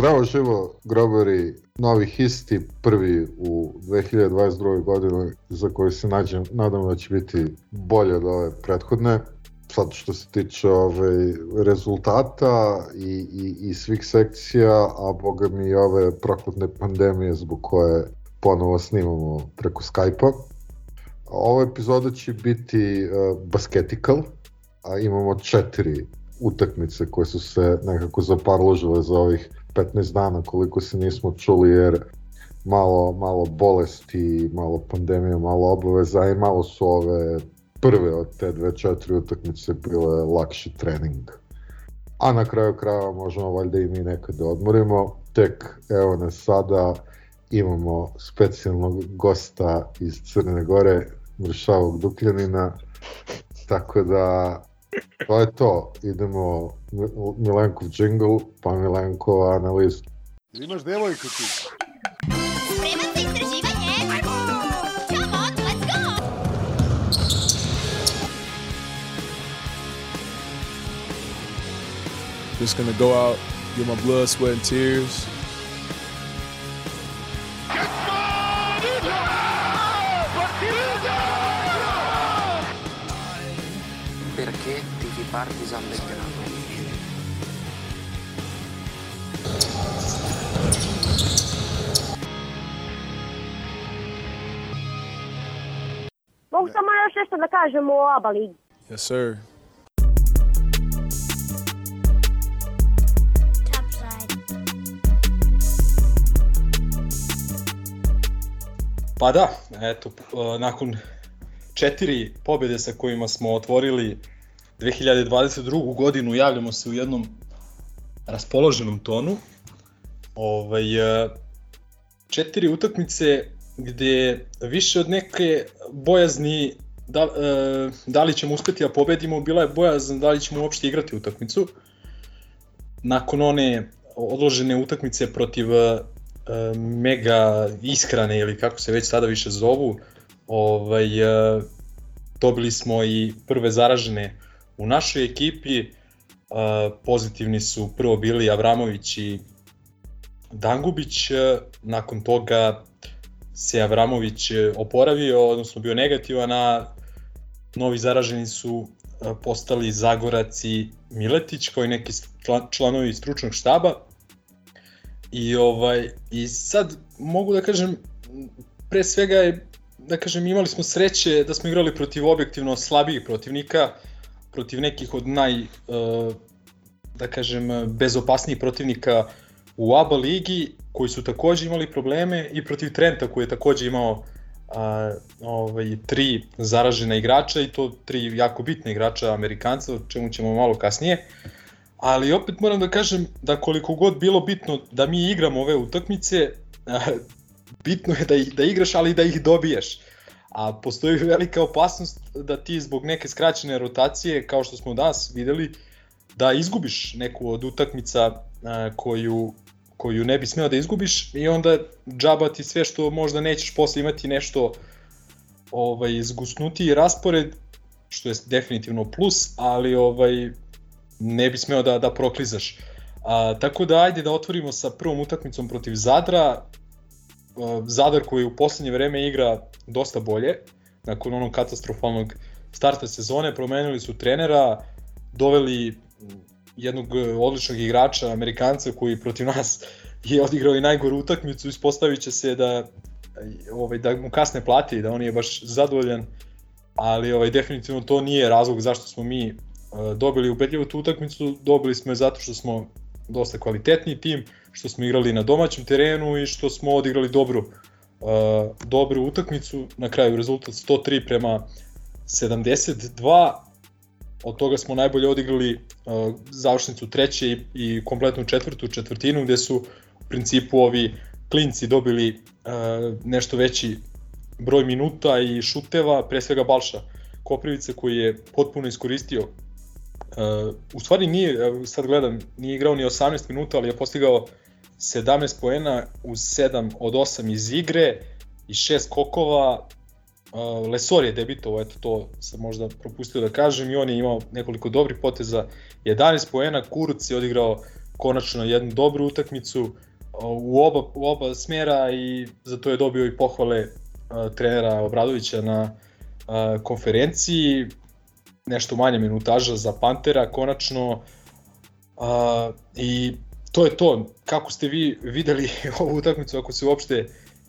Zdravo živo, grobari, novi histi, prvi u 2022. godini za koji se nađem, nadam da će biti bolje od ove prethodne. Sad što se tiče ove rezultata i, i, i svih sekcija, a boga mi i ove prokletne pandemije zbog koje ponovo snimamo preko Skype-a. Ova epizoda će biti uh, basketical, a imamo četiri utakmice koje su se nekako zaparložile za ovih 15 dana koliko se nismo čuli jer malo, malo bolesti, malo pandemija, malo obaveza i malo su ove prve od te dve četiri utakmice bile lakši trening. A na kraju krajeva možemo valjda i mi nekad da odmorimo. Tek evo nas sada imamo specijalnog gosta iz Crne Gore, Mršavog Dukljanina. Tako da to je to. Idemo Mil- Milenkov džingl, pa Milenkova analiza. Imaš devojku ti. Spreman za istraživanje? Come on, let's go! Just gonna go out, get my blood, sweat, and tears. Partisan Belgrado? Mogu samo još nešto da kažem o ABA ligi. Yes, sir. Pa da, eto, nakon četiri pobjede sa kojima smo otvorili 2022. godinu, javljamo se u jednom raspoloženom tonu. Ovaj, e, četiri utakmice gde više od neke bojazni da, e, da li ćemo uspeti da pobedimo, bila je bojazan da li ćemo uopšte igrati utakmicu. Nakon one odložene utakmice protiv e, mega ishrane ili kako se već sada više zovu, ovaj, dobili smo i prve zaražene u našoj ekipi. E, pozitivni su prvo bili Avramović i Dangubić, e, nakon toga se Avramović e, oporavio, odnosno bio negativan, a novi zaraženi su postali Zagorac i Miletić, kao i neki član- članovi stručnog štaba. I ovaj i sad mogu da kažem pre svega je da kažem imali smo sreće da smo igrali protiv objektivno slabijih protivnika, protiv nekih od naj e, da kažem bezopasnijih protivnika u ABA ligi koji su takođe imali probleme i protiv Trenta koji je takođe imao a, ovaj, tri zaražena igrača i to tri jako bitne igrača Amerikanca, o čemu ćemo malo kasnije. Ali opet moram da kažem da koliko god bilo bitno da mi igramo ove utakmice, a, bitno je da ih da igraš, ali da ih dobiješ. A postoji velika opasnost da ti zbog neke skraćene rotacije, kao što smo danas videli, da izgubiš neku od utakmica a, koju, koju ne bi smeo da izgubiš i onda džaba ti sve što možda nećeš posle imati nešto ovaj zgusnutiji raspored što je definitivno plus, ali ovaj ne bi smeo da da proklizaš. A, tako da ajde da otvorimo sa prvom utakmicom protiv Zadra. Zadar koji u poslednje vreme igra dosta bolje nakon onog katastrofalnog starta sezone, promenili su trenera, doveli jednog e, odličnog igrača, Amerikanca koji protiv nas je odigrao i najgoru utakmicu, ispostavit će se da ovaj, da mu kasne plati da on je baš zadovoljan, ali ovaj, definitivno to nije razlog zašto smo mi e, dobili ubedljivu tu utakmicu, dobili smo je zato što smo dosta kvalitetni tim, što smo igrali na domaćem terenu i što smo odigrali dobru uh, dobru utakmicu, na kraju rezultat 103 prema 72, od toga smo najbolje odigrali uh, završnicu treće i, i kompletnu četvrtu četvrtinu gde su u principu ovi klinci dobili uh, nešto veći broj minuta i šuteva, pre svega Balša Koprivica koji je potpuno iskoristio uh, u stvari nije, sad gledam, nije igrao ni 18 minuta, ali je postigao 17 poena uz 7 od 8 iz igre i 6 kokova, Uh, Lesor je debitovao, eto to sam možda propustio da kažem i on je imao nekoliko dobrih poteza, 11 poena, Kuruc je odigrao konačno jednu dobru utakmicu u oba, u oba smjera i zato je dobio i pohvale uh, trenera Obradovića na uh, konferenciji, nešto manje minutaža za Pantera konačno uh, i to je to, kako ste vi videli ovu utakmicu ako se uopšte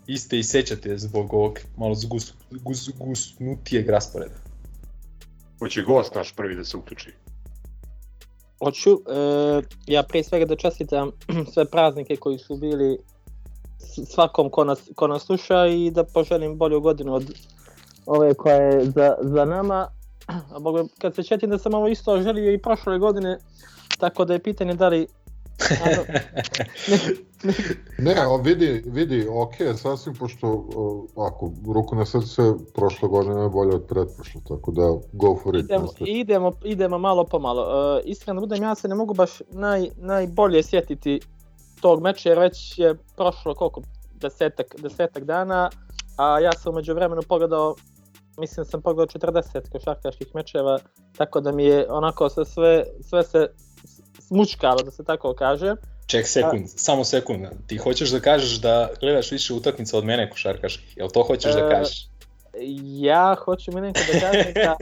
iste i sećate zbog ovog malo zgus, gus, gusnutijeg rasporeda. Hoće gost naš prvi da se uključi. Hoću, e, ja prije svega da čestitam sve praznike koji su bili svakom ko nas, ko nas sluša i da poželim bolju godinu od ove koja je za, za nama. Boga, kad se četim da sam ovo isto želio i prošle godine, tako da je pitanje da li Ne, vidi, vidi, ok, sasvim, pošto, ako, ruku na srce, prošle godine je bolje od pretprošle, tako da, go for it. idemo, idemo, idemo malo po malo. Uh, iskreno da budem, ja se ne mogu baš naj, najbolje sjetiti tog meča, jer već je prošlo koliko, desetak, desetak dana, a ja sam umeđu vremenu pogledao, mislim da sam pogledao 40 košarkaških mečeva, tako da mi je onako sve, sve, sve se smučkalo, da se tako kaže. Ček sekund, samo sekund. Ti hoćeš da kažeš da gledaš više utakmica od mene košarkaških, jel to hoćeš da E, kažeš? Ja hoću mi neko da kažem da,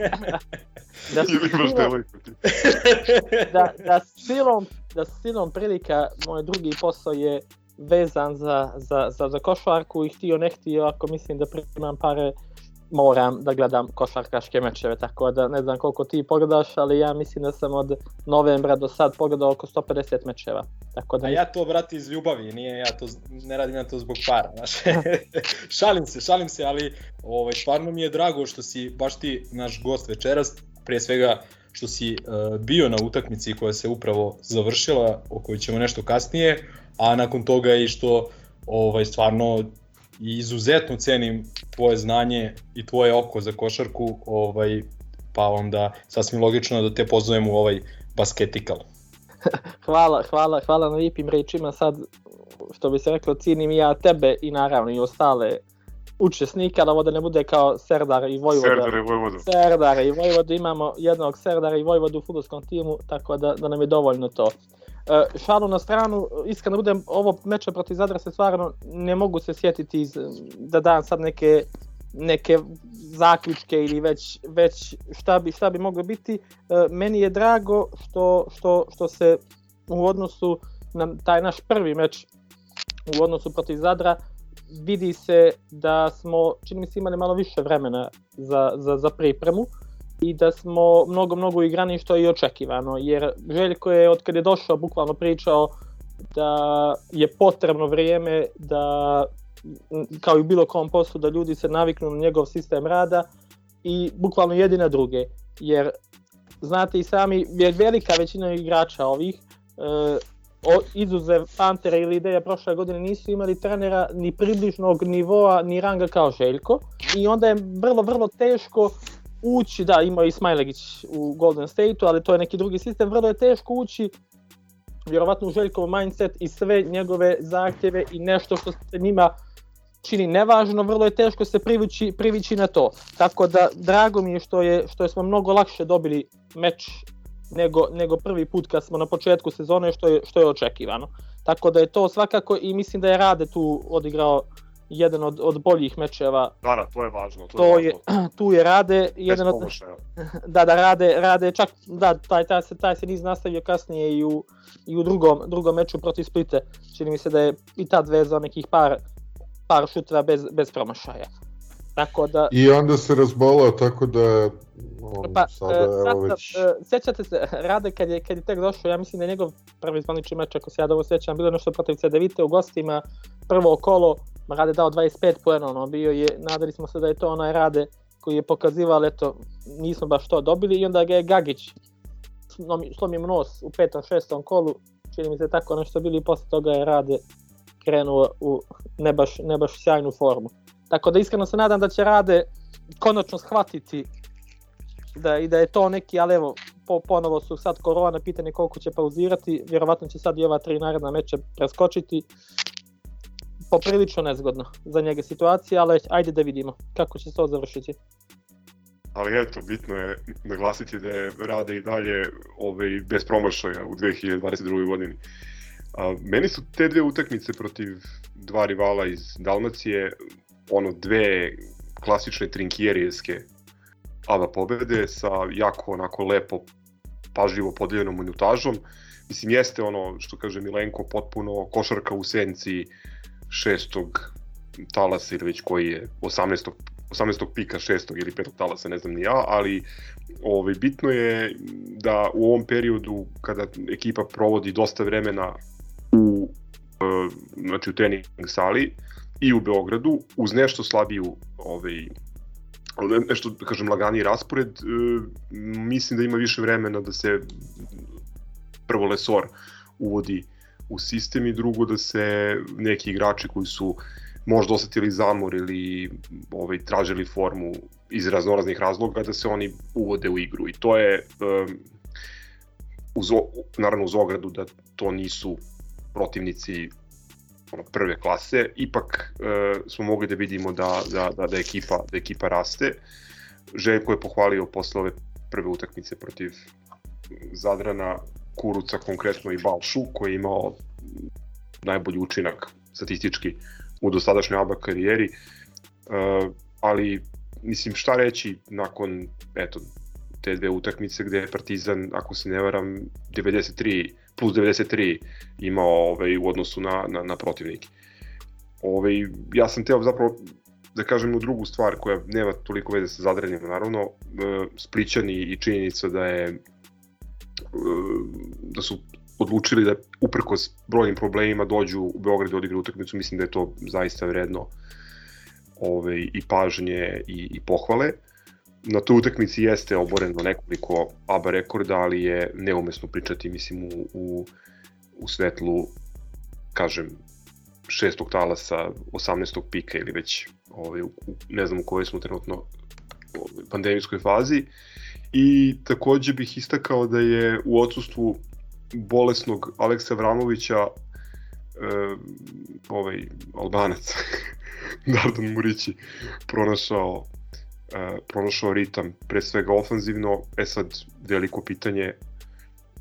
da, Ili imaš devojku ti. da, da, silom, da silom prilika moj drugi posao je vezan za, za, za, za košarku i htio ne htio, ako mislim da primam pare, moram da gledam košarkaške mečeve, tako da ne znam koliko ti pogledaš, ali ja mislim da sam od novembra do sad pogledao oko 150 mečeva. Tako da A ja to, brate, iz ljubavi, nije ja to, ne radim ja to zbog para, znaš. šalim se, šalim se, ali ovaj, stvarno mi je drago što si baš ti naš gost večeras, prije svega što si uh, bio na utakmici koja se upravo završila, o kojoj ćemo nešto kasnije, a nakon toga i što ovaj, stvarno i izuzetno cenim tvoje znanje i tvoje oko za košarku, ovaj, pa onda sasvim logično da te pozovem u ovaj basketikal. hvala, hvala, hvala na lijepim rečima. Sad, što bi se reklo, cijenim i ja tebe i naravno i ostale učesnika, da ovo da ne bude kao Serdar i Vojvoda. Serdar i Vojvoda. Serdara i Vojvodu imamo jednog Serdara i Vojvodu u futbolskom timu, tako da, da nam je dovoljno to. E, šalu na stranu, iskreno budem, ovo meče protiv Zadra se stvarno ne mogu se sjetiti iz, da dam sad neke neke zaključke ili već, već šta, bi, šta bi moglo biti. E, meni je drago što, što, što se u odnosu na taj naš prvi meč u odnosu protiv Zadra vidi se da smo, čini mi se, imali malo više vremena za, za, za pripremu i da smo mnogo, mnogo igrani što je i očekivano, jer Željko je od kad je došao bukvalno pričao da je potrebno vrijeme da kao i bilo kom poslu da ljudi se naviknu na njegov sistem rada i bukvalno jedni na druge, jer znate i sami, jer velika većina igrača ovih e, o, izuzev Pantera ili ideja prošle godine nisu imali trenera ni približnog nivoa ni ranga kao Željko i onda je vrlo vrlo teško ući, da ima i Smajlegić u Golden State-u, ali to je neki drugi sistem, vrlo je teško ući vjerovatno u Željkov mindset i sve njegove zahtjeve i nešto što se njima čini nevažno, vrlo je teško se privući, privići na to. Tako da drago mi je što je što smo mnogo lakše dobili meč nego, nego prvi put kad smo na početku sezone što je, što je očekivano. Tako da je to svakako i mislim da je Rade tu odigrao jedan od, od boljih mečeva. Da, da, to je važno. To, To je, je, važno. tu je Rade, Bez jedan od, pomošaja. da, da rade, rade čak, da, taj, taj, se, taj se niz nastavio kasnije i u, i u drugom, drugom meču protiv Splite. Čini mi se da je i tad vezao nekih par, par šuteva bez, bez promašaja. Tako da, I onda se razbolao, tako da je on pa, sada, e, evo sad, već... e, sjećate se, Rade kad je, kad je tek došao, ja mislim da je njegov prvi zvanični meč, ako se ja dobro sjećam, bilo je nešto protiv CDVite u gostima, prvo kolo Rade dao 25 poena, ono, bio je, nadali smo se da je to onaj Rade koji je pokazivao, eto, nismo baš to dobili i onda ga je Gagić slomio nos u petom, šestom kolu, čini mi se tako nešto bili i posle toga je Rade krenuo u ne baš, ne baš sjajnu formu. Tako da iskreno se nadam da će Rade konačno shvatiti da, i da je to neki, ali evo, po, ponovo su sad korona, pitanje koliko će pauzirati, vjerovatno će sad i ova tri naredna meča preskočiti. Poprilično nezgodno za njega situacija, ali ajde da vidimo kako će se to završiti. Ali eto, bitno je naglasiti da je Rade i dalje ovaj, bez promašaja u 2022. godini. A, meni su te dve utakmice protiv dva rivala iz Dalmacije, ono dve klasične trinkjerijeske aba pobede sa jako onako lepo pažljivo podeljenom minutažom. Mislim, jeste ono što kaže Milenko, potpuno košarka u senci šestog talasa ili već koji je 18. 18. pika, 6. ili 5. talasa, ne znam ni ja, ali ovaj, bitno je da u ovom periodu kada ekipa provodi dosta vremena u, e, znači u trening sali i u Beogradu, uz nešto slabiju ovaj, nešto, da kažem, laganiji raspored, e, mislim da ima više vremena da se prvo Lesor uvodi u sistem i drugo da se neki igrači koji su možda osetili zamor ili ovaj, tražili formu iz raznoraznih razloga da se oni uvode u igru i to je um, uz, naravno uz ogradu da to nisu protivnici ono, prve klase, ipak e, smo mogli da vidimo da, da, da, da, ekipa, da ekipa raste. Željko je pohvalio posle ove prve utakmice protiv Zadrana Kuruca konkretno i Balšu koji je imao najbolji učinak statistički u dosadašnjoj ABA karijeri e, ali mislim šta reći nakon eto te dve utakmice gde je Partizan ako se ne varam 93 plus 93 imao ovaj, u odnosu na, na, na protivnike. Ovaj, ja sam teo zapravo da kažem u drugu stvar koja nema toliko veze sa zadranjem, naravno, e, Splićani i činjenica da je da su odlučili da uprkos brojnim problemima dođu u Beograd i odigraju utakmicu, mislim da je to zaista vredno ovaj, i pažnje i, i pohvale. Uh, na toj utakmici jeste oboreno nekoliko ABA rekorda, ali je neumesno pričati, mislim, u, u, u svetlu, kažem, šestog talasa, 18. pika ili već ovaj, u, ne znam u kojoj smo trenutno pandemijskoj fazi. I takođe bih istakao da je u odsustvu bolesnog Aleksa Vramovića e, ovaj Albanac. Dardan Murići pronašao e, pronašao ritam, pre svega ofanzivno, e sad veliko pitanje,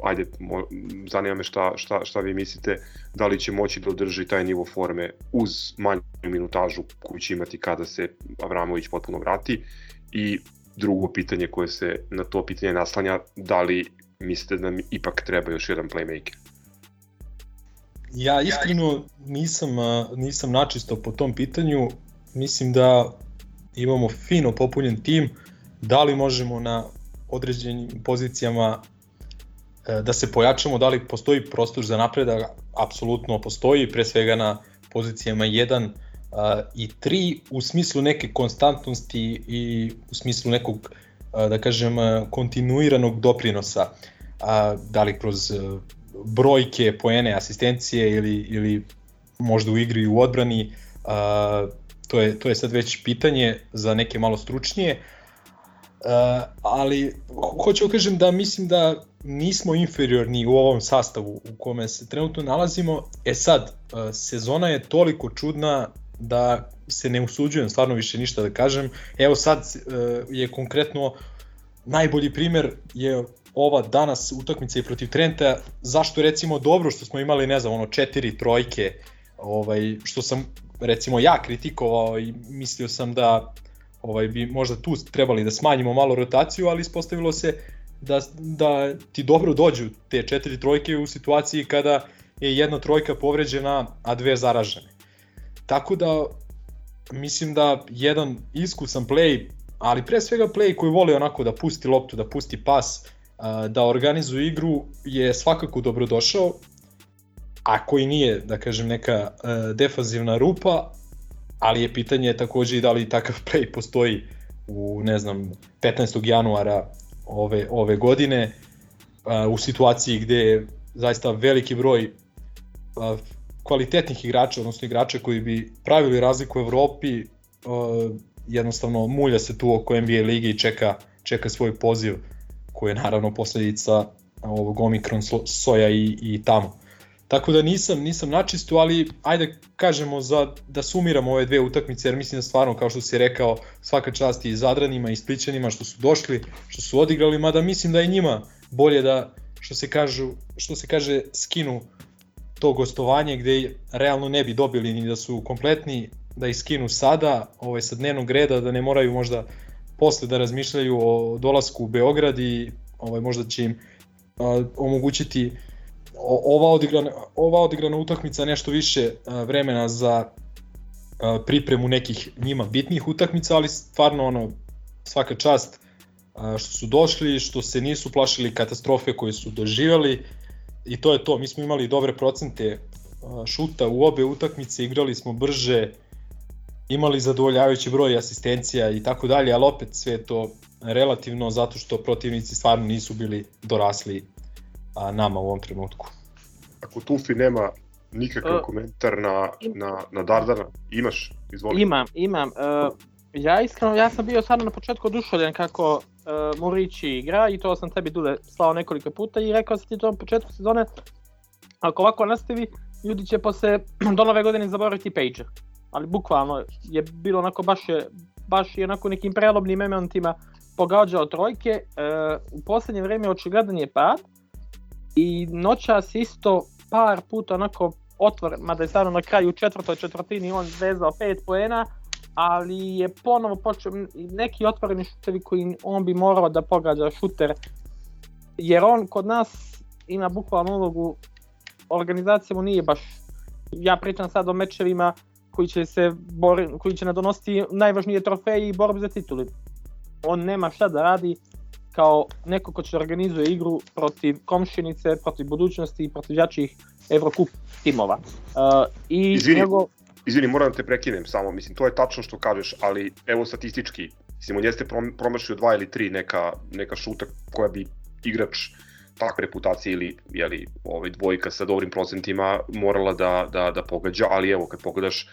ajde, mo, zanima me šta, šta, šta vi mislite, da li će moći da održi taj nivo forme uz manju minutažu koju će imati kada se Avramović potpuno vrati i drugo pitanje koje se na to pitanje naslanja, da li mislite da nam ipak treba još jedan playmaker? Ja iskreno nisam, nisam načisto po tom pitanju, mislim da imamo fino popunjen tim, da li možemo na određenim pozicijama e, da se pojačamo, da li postoji prostor za napredak, apsolutno postoji, pre svega na pozicijama 1 i 3 u smislu neke konstantnosti i u smislu nekog, da kažem, kontinuiranog doprinosa, da li kroz brojke, poene, asistencije ili, ili možda u igri i u odbrani, to je, to je sad već pitanje za neke malo stručnije, uh, ali hoću da kažem da mislim da nismo inferiorni u ovom sastavu u kome se trenutno nalazimo. E sad, sezona je toliko čudna da se ne usuđujem stvarno više ništa da kažem. Evo sad uh, je konkretno najbolji primer je ova danas utakmica i protiv Trenta, zašto recimo dobro što smo imali, ne znam, ono četiri trojke, ovaj, što sam recimo ja kritikovao i mislio sam da ovaj bi možda tu trebali da smanjimo malo rotaciju, ali ispostavilo se da, da ti dobro dođu te četiri trojke u situaciji kada je jedna trojka povređena, a dve zaražene. Tako da mislim da jedan iskusan play, ali pre svega play koji voli onako da pusti loptu, da pusti pas, da organizuje igru je svakako dobrodošao a koji nije, da kažem, neka defazivna rupa, ali je pitanje takođe i da li takav play postoji u, ne znam, 15. januara ove, ove godine, u situaciji gde je zaista veliki broj kvalitetnih igrača, odnosno igrača koji bi pravili razliku u Evropi, jednostavno mulja se tu oko NBA lige i čeka, čeka svoj poziv koji je naravno posledica ovog Omikron soja i, i tamo. Tako da nisam nisam načisto, ali ajde kažemo za da sumiramo ove dve utakmice jer mislim da stvarno kao što si rekao svaka čast i Zadranima i Splićanima što su došli, što su odigrali, mada mislim da je njima bolje da što se kažu što se kaže skinu to gostovanje gde realno ne bi dobili ni da su kompletni da ih skinu sada ovaj, sa dnevnog reda, da ne moraju možda posle da razmišljaju o dolasku u Beograd i ovaj, možda će im a, omogućiti ova odigrana, ova odigrana utakmica nešto više vremena za pripremu nekih njima bitnih utakmica, ali stvarno ono svaka čast što su došli, što se nisu plašili katastrofe koje su doživjeli i to je to. Mi smo imali dobre procente šuta u obe utakmice, igrali smo brže, imali zadovoljavajući broj asistencija i tako dalje, ali opet sve to relativno zato što protivnici stvarno nisu bili dorasli a, nama u ovom trenutku. Ako Tufi nema nikakav uh, komentar na, na, na Dardana, imaš? Izvoli. Imam, imam. Uh, ja iskreno, ja sam bio stvarno na početku oduševljen kako uh, Murići igra i to sam tebi Dule slao nekoliko puta i rekao sam ti to na početku sezone ako ovako nastavi, ljudi će posle do nove godine zaboraviti Pager. Ali bukvalno je bilo onako baš je, baš je onako nekim prelobnim momentima pogađao trojke. E, u poslednje vreme očigledan je pad, i noćas isto par puta onako otvor, mada je stvarno na kraju u četvrtoj četvrtini on vezao 5 poena, ali je ponovo počeo neki otvoreni šutevi koji on bi morao da pogađa šuter, jer on kod nas ima bukvalno ulogu, organizacija mu nije baš, ja pričam sad o mečevima koji će se bori, koji će nadonositi najvažnije trofeje i borbu za tituli. On nema šta da radi, kao neko ko će organizuje igru protiv komšinice, protiv budućnosti i protiv jačih Evrokup timova. Uh, i izvini, njego... izvini, moram da te prekinem samo, mislim, to je tačno što kažeš, ali evo statistički, mislim, on jeste promašio dva ili tri neka, neka šuta koja bi igrač takve reputacije ili jeli, ovaj, dvojka sa dobrim procentima morala da, da, da pogađa, ali evo kad pogledaš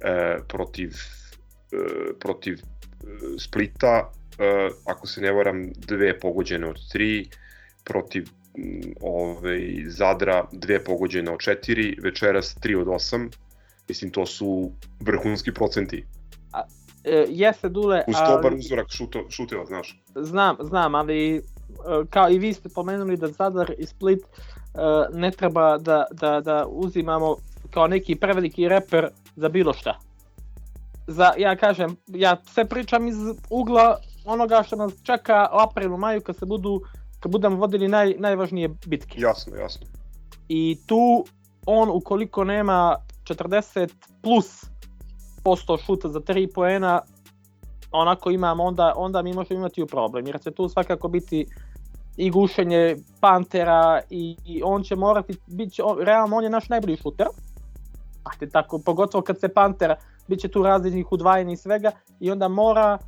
e, protiv, e, protiv e, Splita, uh, ako se ne varam, dve pogođene od tri, protiv ovaj, Zadra dve pogođene od četiri, večeras 3 od 8. Mislim, to su vrhunski procenti. A, e, jeste Dule, Uz ali... dobar uzorak šuto, šuteva, znaš. Znam, znam, ali e, kao i vi ste pomenuli da Zadar i Split uh, ne treba da, da, da uzimamo kao neki preveliki reper za bilo šta. Za, ja kažem, ja sve pričam iz ugla onoga što nas čeka u aprilu, maju kad se budu kad budemo vodili naj, najvažnije bitke. Jasno, jasno. I tu on ukoliko nema 40 plus posto šuta za 3 poena, onako imamo, onda, onda mi možemo imati u problem, jer će tu svakako biti i gušenje Pantera i, i on će morati, bit će, realno on je naš najbolji šuter, a te tako, pogotovo kad se Pantera, bit će tu različnih udvajanja i svega i onda mora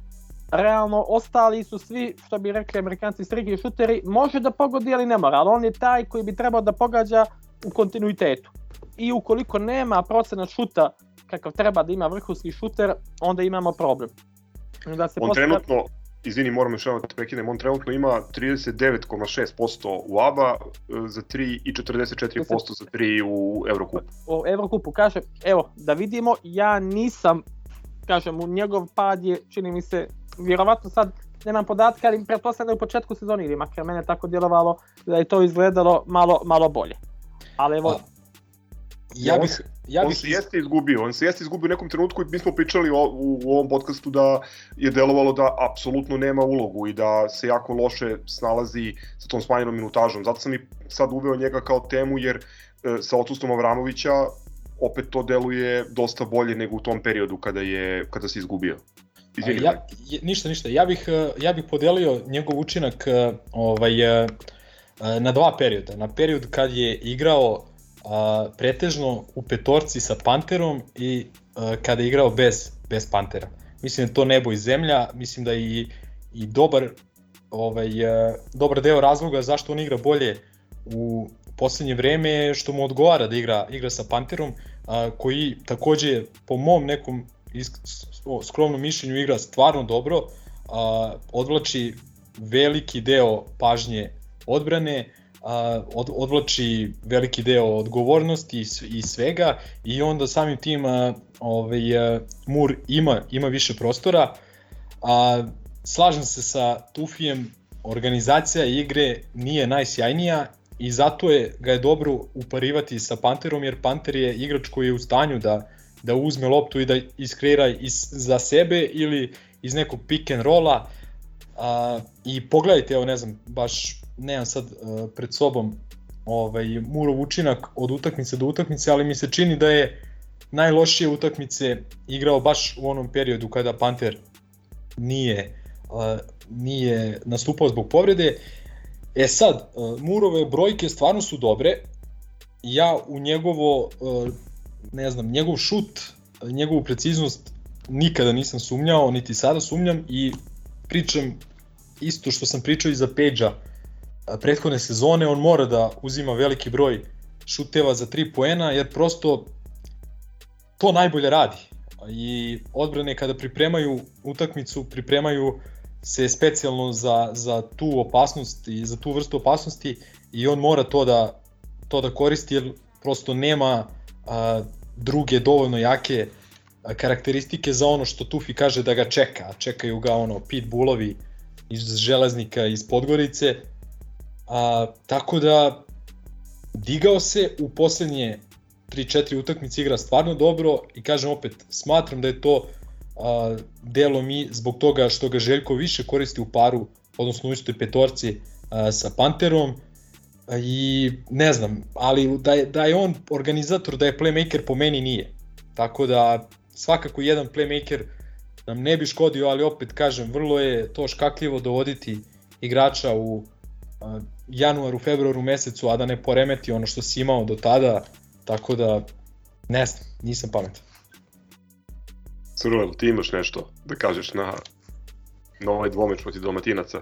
realno ostali su svi, što bi rekli amerikanci, striki šuteri, može da pogodi, ali ne mora, ali on je taj koji bi trebao da pogađa u kontinuitetu. I ukoliko nema procena šuta kakav treba da ima vrhunski šuter, onda imamo problem. Da se on postavlja... trenutno, izvini, moram još jedno da te prekinem, on trenutno ima 39,6% u ABA e, za 3 i 44% za 3 u Evrokupu. U Evrokupu, kaže, evo, da vidimo, ja nisam, kažem, u njegov pad je, čini mi se, vjerovatno sad nemam podatka, ali pretpostavljam da u početku sezoni ili makar mene tako djelovalo da je to izgledalo malo, malo bolje. Ali evo... Ja bih, ja bih... On se jeste izgubio, on se jeste izgubio u nekom trenutku i mi smo pričali o, u, u ovom podcastu da je delovalo da apsolutno nema ulogu i da se jako loše snalazi sa tom smanjenom minutažom. Zato sam i sad uveo njega kao temu jer e, sa odsustvom Avramovića opet to deluje dosta bolje nego u tom periodu kada je kada se izgubio. Izvini, ja, ništa, ništa. Ja bih, eh, ja bih podelio njegov učinak eh, ovaj, eh, na dva perioda. Na period kad je igrao a, pretežno u petorci sa Panterom i a, kada je igrao bez, bez Pantera. Mislim da to nebo i zemlja, mislim da i, i dobar, ovaj, a, dobar deo razloga zašto on igra bolje u poslednje vreme je što mu odgovara da igra, igra sa Panterom, a, koji takođe po mom nekom isk, o, skromnom mišljenju igra stvarno dobro, a, odvlači veliki deo pažnje odbrane, a, od, odvlači veliki deo odgovornosti i, i svega i onda samim tim a, ovaj, a, Mur ima, ima više prostora. A, slažem se sa Tufijem, organizacija igre nije najsjajnija i zato je ga je dobro uparivati sa Panterom jer Panter je igrač koji je u stanju da da uzme loptu i da iskreira iz, za sebe ili iz nekog pick and rolla a, i pogledajte, evo ne znam, baš nemam sad uh, pred sobom ovaj, Murov učinak od utakmice do utakmice, ali mi se čini da je najlošije utakmice igrao baš u onom periodu kada Panter nije, uh, nije nastupao zbog povrede. E sad, uh, Murove brojke stvarno su dobre, ja u njegovo, uh, ne znam, njegov šut, njegovu preciznost nikada nisam sumnjao, niti sada sumnjam i pričam isto što sam pričao i za Peđa prethodne sezone, on mora da uzima veliki broj šuteva za 3 poena, jer prosto to najbolje radi. I odbrane kada pripremaju utakmicu, pripremaju se specijalno za, za tu opasnost i za tu vrstu opasnosti i on mora to da, to da koristi jer prosto nema a, druge dovoljno jake karakteristike za ono što Tufi kaže da ga čeka, čekaju ga ono pitbullovi iz Železnika iz Podgorice A, tako da digao se u poslednje 3-4 utakmice igra stvarno dobro i kažem opet, smatram da je to a, delo mi zbog toga što ga Željko više koristi u paru, odnosno u istoj petorci a, sa Panterom a, i ne znam, ali da je, da je on organizator, da je playmaker po meni nije. Tako da svakako jedan playmaker nam ne bi škodio, ali opet kažem, vrlo je to škakljivo dovoditi igrača u januaru, februaru mesecu, a da ne poremeti ono što si imao do tada, tako da ne znam, nisam pametan. Crvel, ti imaš nešto da kažeš na, na ovaj dvomeč protiv Dalmatinaca?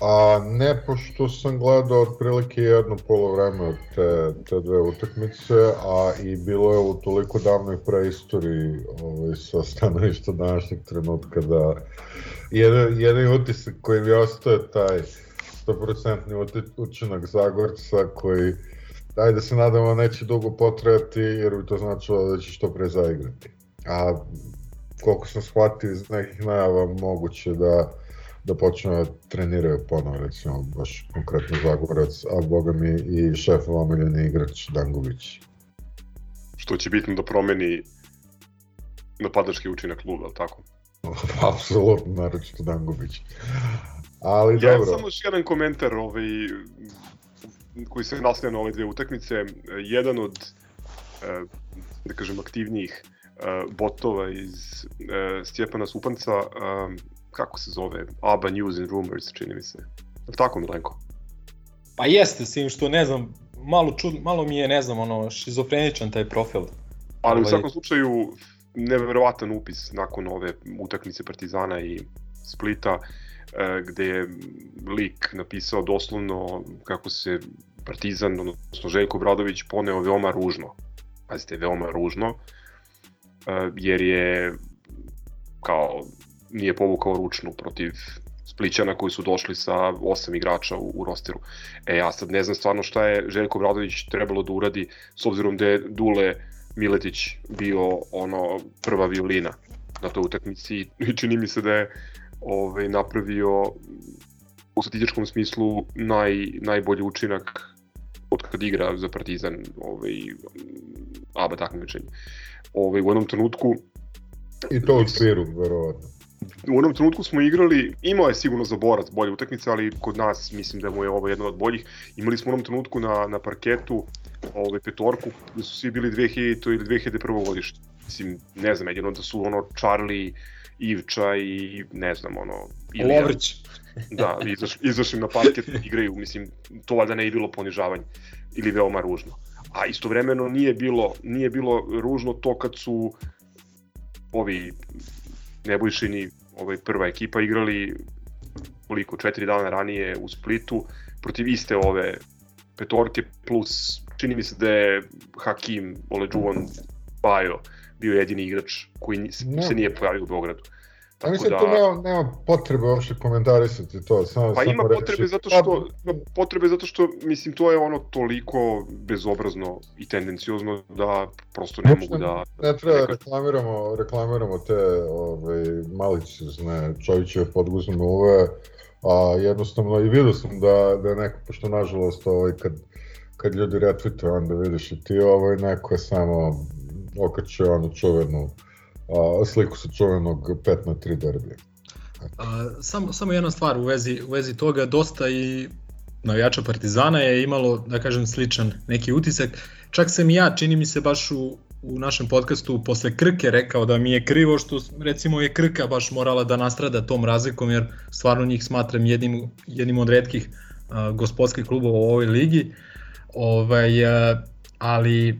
A ne, pošto sam gledao otprilike jedno polovreme od te, te dve utakmice, a i bilo je u toliko davnoj preistoriji ovaj, sa stanovišta današnjeg trenutka da jedan, jedan utisak koji mi ostaje taj 100% učinak Zagorca koji daj da se nadamo neće dugo potrajati jer bi to značilo da će što pre zaigrati. A koliko sam shvatio iz nekih najava moguće da da počnu da treniraju ponovo, recimo, baš konkretno Zagorac, a boga mi i šef omiljeni igrač Dangović. Što će bitno da promeni napadački učinak kluba, ali tako? Apsolutno, naročito Dangović. Ali ja dobro. samo još jedan komentar ovaj, koji se naslija na ove dve utakmice. Jedan od, eh, da kažem, aktivnijih eh, botova iz eh, Stjepana Supanca, kako se zove, ABA News and Rumors, čini mi se. Tako, Milenko? Pa jeste, s tim što ne znam, malo, čud, malo mi je, ne znam, ono, šizofreničan taj profil. Ali u ovaj- svakom slučaju, neverovatan upis nakon ove utakmice Partizana i Splita. Uh, E, gde je lik napisao doslovno kako se Partizan, odnosno Željko Bradović poneo veoma ružno. Pazite, veoma ružno, e, jer je kao nije povukao ručnu protiv Splićana koji su došli sa osam igrača u, u rosteru. E, ja sad ne znam stvarno šta je Željko Bradović trebalo da uradi, s obzirom da je Dule Miletić bio ono prva violina na toj utakmici i čini mi se da je ovaj, napravio u statističkom smislu naj, najbolji učinak od kad igra za Partizan ovaj, ABA takmičenje. Ovaj, u jednom trenutku I to u okviru, verovatno. U onom trenutku smo igrali, imao je sigurno za borac bolje utakmice, ali kod nas mislim da mu je ovo jedna od boljih. Imali smo u onom trenutku na, na parketu ovaj, petorku, gde su svi bili 2000 ili 2001. godište. Mislim, ne znam, jedino da su ono Charlie, Ivča i ne znam, ono... Ilija, Lovrć. da, izaš, izašli na parket, igraju, mislim, to valjda ne je bilo ponižavanje ili veoma ružno. a istovremeno nije bilo, nije bilo ružno to kad su ovi Nebojšini, ovaj prva ekipa igrali koliko, četiri dana ranije u Splitu protiv iste ove petorke plus čini mi se da je Hakim Oleđuvan Bajo bio jedini igrač koji se nije pojavio u Beogradu. Ja mislim da tu nema, nema potrebe uopšte komentarisati to. Samo, Pa samo ima reći- potrebe zato Pa, što ima potrebe zato što mislim to je ono toliko bezobrazno i tendenciozno da prosto ne mogu da Ne treba da neka- reklamiramo, reklamiramo te ovaj, malicizne Čovićeve podguzne uve, a jednostavno i vidio sam da, da je neko, pošto nažalost ovaj, kad, kad ljudi retweetuju, onda vidiš i ti ovaj, neko je samo okačio onu čuvenu a, sliku sa čuvenog 5 na 3 derbija. A, samo, samo jedna stvar u vezi, u vezi toga, dosta i navijača Partizana je imalo, da kažem, sličan neki utisak. Čak sam i ja, čini mi se baš u, u našem podcastu posle Krke rekao da mi je krivo što recimo je Krka baš morala da nastrada tom razlikom jer stvarno njih smatram jednim, jednim od redkih a, gospodskih klubova u ovoj ligi. Ovaj, a, ali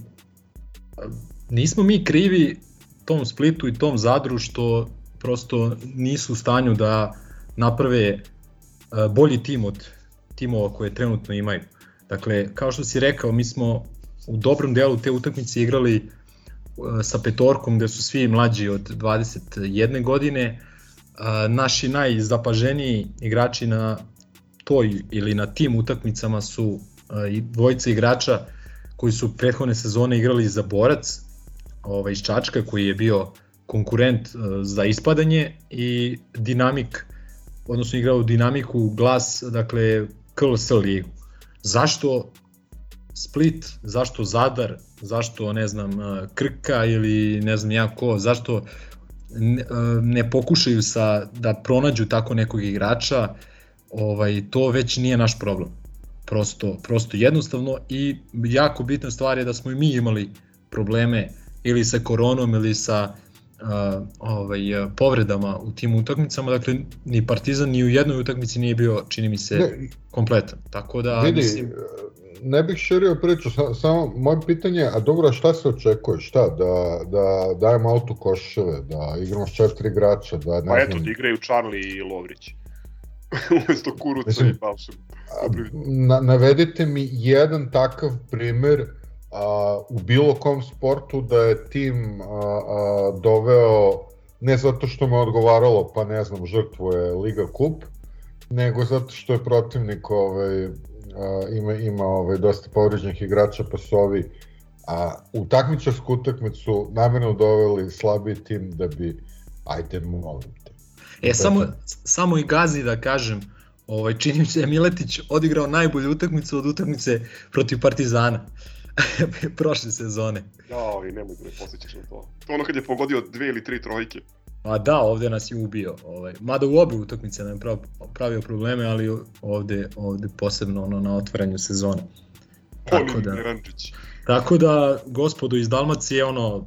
nismo mi krivi tom Splitu i tom Zadru što prosto nisu u stanju da naprave e, bolji tim od timova koje trenutno imaju. Dakle, kao što si rekao, mi smo u dobrom delu te utakmice igrali e, sa petorkom gde su svi mlađi od 21 godine. E, Naši najzapaženiji igrači na toj ili na tim utakmicama su dvojica igrača koji su prethodne sezone igrali za Borac, ovaj, iz Čačka koji je bio konkurent e, za ispadanje i dinamik, odnosno igrao dinamiku glas, dakle KLS ligu. Zašto Split, zašto Zadar, zašto ne znam e, Krka ili ne znam ja ko, zašto ne, e, ne pokušaju sa da pronađu tako nekog igrača, ovaj to već nije naš problem. Prosto prosto jednostavno i jako bitna stvar je da smo i mi imali probleme ili sa koronom ili sa uh, ovaj, uh, povredama u tim utakmicama, dakle ni Partizan ni u jednoj utakmici nije bio, čini mi se, Ne, kompletan. Tako da, vidi, mislim, ne bih širio priču, sa- samo moje pitanje, a dobro, šta se očekuje, šta, da, da dajemo auto koševe, da igramo s četiri igrača, da ne Pa eto, znam, da igraju Charlie i Lovrić. Umesto Kuruca Mislim, i Balšem. na, navedite mi jedan takav primer a, u bilo kom sportu da je tim a, a, doveo ne zato što me odgovaralo pa ne znam žrtvuje Liga Kup nego zato što je protivnik ovaj, a, ima, ima ovaj, dosta povređenih igrača pa su ovi a, u takmičarsku utakmicu namjerno doveli slabiji tim da bi ajde molim te. E, samo, samo i Gazi da kažem, ovaj, čini mi se da je Miletić odigrao najbolju utakmicu od utakmice protiv Partizana prošle sezone. Jao, i nemoj da me posjećaš na to. To ono kad je pogodio dve ili tri trojke. A da, ovde nas je ubio. Ovaj. Mada u obe utakmice nam je prav- pravio probleme, ali ovde, ovde posebno ono na otvaranju sezone. Tako da, tako da, gospodo iz Dalmacije, ono,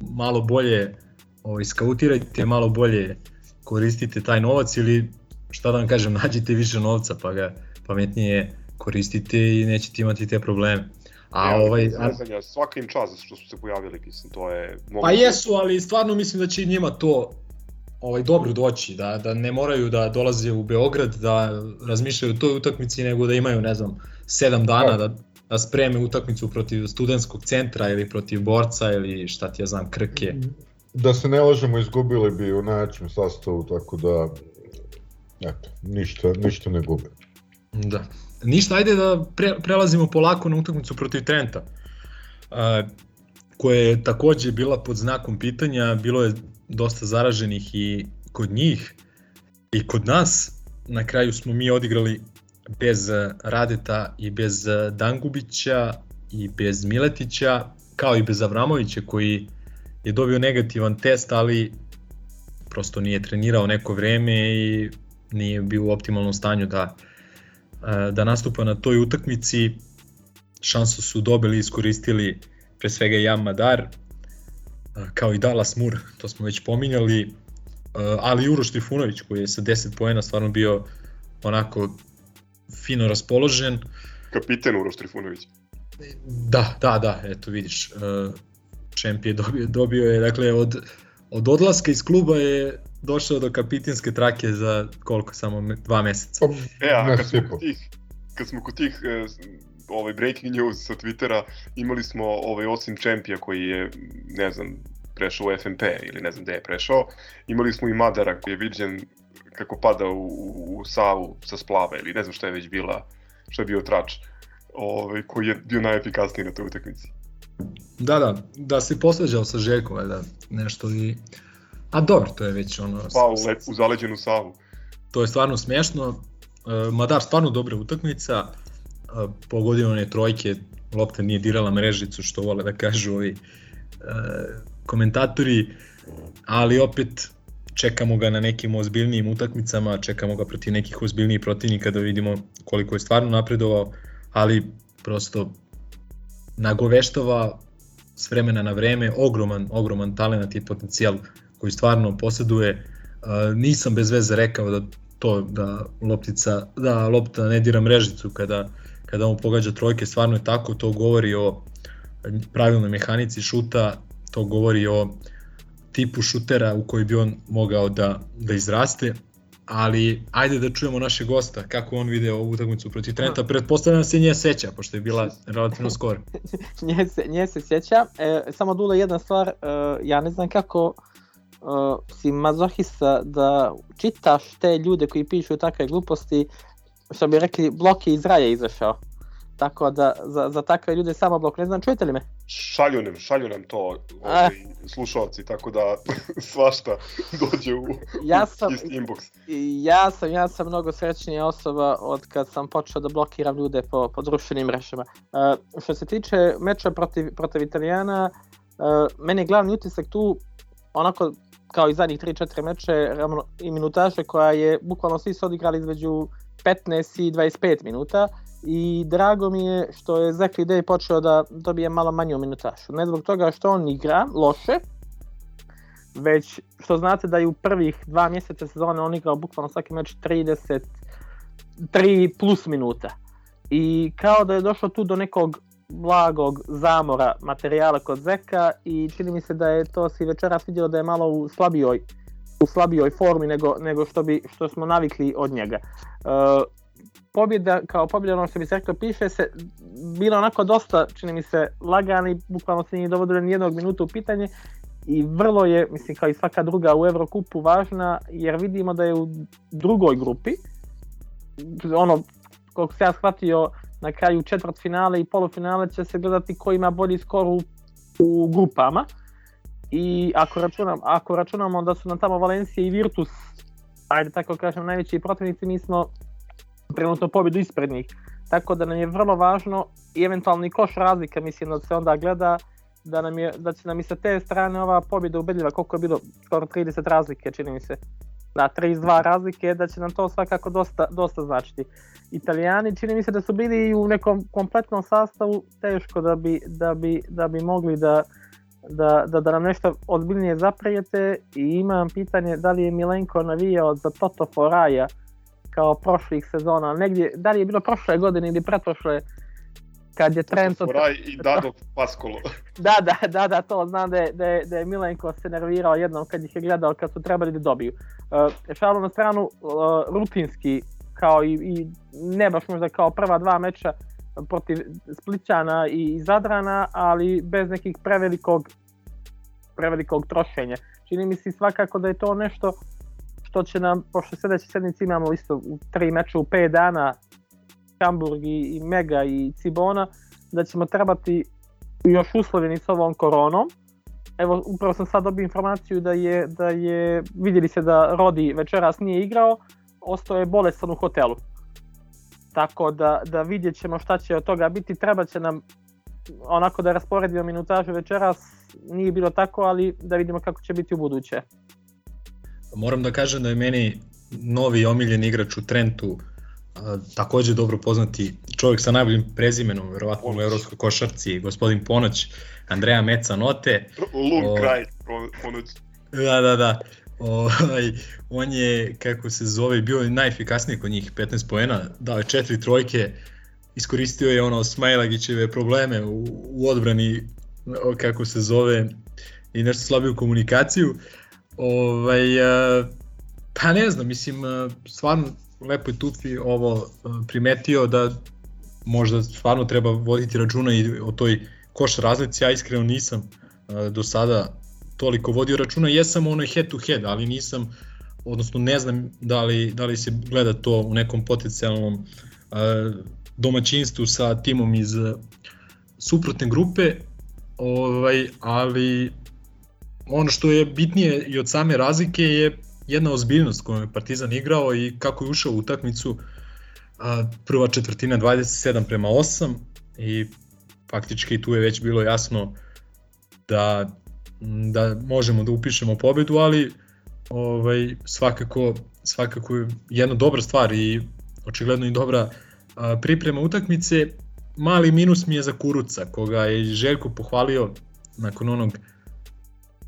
malo bolje ovaj, skautirajte, malo bolje koristite taj novac ili šta da vam kažem, nađite više novca pa ga pametnije koristite i nećete imati te probleme. A Ne, ali ovaj, zezanja, svaka im čast što su se pojavili, mislim, to je... mogu Pa da- jesu, ali stvarno mislim da će i njima to ovaj dobro doći, da, da ne moraju da dolaze u Beograd, da razmišljaju o toj utakmici, nego da imaju, ne znam, sedam dana da, da spreme utakmicu protiv studentskog centra ili protiv borca ili šta ti ja znam, krke. Da se ne lažemo, izgubili bi u najjačem sastavu, tako da, eto, ništa, ništa ne gube. Da. Ništa, ajde da pre, prelazimo polako na utakmicu protiv Trenta, a, koja je takođe bila pod znakom pitanja, bilo je dosta zaraženih i kod njih i kod nas. Na kraju smo mi odigrali bez Radeta i bez Dangubića i bez Miletića, kao i bez Avramovića koji je dobio negativan test, ali prosto nije trenirao neko vreme i nije bio u optimalnom stanju da da nastupa na toj utakmici. Šansu su dobili i iskoristili pre svega Jan Madar, eh, kao i Dallas Moore, to smo već pominjali, eh, ali i Uroš Trifunović koji je sa 10 poena stvarno bio onako fino raspoložen. Kapiten Uroš Trifunović. Da, da, da, eto vidiš. Čemp je dobio, dobio je, dakle, od, od odlaska iz kluba je došao do kapitinske trake za koliko, samo dva meseca. E, a kad smo kod tih, kad smo kod tih e, ovaj breaking news sa Twittera, imali smo ovaj osim Čempija koji je, ne znam, prešao u FNP ili ne znam gde je prešao, imali smo i Madara koji je viđen kako pada u, u, u Savu sa splava ili ne znam šta je već bila, šta je bio trač, ovaj, koji je bio najefikasniji na toj utakmici. Da, da, da se posveđao sa Željkom, valjda, nešto i... A dobro, to je već ono... Pa u, lep, u zaleđenu Savu. To je stvarno smešno. E, Madar stvarno dobra utakmica. E, Pogodio on je trojke, lopta nije dirala mrežicu, što vole da kažu ovi e, komentatori, ali opet čekamo ga na nekim ozbiljnijim utakmicama, čekamo ga protiv nekih ozbiljnijih protivnika da vidimo koliko je stvarno napredovao, ali prosto nagoveštava s vremena na vreme ogroman, ogroman talent i potencijal koji stvarno posjeduje. Uh, nisam bez veze rekao da to da loptica da lopta ne dira mrežicu kada kada on pogađa trojke, stvarno je tako, to govori o pravilnoj mehanici šuta, to govori o tipu šutera u koji bi on mogao da, da izraste, ali ajde da čujemo našeg gosta, kako on vide ovu utakmicu protiv Trenta, pretpostavljam da se nje seća, pošto je bila relativno skoro. nje, se, nje se sjeća. E, samo Dule, jedna stvar, e, ja ne znam kako e, si mazohista da čitaš te ljude koji pišu takve gluposti, što bi rekli, blok je iz raja izašao. Tako da za, za takve ljude samo blok, ne znam, čujete li me? Šalju nam, šalju nam to ovaj, slušalci, tako da svašta dođe u Ja sam- isti inbox. Ja sam, ja sam mnogo srećnija osoba od kad sam počeo da blokiram ljude po, po društvenim mrežama. Uh, što se tiče meča protiv, protiv Italijana, uh, meni je glavni utisak tu, onako kao i zadnjih 3-4 meče i minutaže koja je, bukvalno svi su odigrali između 15 i 25 minuta i drago mi je što je Zekli Day počeo da dobije malo manju minutažu. Ne zbog toga što on igra loše, već što znate da je u prvih dva mjeseca sezone on igrao bukvalno svaki meč 30 3 plus minuta. I kao da je došlo tu do nekog blagog zamora materijala kod Zeka i čini mi se da je to si večeras vidio da je malo u slabijoj u slabijoj formi nego, nego što, bi, što smo navikli od njega. Uh, pobjeda, kao pobjeda ono što bi se reklo, piše se, bila onako dosta, čini mi se, lagani, bukvalno se nije dovodilo ni jednog minuta u pitanje i vrlo je, mislim kao i svaka druga u Evrokupu važna, jer vidimo da je u drugoj grupi, ono, koliko se ja shvatio, na kraju četvrt finale i polufinale će se gledati ko ima bolji skor u, u grupama. I ako, računam, ako računamo da su nam tamo Valencija i Virtus, ajde tako kažem, najveći protivnici, mi smo trenutno pobjedu ispred njih. Tako da nam je vrlo važno i eventualni koš razlika, mislim da se onda gleda da, nam je, da će nam i sa te strane ova pobjeda ubedljiva, koliko je bilo, skoro 30 razlike, čini mi se. Da, 32 razlike, da će nam to svakako dosta, dosta značiti. Italijani čini mi se da su bili i u nekom kompletnom sastavu teško da bi, da bi, da bi mogli da, da, da, da nam nešto ozbiljnije zaprijete i imam pitanje da li je Milenko navijao za Toto Foraja kao prošlih sezona, negdje, da li je bilo prošle godine ili pretprošle kad je Trento... Foraj i Dado Paskolo. Da, da, da, da, to znam da je, da je, da je Milenko se nervirao jednom kad ih je gledao kad su trebali da dobiju. Uh, šalu na stranu, uh, rutinski, kao i, i ne baš možda kao prva dva meča protiv Splićana i Zadrana, ali bez nekih prevelikog prevelikog trošenja. Čini mi se svakako da je to nešto što će nam, pošto sljedeće sedmice imamo isto tri meča u 5 dana, Hamburg i, i Mega i Cibona, da ćemo trebati još uslovljeni s ovom koronom. Evo, upravo sam sad dobio informaciju da je, da je, vidjeli se da Rodi večeras nije igrao, ostao je bolestan u hotelu. Tako da, da vidjet ćemo šta će od toga biti, treba će nam onako da rasporedimo minutažu večeras, nije bilo tako, ali da vidimo kako će biti u buduće. Moram da kažem da je meni novi omiljeni igrač u Trentu takođe dobro poznati čovjek sa najboljim prezimenom, verovatno u evropskoj košarci, gospodin Ponoć, Andreja Meca Note. Lung O- kraj, ponoć. Da, da, da. Ovaj, on je, kako se zove, bio je najefikasniji kod njih, 15 poena, dao je četiri trojke, iskoristio je ono Smajlagićeve probleme u, u odbrani, o, kako se zove, i nešto slabiju komunikaciju. Ovaj, pa ne znam, mislim, stvarno lepo je Tufi ovo a, primetio da možda stvarno treba voditi računa i o toj koš razlici, ja iskreno nisam a, do sada toliko vodio računa, jesam onaj head to head, ali nisam, odnosno ne znam da li, da li se gleda to u nekom potencijalnom uh, domaćinstvu sa timom iz suprotne grupe, ovaj, ali ono što je bitnije i od same razlike je jedna ozbiljnost kojom je Partizan igrao i kako je ušao u utakmicu uh, prva četvrtina 27 prema 8 i faktički tu je već bilo jasno da da možemo da upišemo pobedu, ali ovaj svakako svakako je jedna dobra stvar i očigledno i dobra a, priprema utakmice. Mali minus mi je za Kuruca, koga je Željko pohvalio nakon onog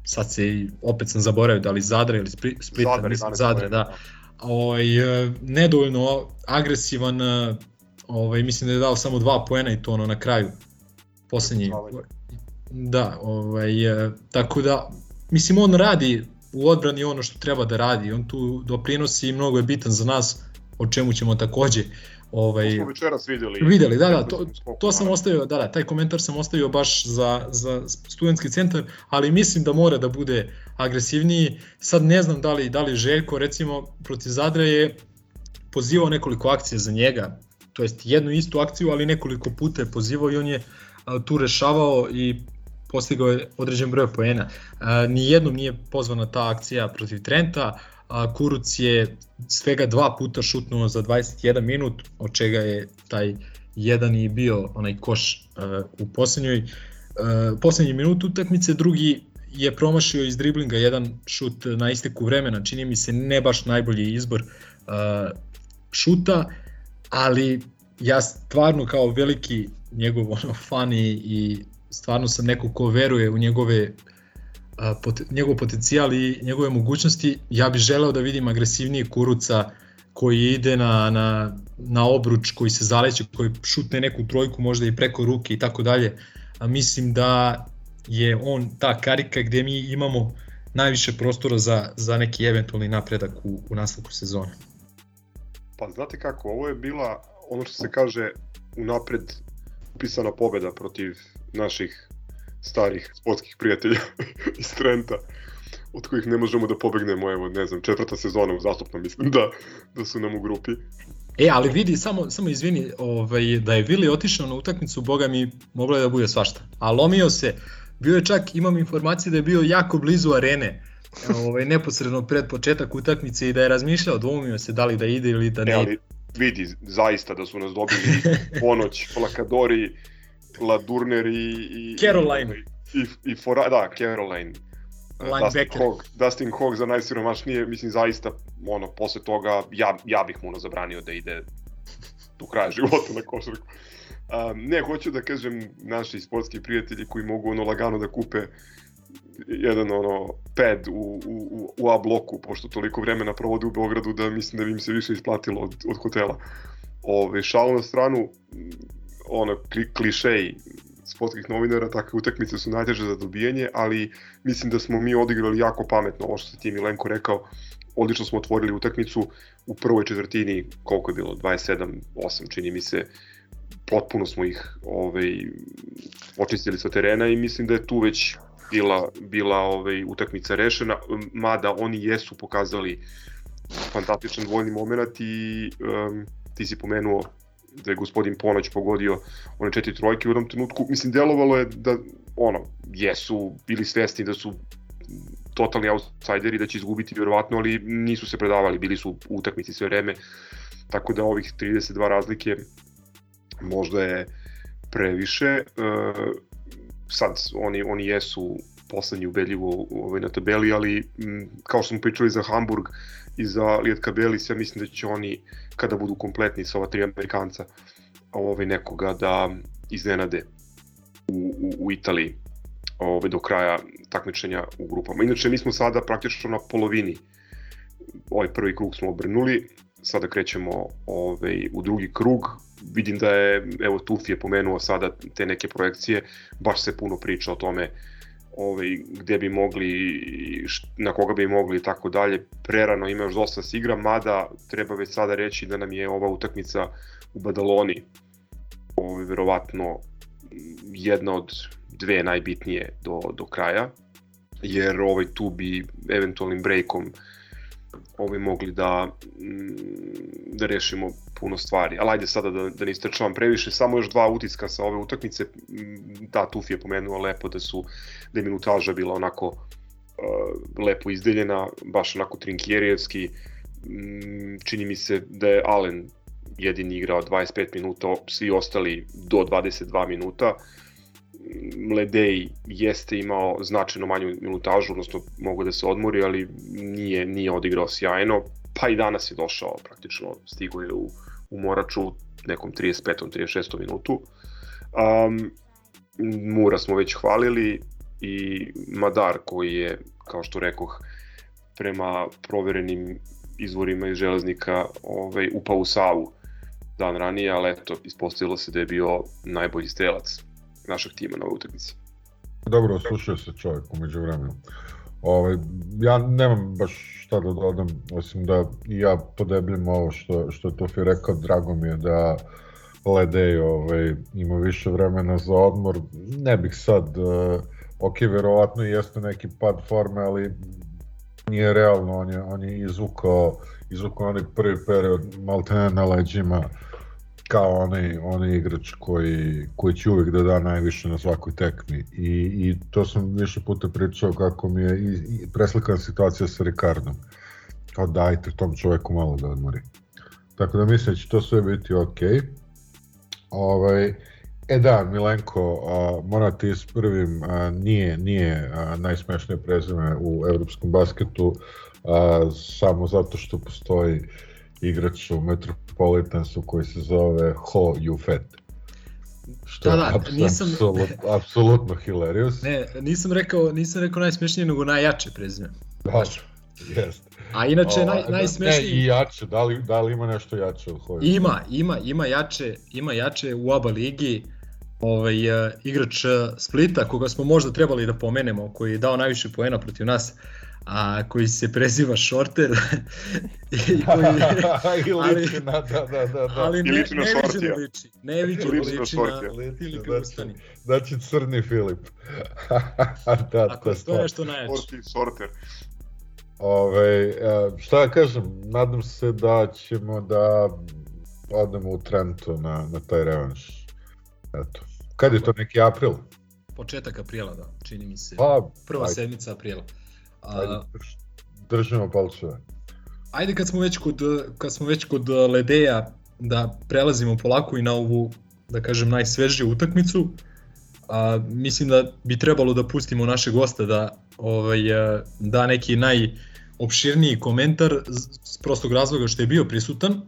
sad se opet sam zaboravio da li Zadra ili Splita, Zadra, mislim Zadra, da. Ovaj nedovoljno agresivan, ovaj mislim da je dao samo dva poena i to ono na kraju poslednji Da, ovaj, e, tako da, mislim, on radi u odbrani ono što treba da radi, on tu doprinosi i mnogo je bitan za nas, o čemu ćemo takođe ovaj smo večeras videli. Videli, da, da, to, to sam ostavio, da, da, taj komentar sam ostavio baš za, za studentski centar, ali mislim da mora da bude agresivniji. Sad ne znam da li, da li Željko, recimo, protiv Zadra je pozivao nekoliko akcija za njega, to jest jednu istu akciju, ali nekoliko puta je pozivao i on je tu rešavao i postigao je određen broj poena. Nijednom nije pozvana ta akcija protiv Trenta, a Kuruc je svega dva puta šutnuo za 21 minut, od čega je taj jedan i bio onaj koš u poslednjoj poslednji minut utakmice, drugi je promašio iz driblinga jedan šut na isteku vremena, čini mi se ne baš najbolji izbor šuta, ali ja stvarno kao veliki njegov ono, fan i, i stvarno sam neko ko veruje u njegove pot, njegov potencijal i njegove mogućnosti, ja bih želeo da vidim agresivniji kuruca koji ide na, na, na obruč, koji se zaleće, koji šutne neku trojku možda i preko ruke i tako dalje. A mislim da je on ta karika gde mi imamo najviše prostora za, za neki eventualni napredak u, u nastavku sezone. Pa znate kako, ovo je bila ono što se kaže unapred upisana pobeda protiv naših starih sportskih prijatelja iz Trenta od kojih ne možemo da pobegnemo, evo, ne znam, četvrta sezona uzastopno mislim da, da su nam u grupi. E, ali vidi, samo, samo izvini, ovaj, da je Vili otišao na utakmicu, boga mi moglo je da bude svašta. A lomio se, bio je čak, imam informacije da je bio jako blizu arene, ovaj, neposredno pred početak utakmice i da je razmišljao, dvomio se da li da ide ili da ne, ne ali, vidi zaista da su nas dobili ponoć, Plakadori, Ladurner i... i Caroline. I, i, i fora, da, Caroline. Dustin Hogg, Dustin Hogg za najsiromašnije, mislim zaista, ono, posle toga, ja, ja bih mu ono zabranio da ide do kraja života na košarku. Um, ne, hoću da kažem, naši sportski prijatelji koji mogu ono lagano da kupe jedan ono pad u, u, u A bloku, pošto toliko vremena provode u Beogradu da mislim da bi im se više isplatilo od, od hotela. Ove, šalu na stranu, ono, kli, klišej sportskih novinara, takve utakmice su najteže za dobijanje, ali mislim da smo mi odigrali jako pametno, ovo što se ti Milenko rekao, odlično smo otvorili utakmicu u prvoj četvrtini, koliko je bilo, 27-8 čini mi se, potpuno smo ih ovaj, očistili sa terena i mislim da je tu već bila, bila ovaj, utakmica rešena, mada oni jesu pokazali fantastičan dvojni moment i um, ti si pomenuo da je gospodin Ponoć pogodio one četiri trojke u jednom trenutku. Mislim, delovalo je da, ono, jesu bili svesni da su totalni outsideri, da će izgubiti vjerovatno, ali nisu se predavali, bili su u utakmici sve vreme, tako da ovih 32 razlike možda je previše. E, sad, oni, oni jesu poslednji ubedljivo ovaj, na tabeli, ali m, kao što smo pričali za Hamburg i za Lijetka Belis, ja mislim da će oni, kada budu kompletni sa ova tri Amerikanca, ovaj, nekoga da iznenade u, u, u Italiji ovaj, do kraja takmičenja u grupama. Inače, mi smo sada praktično na polovini ovaj prvi krug smo obrnuli, sada krećemo ovaj, u drugi krug. Vidim da je, evo Tufi je pomenuo sada te neke projekcije, baš se puno priča o tome ovaj, gde bi mogli, na koga bi mogli i tako dalje. Prerano ima još dosta se igra, mada treba već sada reći da nam je ova utakmica u Badaloni ovaj, verovatno jedna od dve najbitnije do, do kraja, jer ovaj tu bi eventualnim breakom ovaj mogli da mm, da rešimo puno stvari. Ali ajde sada da, da ne istrčavam previše, samo još dva utiska sa ove utakmice. Mm, Da, Tufi je pomenuo lepo da su da je minutaža bila onako uh, lepo izdeljena, baš onako trinkijerijevski. Mm, čini mi se da je Allen jedini igrao 25 minuta, svi ostali do 22 minuta. Ledej jeste imao značajno manju minutažu, odnosno mogu da se odmori, ali nije, nije odigrao sjajno, pa i danas je došao praktično, stigo je u, u Moraču nekom 35. 36. minutu. Um, Mura smo već hvalili i Madar koji je, kao što rekoh, prema proverenim izvorima iz železnika ovaj, upao u Savu dan ranije, ali eto, ispostavilo se da je bio najbolji strelac našeg tima na ovoj utakmici. Dobro, slušao se čovjek umeđu vremenu. Ovaj, ja nemam baš šta da dodam, osim da ja podebljam ovo što, što je Tofi rekao, drago mi je da Ledej ovaj, ima više vremena za odmor. Ne bih sad, uh, ok, verovatno jeste neki pad forme, ali nije realno, on je, on je izvukao, izvukao onaj prvi period maltene na leđima kao onaj, onaj igrač koji, koji će uvijek da da najviše na svakoj tekmi. I, i to sam više puta pričao kako mi je i, i preslikana situacija sa Ricardom. Kao dajte tom čoveku malo da odmori. Tako da mislim da će to sve biti ok ovaj, E da, Milenko, a, moram ti ispravim, a, nije, nije a, najsmešnije prezime u evropskom basketu, a, samo zato što postoji igrač u Metropolitansu koji se zove Ho Yufet. Što Da, da, apso- nisam- apsolut, apsolutno hilarious. Ne, nisam rekao, nisam rekao najsmešnije, nego najjače prezime. Da, jest. A inače, naj, O, najsmešniji... Ne, i jače, da li, da li ima nešto jače od Ho Yufet? Ima, ima, ima jače, ima jače u ABA ligi ovaj, uh, igrač uh, Splita, koga smo možda trebali da pomenemo, koji je dao najviše poena protiv nas, a koji se preziva Shorter i koji, I ali- liči na, da, da, da, da. ali ne, liči na viđeno liči, ne viđeno Liči na liči na Shortija. Filipa Znači, Ustani. znači crni Filip. da, Ako to je je to to. nešto najjače. Sorti, sorter. Ove, e, šta da kažem, nadam se da ćemo da odemo u Trento na, na taj revanš. Eto. Kad je to neki april? Početak aprila, da, čini mi se. Pa, Prva ajde, sedmica aprila. A, držimo palčeve. Ajde kad smo već kod kad smo već kod uh, Ledeja da prelazimo polako i na ovu da kažem najsvežiju utakmicu. A, mislim da bi trebalo da pustimo našeg gosta da ovaj uh, da neki najopširniji komentar s prostog razloga što je bio prisutan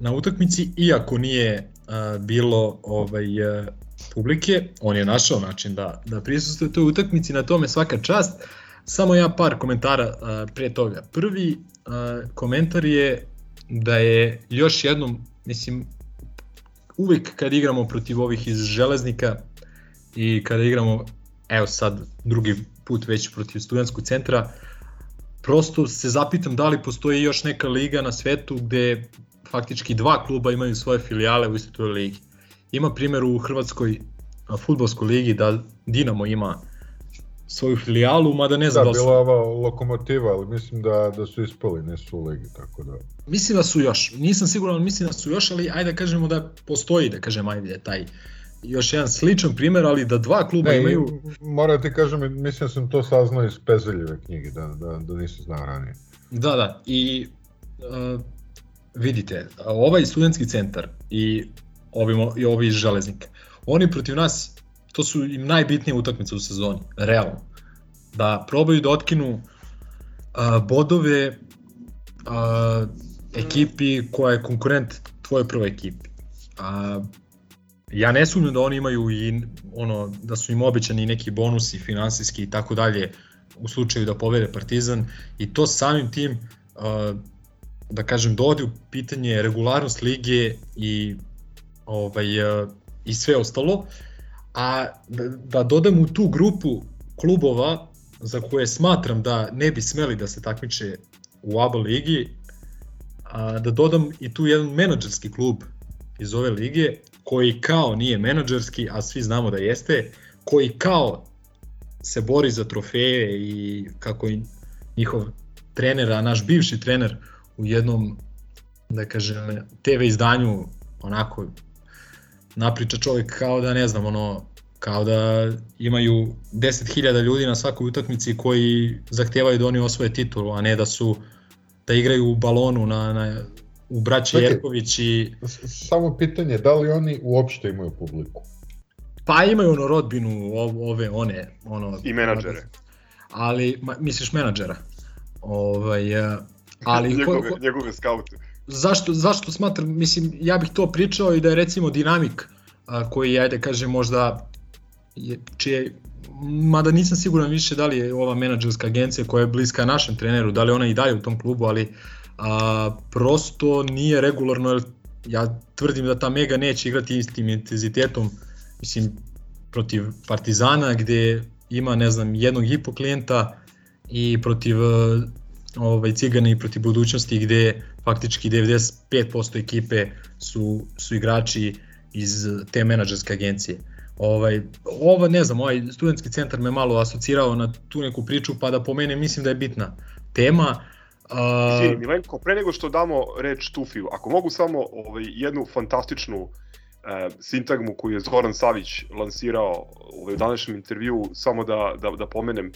na utakmici iako nije uh, bilo ovaj uh, publike, on je našao način da da prisustvuje toj utakmici, na tome svaka čast. Samo ja par komentara uh, pre toga. Prvi uh, komentar je da je još jednom, mislim, uvek kad igramo protiv ovih iz železnika i kada igramo, evo sad drugi put već protiv studentskog centra, prosto se zapitam da li postoji još neka liga na svetu gde faktički dva kluba imaju svoje filijale u istoj toj ligi. Ima primjer u Hrvatskoj a, fudbalskoj ligi da Dinamo ima svoju filijalu, mada ne Da, znam da, li su... bila je ova lokomotiva, ali mislim da, da su ispali, nisu u ligi, tako da... Mislim da su još, nisam siguran, ali mislim da su još, ali ajde da kažemo da postoji, da kažem, ajde, taj još jedan sličan primer, ali da dva kluba Ne, imaju... moram ti kažem, mislim da sam to saznao iz Pezeljeve knjige, da, da, da nisam znao ranije. Da, da, i uh, vidite, ovaj studentski centar i ovi, i ovi iz železnika, oni protiv nas, to su im najbitnije utakmice u sezoni, realno. Da probaju da otkinu uh, bodove uh, ekipi koja je konkurent tvojoj prvoj ekipi. A, ja ne sumnjam da oni imaju i ono da su im obećani neki bonusi finansijski i tako dalje u slučaju da pobede Partizan i to samim tim uh, da kažem, dovodi u pitanje regularnost lige i, ovaj, e, i sve ostalo, a da, da dodam u tu grupu klubova za koje smatram da ne bi smeli da se takmiče u ABA ligi, a, da dodam i tu jedan menadžerski klub iz ove lige, koji kao nije menadžerski, a svi znamo da jeste, koji kao se bori za trofeje i kako i njihov trener, a naš bivši trener u jednom, da kažem, TV izdanju onako napriča čovjek kao da ne znam, ono, kao da imaju 10.000 ljudi na svakoj utakmici koji zahtevaju da oni osvoje titulu, a ne da su da igraju u balonu na, na u braći Čekaj. Jerković i Samo pitanje, da li oni uopšte imaju publiku? pa imaju ono rodbinu ov- ove one ono I menadžere. ali ma, misliš menadžera ovaj e, ali ko, njegove, ko, njegove skaute. Zašto, zašto smatram, mislim, ja bih to pričao i da je recimo dinamik a, koji, ajde kažem, možda je, čije, mada nisam siguran više da li je ova menadžerska agencija koja je bliska našem treneru, da li ona i dalje u tom klubu, ali a, prosto nije regularno, jer ja tvrdim da ta Mega neće igrati istim intenzitetom, mislim, protiv Partizana gde ima, ne znam, jednog i po klijenta i protiv ovaj, Cigana i protiv budućnosti gde faktički 95% ekipe su, su igrači iz te menadžerske agencije. Ovaj, ovo ne znam, ovaj studentski centar me malo asocirao na tu neku priču, pa da po mene mislim da je bitna tema. A, Izvini, Milenko, pre nego što damo reč Tufiju, ako mogu samo ovaj, jednu fantastičnu e, sintagmu koju je Zoran Savić lansirao ovaj, u današnjem intervju, samo da, da, da pomenem,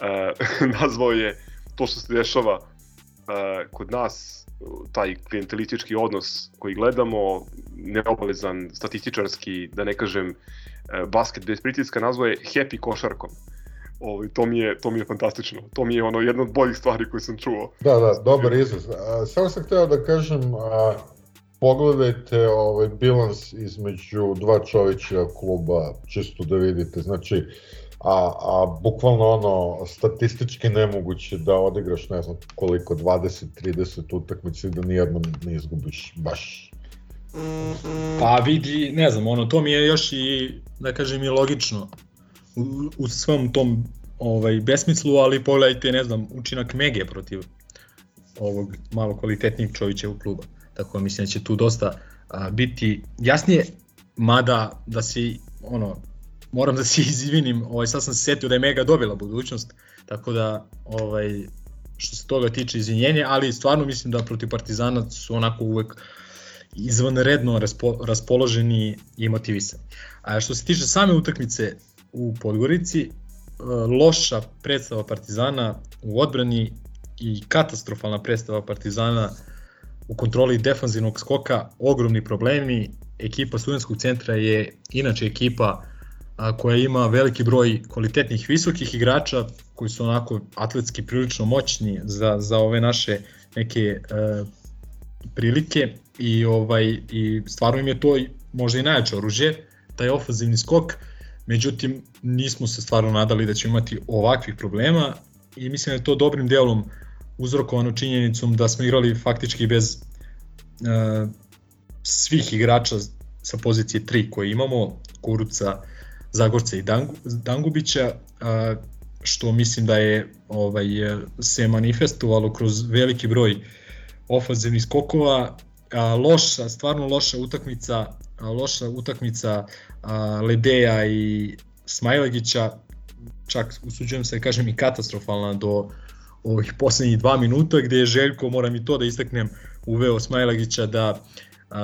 e, nazvao je to što se dešava e, kod nas, taj klijentelistički odnos koji gledamo, neobavezan, statističarski, da ne kažem, e, basket bez pritiska, nazvao je happy košarkom. Ovaj, to, mi je, to mi je fantastično. To mi je ono jedna od boljih stvari koje sam čuo. Da, da, dobar izraz. Samo sam hteo da kažem, a, pogledajte ovaj bilans između dva čovića kluba, čisto da vidite, znači, a, a bukvalno ono, statistički nemoguće da odigraš ne znam koliko, 20-30 utakmica i da nijednom ne izgubiš baš. Pa vidi, ne znam, ono, to mi je još i, da kažem, i logično u, u svom tom ovaj, besmislu, ali pogledajte, ne znam, učinak Mege protiv ovog malo kvalitetnijeg Čovićevog kluba. Tako da mislim da će tu dosta a, biti jasnije, mada da si, ono, moram da se izvinim, ovaj, sad sam se setio da je Mega dobila budućnost, tako da, ovaj, što se toga tiče izvinjenje, ali stvarno mislim da protiv Partizana su onako uvek izvanredno raspo, raspoloženi i motivisani. A što se tiče same utakmice u Podgorici, e, loša predstava Partizana u odbrani i katastrofalna predstava Partizana u kontroli defanzivnog skoka, ogromni problemi. Ekipa studentskog centra je inače ekipa a, koja ima veliki broj kvalitetnih visokih igrača koji su onako atletski prilično moćni za, za ove naše neke e, prilike i ovaj i stvarno im je to možda i najjače oružje, taj ofanzivni skok, međutim nismo se stvarno nadali da ćemo imati ovakvih problema i mislim da je to dobrim delom uzrokovano činjenicom da smo igrali faktički bez uh, svih igrača sa pozicije 3 koje imamo, Kuruca, Zagorca i Dangu, Dangubića, što mislim da je ovaj se manifestovalo kroz veliki broj ofanzivnih skokova, loša, stvarno loša utakmica, loša utakmica Ledeja i Smajlegića, čak usuđujem se da kažem i katastrofalna do ovih poslednjih dva minuta gde je Željko, moram i to da istaknem, uveo Smajlagića da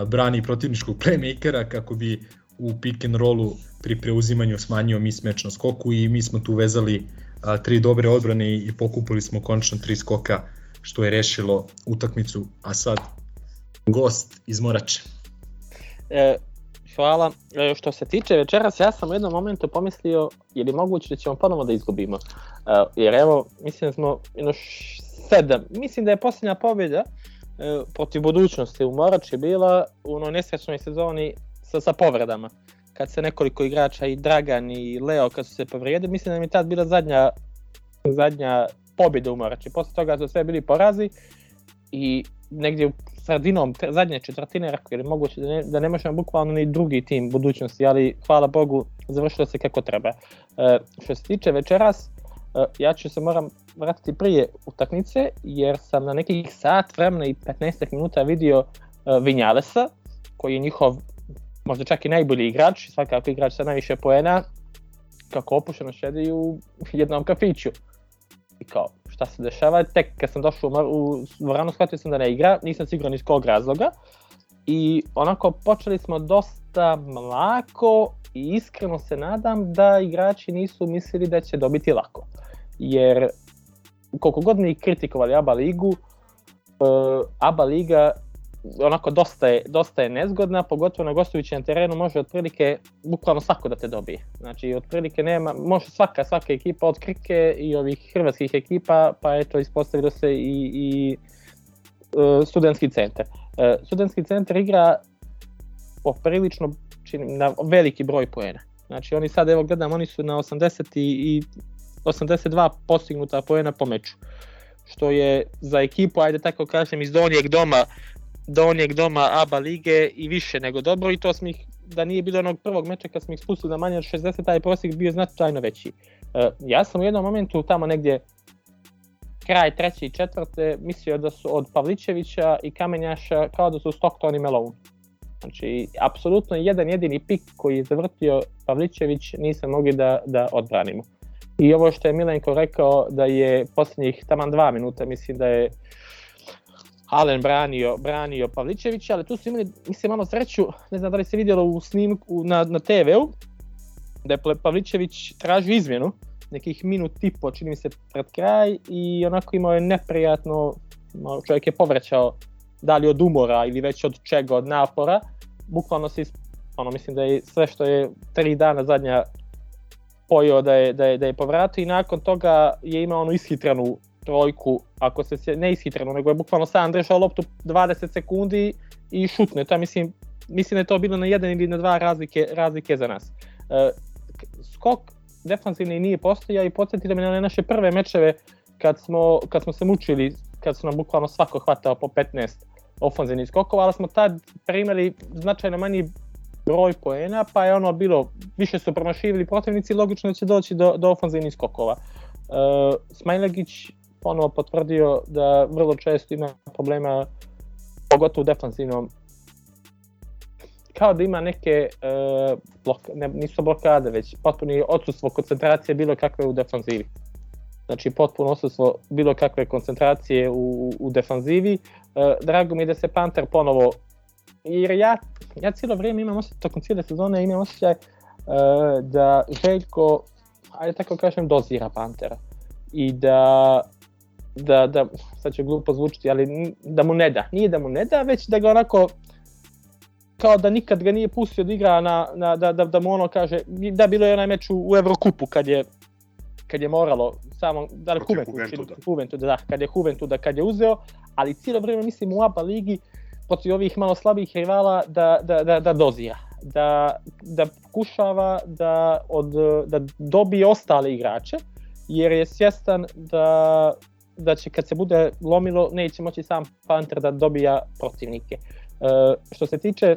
brani protivničkog playmakera kako bi u pick and rollu pri preuzimanju smanjio mismatch na skoku i mi smo tu vezali a, tri dobre odbrane i, pokupili smo konačno tri skoka što je rešilo utakmicu, a sad gost iz Morače. E, hvala. E, što se tiče večeras, ja sam u jednom momentu pomislio je li moguće da ćemo ponovo da izgubimo. E, jer evo, mislim da smo jedno sedam, mislim da je posljednja pobjeda e, protiv budućnosti u Morači bila u onoj nesrećnoj sezoni sa, sa povredama. Kad se nekoliko igrača i Dragan i Leo kad su se povrijedili, mislim da mi je tad bila zadnja, zadnja pobjeda u Morači. Posle toga su sve bili porazi i negdje sredinom tre- zadnje četvrtine rekao ili moguće da ne, da ne možemo bukvalno ni drugi tim budućnosti, ali hvala Bogu završilo se kako treba. E, što se tiče večeras, e, ja ću se moram vratiti prije utakmice jer sam na nekih sat vremena i 15 minuta vidio e, Vinjalesa koji je njihov možda čak i najbolji igrač, svakako igrač sa najviše poena, kako opušteno šedi u jednom kafiću. I kao, šta se dešava, tek kad sam došao u, mar- u dvoranu shvatio sam da ne igra, nisam siguran iz kog razloga. I onako počeli smo dosta mlako i iskreno se nadam da igrači nisu mislili da će dobiti lako. Jer koliko god mi kritikovali ABA ligu, uh, ABA liga onako dosta je, dosta je nezgodna, pogotovo na gostujućem terenu može otprilike bukvalno svako da te dobije. Znači otprilike nema, može svaka, svaka ekipa od Krke i ovih hrvatskih ekipa, pa eto ispostavilo se i, i uh, studentski centar. Uh, studentski centar igra poprilično čini, na veliki broj poena. Znači oni sad evo gledam, oni su na 80 i, i 82 postignuta poena po meču. Što je za ekipu, ajde tako kažem, iz donjeg doma donjeg doma ABA lige i više nego dobro i to smo ih, da nije bilo onog prvog meča kad smo ih spustili na manje od 60, taj prosjek bio značajno veći. E, ja sam u jednom momentu tamo negdje kraj treće i četvrte mislio da su od Pavličevića i Kamenjaša kao da su Stockton i Malone. Znači, apsolutno jedan jedini pik koji je zavrtio Pavličević nisam mogli da, da odbranimo. I ovo što je Milenko rekao da je posljednjih taman dva minuta, mislim da je Alen branio, branio Pavličevića, ali tu su imali, mislim, malo sreću, ne znam da li se vidjelo u snimku na, na TV-u, da je Pavličević tražio izmjenu, nekih minut i po, čini mi se, pred kraj i onako imao je neprijatno, čovjek je povraćao da li od umora ili već od čega, od napora, bukvalno se, ono, mislim da je sve što je tri dana zadnja pojeo da je, da je, da je povratio i nakon toga je imao onu ishitranu trojku, ako se ne ishitreno, nego je bukvalno sam držao loptu 20 sekundi i šutne. To mislim, mislim da je to bilo na jedan ili na dva razlike, razlike za nas. E, skok defanzivni nije postojao i podsjetite me na naše prve mečeve kad smo, kad smo se mučili, kad su nam bukvalno svako hvatao po 15 ofanzivnih skokova, ali smo tad primali značajno manji broj poena, pa je ono bilo, više su promašivili protivnici, logično da će doći do, do ofanzivnih skokova. Uh, Smajlegić ponovo potvrdio da vrlo često ima problema, pogotovo u defanzivnom, kao da ima neke, uh, blok, ne, nisu blokade, već potpuno odsustvo koncentracije bilo kakve u defanzivi. Znači potpuno odsustvo bilo kakve koncentracije u, u defanzivi. Uh, drago mi je da se Panter ponovo, jer ja, ja cijelo vrijeme imam osjećaj, tokom cijele sezone imam osjećaj uh, da Željko, ajde tako kažem, dozira Pantera. I da da, da, sad će glupo zvučiti, ali da mu ne da. Nije da mu ne da, već da ga onako kao da nikad ga nije pustio da igra na, na da, da, da mu ono kaže, da bilo je onaj meč u, u Evrokupu kad je kad je moralo samo, da li Juventud, da, kad je Juventud, da kad je uzeo, ali cijelo vrijeme mislim u ABA ligi protiv ovih malo slabih rivala da, da, da, da dozija, da, da pokušava da, od, da dobije ostale igrače, jer je svjestan da da će kad se bude lomilo neće moći sam Panter da dobija protivnike. E, što se tiče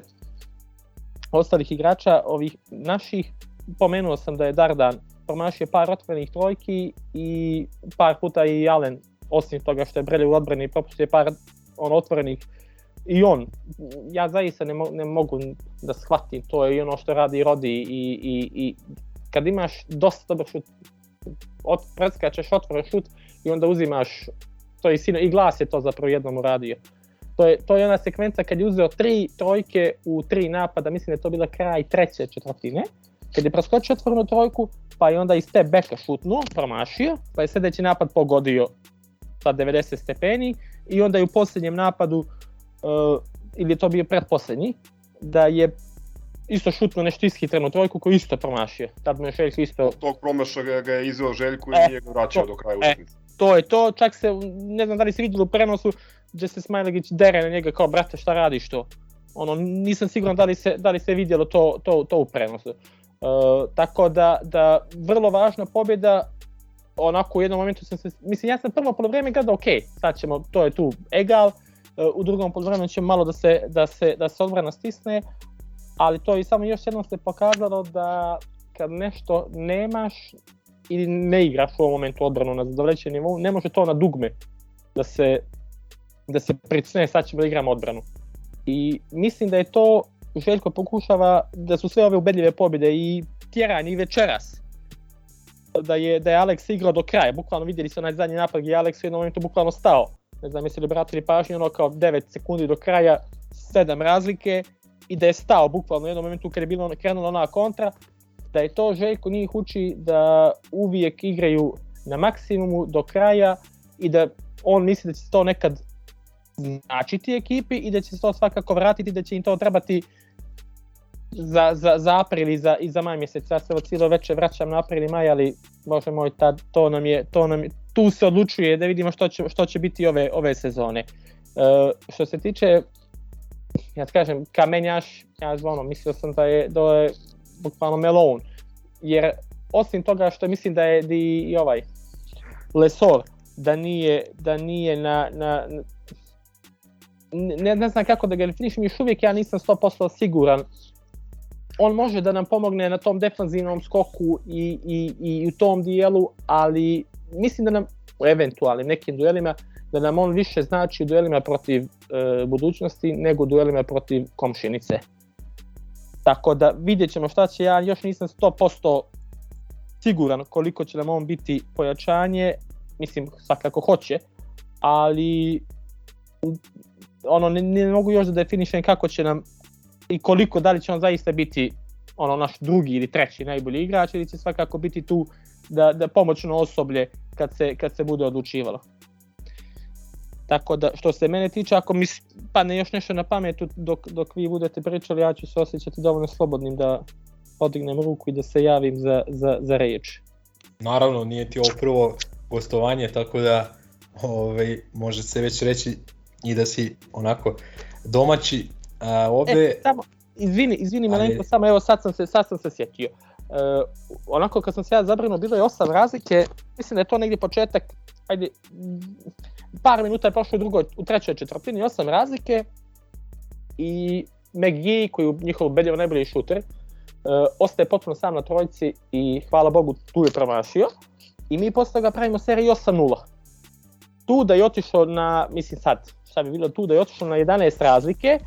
ostalih igrača, ovih naših, pomenuo sam da je Dardan promašio par otvorenih trojki i par puta i Allen, osim toga što je Brelje u odbrani propustio par on otvorenih i on, ja zaista ne, mo ne mogu da shvatim, to je i ono što radi Rodi i, i, i kad imaš dosta dobar šut, od, preskačeš otvoren šut, i onda uzimaš to je sino, i glas je to zapravo jednom uradio. To je, to je ona sekvenca kad je uzeo tri trojke u tri napada, mislim da je to bila kraj treće četvrtine, kad je preskočio otvorenu trojku, pa je onda iz te beka šutnuo, promašio, pa je sljedeći napad pogodio sa 90 stepeni i onda je u posljednjem napadu, uh, ili je to bio predposlednji, da je isto šutno nešto ishitrenu trojku koju isto promašio. Tad mu je Željko isto... Tog promaša ga je izveo Željko i e, nije ga vraćao to, do kraja e, utakmice. To je to, čak se, ne znam da li se vidjelo u prenosu, gdje se Smajlegić dere na njega kao, brate, šta radiš to? Ono, nisam siguran da li se, da li se vidjelo to, to, to u prenosu. Uh, tako da, da, vrlo važna pobjeda, onako u jednom momentu sam se, mislim, ja sam prvo polovreme gledao, ok, sad ćemo, to je tu egal, u drugom poluvremenu će malo da se, da se, da se odbrana stisne, ali to i samo još jednom se pokazalo da kad nešto nemaš ili ne igraš u ovom momentu odbranu na zadovoljćem nivou, ne može to na dugme da se da se pricne sad ćemo da igramo odbranu. I mislim da je to Željko pokušava da su sve ove ubedljive pobjede i tjeranje i večeras da je, da je Alex igrao do kraja, bukvalno vidjeli su onaj zadnji napad gdje je Alex u jednom momentu bukvalno stao. Ne znam jesi li obratili pažnju, ono kao 9 sekundi do kraja, 7 razlike i da je stao bukvalno u jednom momentu kad je bilo krenula ona kontra, da je to Željko njih uči da uvijek igraju na maksimumu do kraja i da on misli da će to nekad značiti ekipi i da će se to svakako vratiti, da će im to trebati za, za, za april i za, i za maj mjesec. Ja se ovo cijelo večer vraćam na april i maj, ali bože moj, tad, to nam je, to nam je, tu se odlučuje da vidimo što će, što će biti ove, ove sezone. E, što se tiče, ja kažem, kamenjaš, ja ono, mislio sam da je, da je bukvalno melon, jer osim toga što mislim da je di, i ovaj Lesor, da nije, da nije na, na, ne, ne znam kako da ga definišem, još uvijek ja nisam 100% siguran on može da nam pomogne na tom defanzivnom skoku i, i, i u tom dijelu, ali mislim da nam u eventualnim nekim duelima da nam on više znači u duelima protiv e, budućnosti nego duelima protiv komšinice. Tako da vidjet ćemo šta će, ja još nisam 100% siguran koliko će nam on biti pojačanje, mislim svakako hoće, ali ono ne, ne mogu još da definišem kako će nam i koliko da li će on zaista biti ono naš drugi ili treći najbolji igrač ili će svakako biti tu da, da pomoćno osoblje kad se, kad se bude odlučivalo. Tako da što se mene tiče, ako mi padne još nešto na pametu dok, dok vi budete pričali, ja ću se osjećati dovoljno slobodnim da podignem ruku i da se javim za, za, za reč. Naravno, nije ti ovo prvo gostovanje, tako da ovaj, može se već reći i da si onako domaći A, ovde... E, samo, izvini, izvini Ali... malenko, samo evo sad sam se, sad sam se sjetio. E, onako kad sam se ja zabrinuo, bilo je osam razlike, mislim da je to negdje početak, ajde, par minuta je prošlo u drugoj, u trećoj četvrtini, osam razlike i McGee, koji je njihov bedljivo najbolji šuter, e, ostaje potpuno sam na trojici i hvala Bogu tu je promašio. I mi posle toga pravimo seriju 8-0. Tu da je otišao na, mislim sad, šta bi bilo tu da je otišao na 11 razlike,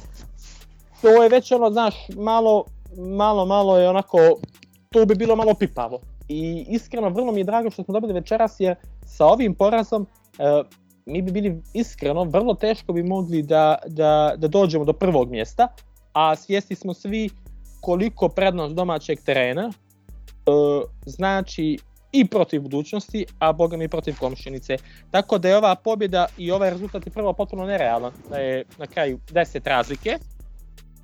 to je već ono, znaš, malo, malo, malo je onako, to bi bilo malo pipavo. I iskreno, vrlo mi je drago što smo dobili večeras, jer sa ovim porazom e, mi bi bili iskreno, vrlo teško bi mogli da, da, da dođemo do prvog mjesta, a svijesti smo svi koliko prednost domaćeg terena e, znači i protiv budućnosti, a boga mi protiv komšinice. Tako da je ova pobjeda i ovaj rezultat je prvo potpuno nerealan, da je na kraju 10 razlike,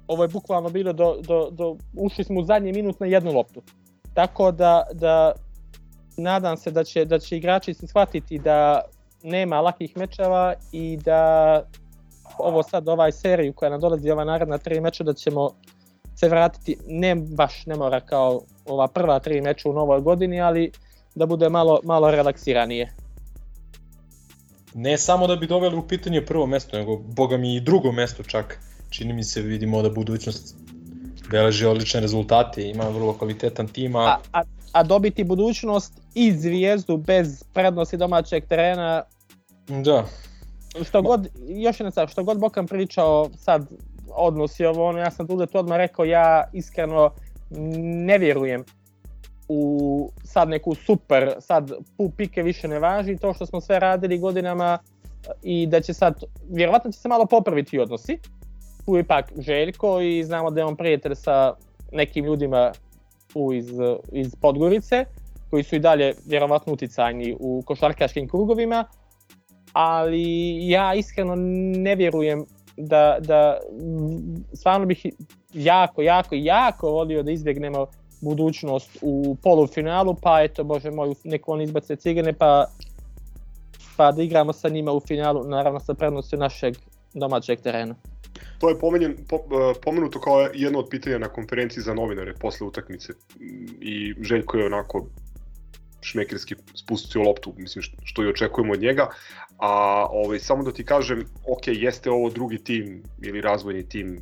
ovo je bukvalno bilo do, do, do ušli smo u zadnji minut na jednu loptu. Tako da, da nadam se da će, da će igrači se shvatiti da nema lakih mečeva i da ovo sad ovaj seriju koja nam dolazi ova naredna tri meča da ćemo se vratiti, ne baš ne mora kao ova prva tri meča u novoj godini, ali da bude malo, malo relaksiranije. Ne samo da bi doveli u pitanje prvo mesto, nego boga mi i drugo mesto čak čini mi se vidimo da budućnost beleži odlične rezultate, ima vrlo kvalitetan tim. A, a, a dobiti budućnost i zvijezdu bez prednosti domaćeg terena Da. Što god, još jedna stvar, što god Bokan pričao sad odnosi ovo, ono, ja sam tu da tu odmah rekao, ja iskreno ne vjerujem u sad neku super, sad pu pike više ne važi, to što smo sve radili godinama i da će sad, vjerovatno će se malo popraviti odnosi, tu ipak Željko i znamo da je on prijatelj sa nekim ljudima tu iz, iz Podgorice, koji su i dalje vjerovatno uticajni u košarkaškim krugovima, ali ja iskreno ne vjerujem da, da stvarno bih jako, jako, jako volio da izbjegnemo budućnost u polufinalu, pa eto, bože moj, neko on izbace cigane, pa, pa da igramo sa njima u finalu, naravno sa prednosti našeg domaćeg terena. To je pomenjen, po, e, pomenuto kao jedno od pitanja na konferenciji za novinare posle utakmice. I Željko je onako šmekerski spustio loptu, mislim što, što i očekujemo od njega, a ovaj, samo da ti kažem, ok, jeste ovo drugi tim ili razvojni tim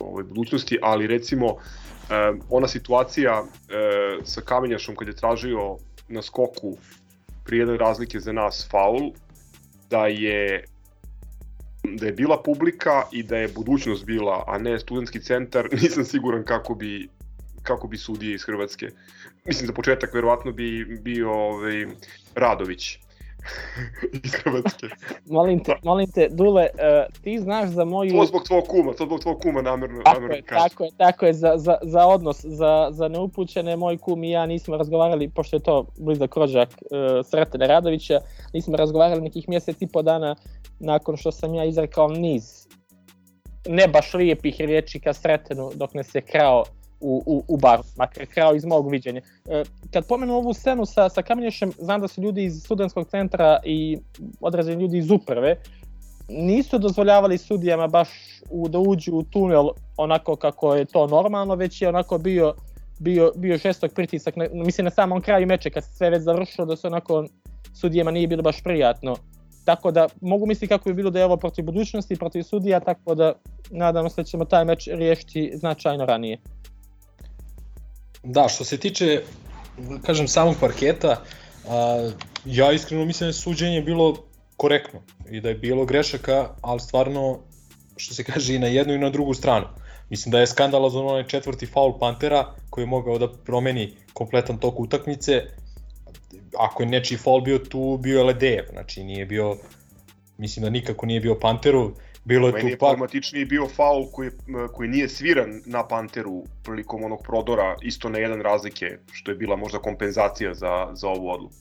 ovaj, budućnosti, ali recimo um, ona situacija um, sa Kamenjašom kad je tražio na skoku prije jedne razlike za nas faul, da je da je bila publika i da je budućnost bila, a ne studentski centar, nisam siguran kako bi kako bi sudije iz Hrvatske. Mislim za početak verovatno bi bio ovaj Radović. Iz Hrvatske. molim te, molim te, Dule, uh, ti znaš za moju... To zbog tvog kuma, to zbog tvog kuma namjerno, tako namjerno je, tako je, tako je, za, za, za odnos, za, za neupućene, moj kum i ja nismo razgovarali, pošto je to blizak rođak uh, Sretene Radovića, nismo razgovarali nekih mjesec i po dana nakon što sam ja izrekao niz ne baš lijepih riječi ka Sretenu dok ne se krao u, u, u bar, makar krao iz mog viđenja. E, kad pomenu ovu scenu sa, sa Kamenješem, znam da su ljudi iz studentskog centra i određeni ljudi iz uprave, nisu dozvoljavali sudijama baš u, da uđu u tunel onako kako je to normalno, već je onako bio bio, bio žestok pritisak, na, mislim na samom kraju meča kad se sve već završilo da se onako sudijama nije bilo baš prijatno. Tako da mogu misliti kako bi bilo da je ovo protiv budućnosti, protiv sudija, tako da nadamo se da ćemo taj meč riješiti značajno ranije. Da, što se tiče, kažem, samog parketa, a, ja iskreno mislim da je suđenje bilo korektno i da je bilo grešaka, ali stvarno, što se kaže, i na jednu i na drugu stranu. Mislim da je skandalozan onaj četvrti faul Pantera koji je mogao da promeni kompletan tok utakmice. Ako je nečiji faul bio tu, bio je Ledejev, znači nije bio, mislim da nikako nije bio Panteru, bilo je Meni tu je problematičniji bio faul koji, koji nije sviran na Panteru prilikom onog prodora, isto na jedan razlike, što je bila možda kompenzacija za, za ovu odluku.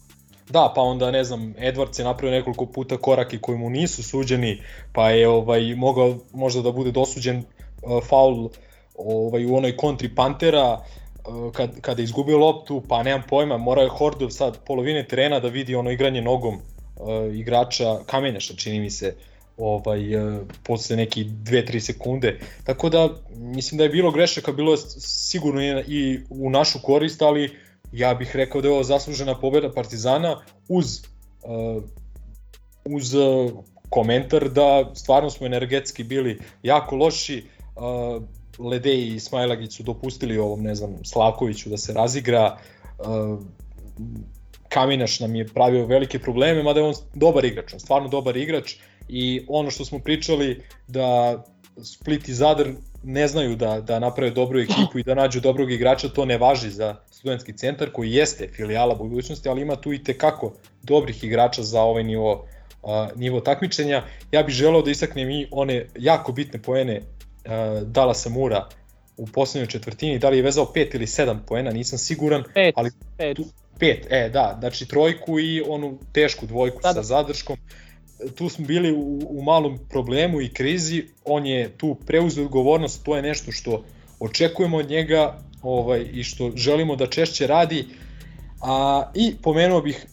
Da, pa onda ne znam, Edwards je napravio nekoliko puta koraki koji mu nisu suđeni, pa je ovaj mogao možda da bude dosuđen uh, faul ovaj u onoj kontri Pantera uh, kad kada je izgubio loptu, pa nemam pojma, mora je Hordov sad polovine terena da vidi ono igranje nogom uh, igrača Kamenjaša, čini mi se ovaj uh, posle neki 2-3 sekunde. Tako da mislim da je bilo grešaka, bilo je sigurno i, u našu korist, ali ja bih rekao da je ovo zaslužena pobeda Partizana uz uh, uz uh, komentar da stvarno smo energetski bili jako loši. Ledej i Smajlagić su dopustili ovom, ne znam, Slavkoviću da se razigra. Kaminaš nam je pravio velike probleme, mada je on dobar igrač, on stvarno dobar igrač i ono što smo pričali da Split i Zadar ne znaju da, da naprave dobru ekipu i da nađu dobrog igrača, to ne važi za studentski centar koji jeste filijala budućnosti, ali ima tu i tekako dobrih igrača za ovaj nivo, uh, nivo takmičenja. Ja bih želeo da istaknem i one jako bitne poene uh, Dalasa Mura u poslednjoj četvrtini, da li je vezao 5 ili 7 poena, nisam siguran, Pet, ali pet. tu, pet, e da, znači trojku i onu tešku dvojku Da, sa da. zadrškom. Tu smo bili u, u malom problemu i krizi, on je tu preuzeo odgovornost, to je nešto što očekujemo od njega ovaj, i što želimo da češće radi. A, I pomenuo bih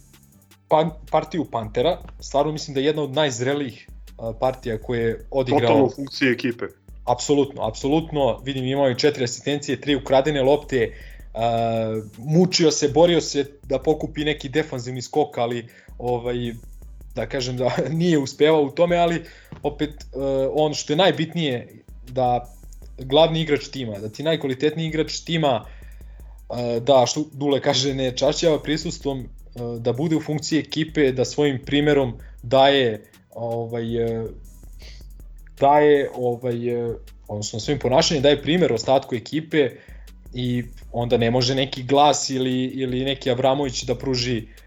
pan, partiju Pantera, stvarno mislim da je jedna od najzrelijih a, partija koje je odigrao. Totalno u funkciji ekipe. Apsolutno, apsolutno, vidim imao i četiri asistencije, tri ukradene lopte, uh, mučio se, borio se da pokupi neki defanzivni skok, ali ovaj, da kažem da nije uspevao u tome, ali opet uh, on što je najbitnije da glavni igrač tima, da ti najkvalitetniji igrač tima uh, da što Dule kaže ne čašćava prisustvom uh, da bude u funkciji ekipe, da svojim primerom daje ovaj daje ovaj odnosno svojim ponašanjem daje primer ostatku ekipe i onda ne može neki glas ili, ili neki Avramović da pruži uh,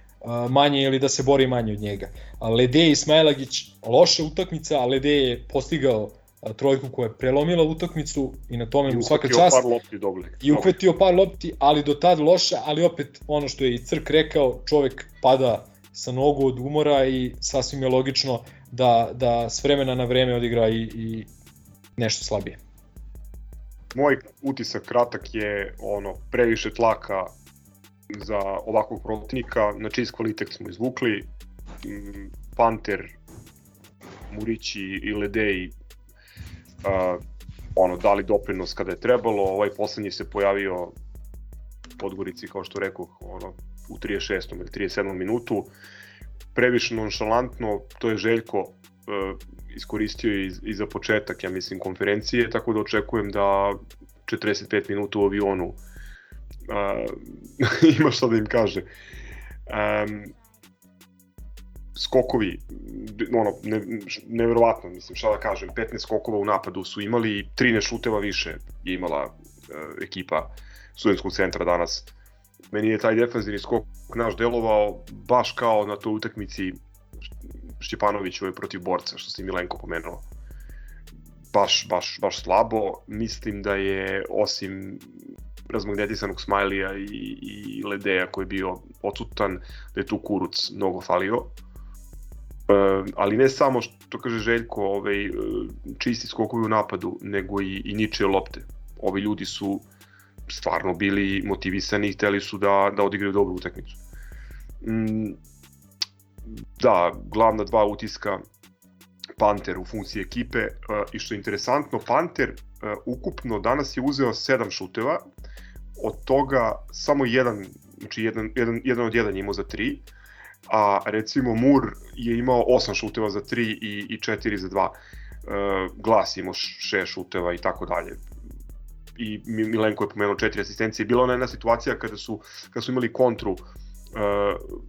manje ili da se bori manje od njega. Lede i Smajlagić loša utakmica, a Lede je postigao trojku koja je prelomila utakmicu i na tome I mu svaka čast. par lopti doble. I uhvatio par lopti, ali do tad loša, ali opet ono što je i Crk rekao, čovek pada sa nogu od umora i sasvim je logično da, da s vremena na vreme odigra i, i nešto slabije. Moj utisak kratak je ono previše tlaka za ovakvog protivnika, na čist kvalitet smo izvukli. Mm, Panter, Murići i Ledeji uh, ono, dali doprinos kada je trebalo, ovaj poslednji se pojavio Podgorici, kao što rekao, ono, u 36. ili 37. minutu. Previše nonšalantno, to je Željko uh, iskoristio i, i za početak, ja mislim, konferencije, tako da očekujem da 45 minuta u avionu uh, ima šta da im kaže. Um, skokovi, ono, ne, nevjerovatno, mislim, šta da kažem, 15 skokova u napadu su imali i 13 šuteva više je imala uh, ekipa studentskog centra danas. Meni je taj defanzivni skok naš delovao baš kao na toj utakmici Šćepanovićove protiv borca, što si Milenko pomenuo. Baš, baš, baš slabo. Mislim da je, osim razmagnetisanog Smajlija i, i Ledeja koji je bio odsutan, da je tu Kuruc mnogo falio. E, ali ne samo što kaže Željko, ovaj, čisti skokovi u napadu, nego i, i ničije lopte. Ovi ljudi su stvarno bili motivisani i hteli su da, da odigraju dobru utakmicu. Mm, da, glavna dva utiska Panter u funkciji ekipe uh, i što je interesantno, Panter uh, ukupno danas je uzeo 7 šuteva, od toga samo jedan, znači jedan, jedan, jedan od jedan je imao za 3, a recimo Mur je imao 8 šuteva za 3 i, i 4 za 2. Uh, Glas imao 6 šuteva i tako dalje i Milenko je pomenuo četiri asistencije. Bila ona jedna situacija kada su, kada su imali kontru uh,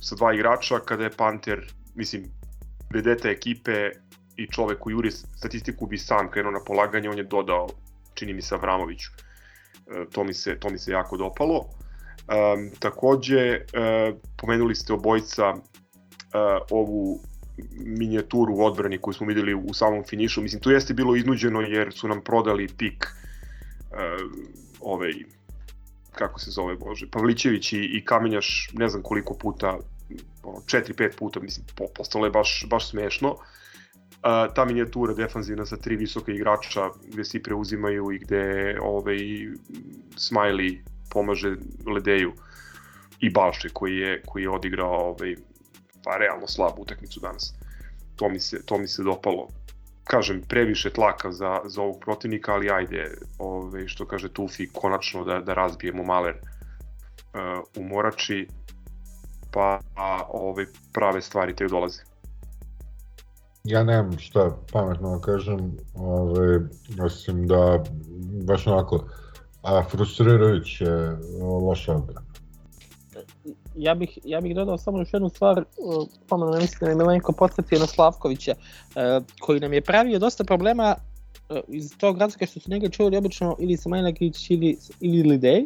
sa dva igrača, kada je Panter, mislim, vedeta ekipe i čovek koji juri statistiku bi sam krenuo na polaganje, on je dodao, čini mi se, Avramoviću. Uh, to, mi se, to mi se jako dopalo. Um, takođe, uh, pomenuli ste obojica uh, ovu minijaturu u odbrani koju smo videli u samom finišu. Mislim, to jeste bilo iznuđeno jer su nam prodali pik uh, ovaj, kako se zove, bože, Pavlićević i, i Kamenjaš, ne znam koliko puta, ono, 4-5 puta, mislim, po, postalo je baš, baš smešno. Uh, ta minijatura defanzivna sa tri visoka igrača gde svi preuzimaju i gde ovaj, Smiley pomaže Ledeju i Balše koji je, koji je odigrao ovaj, pa realno slabu utakmicu danas. To mi se, to mi se dopalo kažem, previše tlaka za, za ovog protivnika, ali ajde, ove, što kaže Tufi, konačno da, da razbijemo Maler uh, u Morači, pa a, ove, prave stvari te dolaze. Ja nemam šta pametno da kažem, ove, osim da baš onako a, frustrirajuće loša odbrana ja bih, ja bih dodao samo još jednu stvar, pomenu ne mislim da je Milenko podsjetio na Slavkovića, uh, koji nam je pravio dosta problema uh, iz tog razlika što su njega čuli obično ili Samajlagić ili, ili Lidej,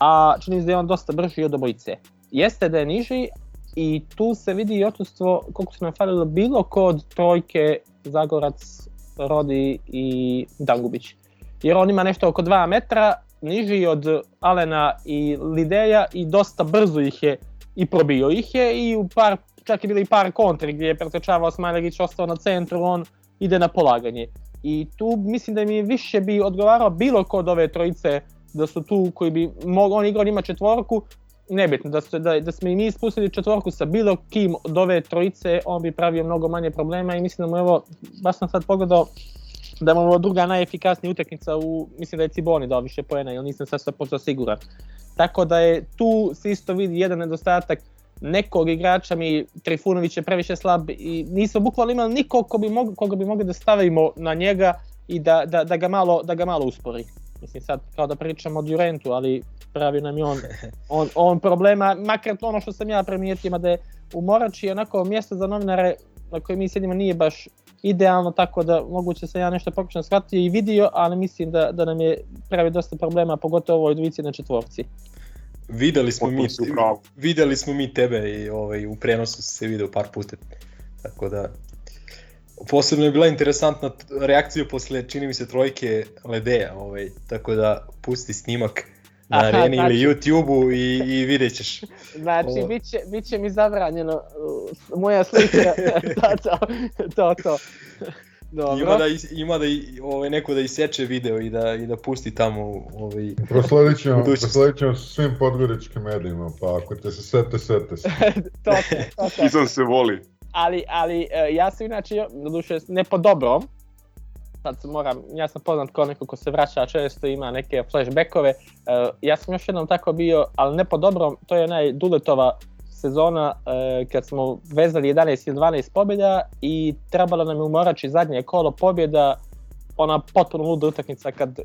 a čini se da je on dosta brži od obojice. Jeste da je niži i tu se vidi i otustvo koliko su nam falilo bilo kod trojke Zagorac, Rodi i Dangubić. Jer on ima nešto oko 2 metra, niži od Alena i Lideja i dosta brzo ih je i probio ih je i u par, čak je bili i par kontri gdje je pretečavao Smajlegić ostao na centru, on ide na polaganje. I tu mislim da mi više bi odgovarao bilo kod ove trojice da su tu koji bi mogao, on igrao ima četvorku, nebitno, da, su, da, da smo i mi spustili četvorku sa bilo kim od ove trojice, on bi pravio mnogo manje problema i mislim da mu evo, baš sam sad pogledao, da mu ovo druga najefikasnija utakmica u, mislim da je Ciboni dao više poena, jer nisam sad 100% siguran. Tako da je tu se isto vidi jedan nedostatak nekog igrača mi Trifunović je previše slab i nismo bukvalno imali nikog ko bi mog, koga bi mogli da stavimo na njega i da, da, da, ga malo, da ga malo uspori. Mislim sad kao da pričamo o Durentu, ali pravi nam je on, on, on problema, makar to ono što sam ja primijetio, da je u Morači onako mjesto za novinare na koje mi sedimo nije baš idealno, tako da moguće sam ja nešto pokušan shvatio i vidio, ali mislim da, da nam je pravi dosta problema, pogotovo ovoj dvici na četvorci. Videli smo mi, videli smo mi tebe i ovaj, u prenosu se video par puta. Tako da posebno je bila interesantna reakcija posle čini mi se trojke Ledeja, ovaj, tako da pusti snimak na Aha, areni znači, ili YouTube-u i, i vidjet ćeš. Znači, Ovo... bit, će, bit će mi zabranjeno uh, moja slika, to, to, to, to. Dobro. Ima da, ima da i, ovaj, neko da iseče video i da, i da pusti tamo ovaj, prosledit ćemo, prosledit ćemo svim podgoričkim medijima, pa ako te se sete, sete se. to, to, to. Izan se voli. Ali, ali e, ja sam inače, duše, ne po dobrom, sad moram, ja sam poznat kao neko ko se vraća često, ima neke flashbackove. Uh, ja sam još jednom tako bio, ali ne po dobrom, to je onaj Duletova sezona uh, kad smo vezali 11 ili 12 pobjeda i trebalo nam je umorači zadnje kolo pobjeda, ona potpuno luda utakmica kad,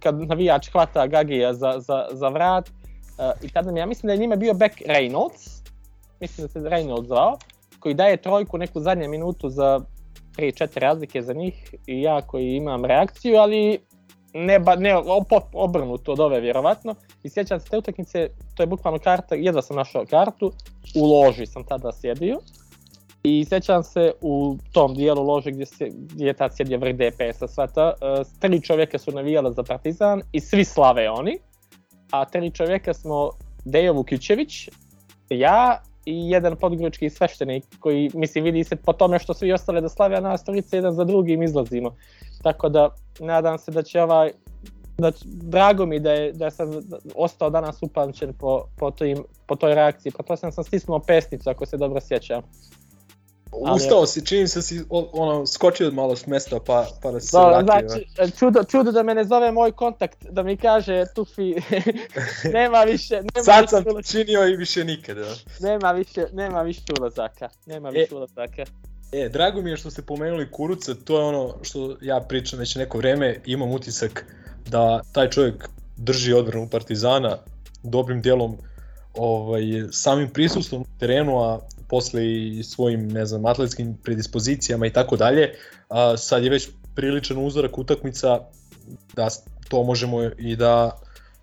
kad navijač hvata Gagija za, za, za vrat. I tada mi, ja mislim da je njima bio back Reynolds, mislim da se Reynolds zvao, koji daje trojku neku zadnju minutu za 3-4 razlike za njih i ja koji imam reakciju, ali ne, ba, ne obrnuto od ove vjerovatno. I sjećam se te utakmice, to je bukvalno karta, jedva sam našao kartu, u loži sam tada sjedio. I sjećam se u tom dijelu lože gdje, se, gdje je tad sjedio vrh DPS-a sveta, uh, tri čovjeka su navijala za Partizan i svi slave oni. A tri čovjeka smo Dejo Vukićević, ja i jedan podgručki sveštenik koji, mislim, vidi se po tome što svi ostale da slave, a nas trojice jedan za drugim izlazimo. Tako da, nadam se da će ovaj, da drago mi da, je, da sam ostao danas upamćen po, po, tim, po toj reakciji, po to sam sam stisnuo pesnicu, ako se dobro sjećam. Ustao si, čini se si ono, skočio malo s mesta pa, pa da se da, vratio. Znači, čudo, čudo da me ne zove moj kontakt, da mi kaže Tufi, nema više, nema Sad više sam ulazaka. činio i više nikada. Nema više, nema više ulazaka, nema više ulazaka. E, drago mi je što ste pomenuli Kuruca, to je ono što ja pričam već neko vreme, imam utisak da taj čovjek drži odbranu Partizana dobrim dijelom ovaj, samim prisustvom na terenu, a posle i svojim, ne znam, atletskim predispozicijama i tako dalje. Sad je već priličan uzorak utakmica da to možemo i da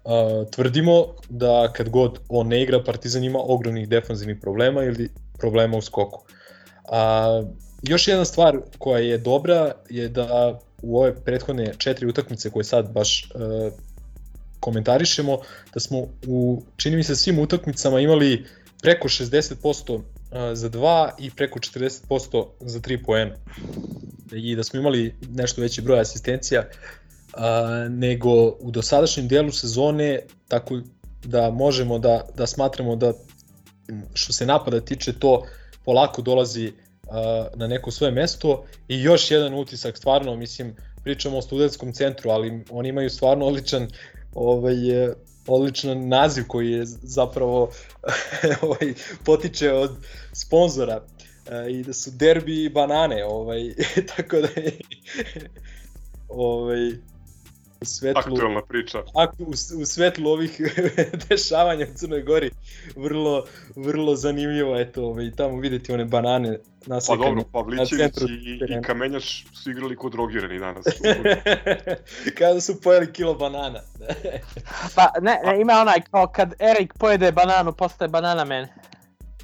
a, tvrdimo da kad god on ne igra Partizan ima ogromnih defanzivnih problema ili problema u skoku. A, još jedna stvar koja je dobra je da u ove prethodne četiri utakmice koje sad baš e, komentarišemo, da smo u, čini mi se, svim utakmicama imali preko 60% za 2 i preko 40% za 3 poena. I da smo imali nešto veći broj asistencija a, nego u dosadašnjem dijelu sezone, tako da možemo da, da smatramo da što se napada tiče to polako dolazi a, na neko svoje mesto i još jedan utisak stvarno mislim pričamo o studentskom centru ali oni imaju stvarno odličan ovaj, odličan naziv koji je zapravo ovaj, potiče od sponzora e, i da su derbi banane, ovaj, tako da je ovaj, u svetlu, Aktualna priča. Ak, u, u svetlu ovih dešavanja u Crnoj Gori vrlo, vrlo zanimljivo eto, ovaj, tamo videti one banane Pa dobro, Pavlićević i, i Kamenjaš su igrali kod drogirani danas. Kada su pojeli kilo banana. pa ne, ne, ima onaj kao kad Erik pojede bananu, postaje banana man.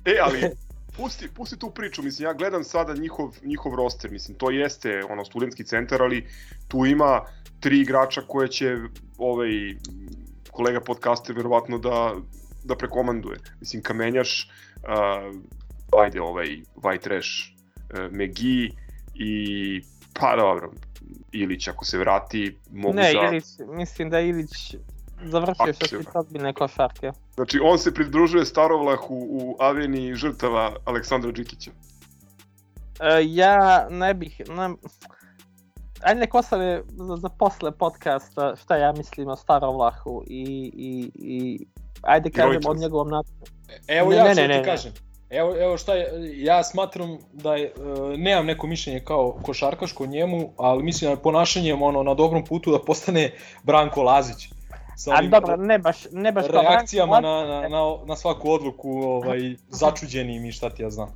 E, ali pusti, pusti tu priču, mislim, ja gledam sada njihov, njihov roster, mislim, to jeste ono studentski centar, ali tu ima tri igrača koje će ovaj kolega podcaster verovatno da, da prekomanduje. Mislim, Kamenjaš, uh, ajde, ovaj White Trash, uh, Megi i pa dobro, Ilić ako se vrati, mogu ne, za... Ilić, mislim da Ilić završio što se sazbine košarke. Znači, on se pridružuje Starovlahu u aveni žrtava Aleksandra Đikića. E, ja ne bih... Ne, ajde nek ostane za, za posle podcasta šta ja mislim o Starovlahu i, i, i ajde kažem od njegovom načinu. Evo ne, ja ne, ću ne, ti kažem. Evo, evo šta je, ja smatram da je, uh, nemam neko mišljenje kao košarkaško njemu, ali mislim da je ponašanjem ono, na dobrom putu da postane Branko Lazić. Sa A dobro, ne baš, ne baš reakcijama na, na, na, na svaku odluku ovaj, začuđenim i šta ti ja znam.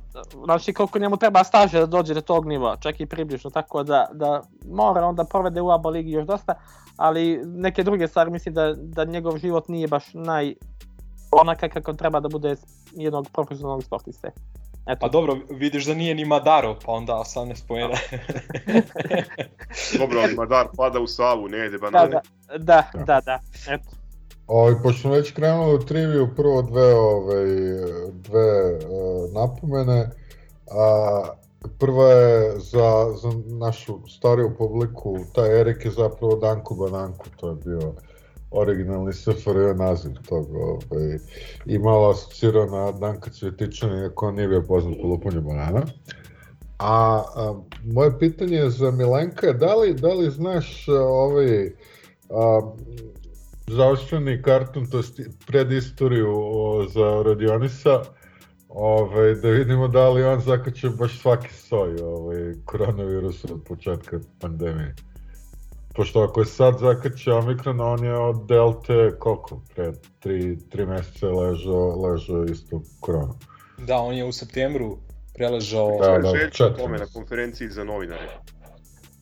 Znači koliko njemu treba staže da dođe do tog nivoa, čak i približno, tako da, da mora onda provede u ABA ligi još dosta, ali neke druge stvari mislim da, da njegov život nije baš naj onaka kako treba da bude jednog profesionalnog sportiste. Eto. Pa dobro, vidiš da nije ni Madaro, pa onda 18 pojena. dobro, ali Madar pada u Savu, ne ide banane. Da, da, da, da, da. eto. Ovaj, pošto smo već krenuli u triviju, prvo dve, ovaj, dve uh, napomene. A, prva je za, za našu stariju publiku, taj Erik je zapravo Danko Bananko, to je bio originalni SFRJ naziv tog ovaj, i malo asocirao na Danka Cvjetičana, iako nije bio poznat po lupanju banana. A, a moje pitanje je za Milenka, da li, da li znaš ovaj a, završeni karton, to predistoriju o, za Radionisa, ovaj, da vidimo da li on zakače baš svaki soj ovaj, koronavirusa od početka pandemije. Pošto ako je sad zakače Omikron, on je od Delte koliko? Pre tri, tri meseca je ležao, ležao isto koronu. Da, on je u septembru preležao... Da, Da, da, Željko tome na konferenciji za novinare.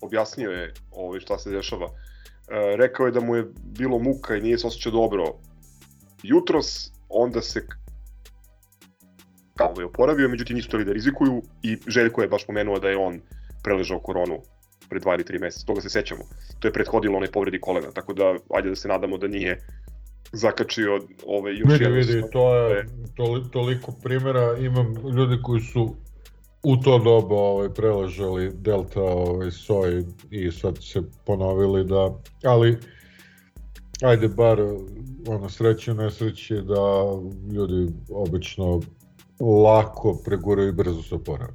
Objasnio je ovaj, šta se dešava. E, rekao je da mu je bilo muka i nije se osjećao dobro jutros, onda se kao je oporavio, međutim nisu hteli da rizikuju i Željko je baš pomenuo da je on preležao koronu pre dva ili tri meseca, toga se sećamo. To je prethodilo onoj povredi kolena, tako da ajde da se nadamo da nije zakačio ovaj, još Vidi, jedan vidi, to je toli, toliko primjera, imam ljudi koji su u to doba ovaj, preležali delta ovaj, soj i sad se ponovili da, ali ajde bar ono sreće u nesreći da ljudi obično lako preguraju i brzo se oporave.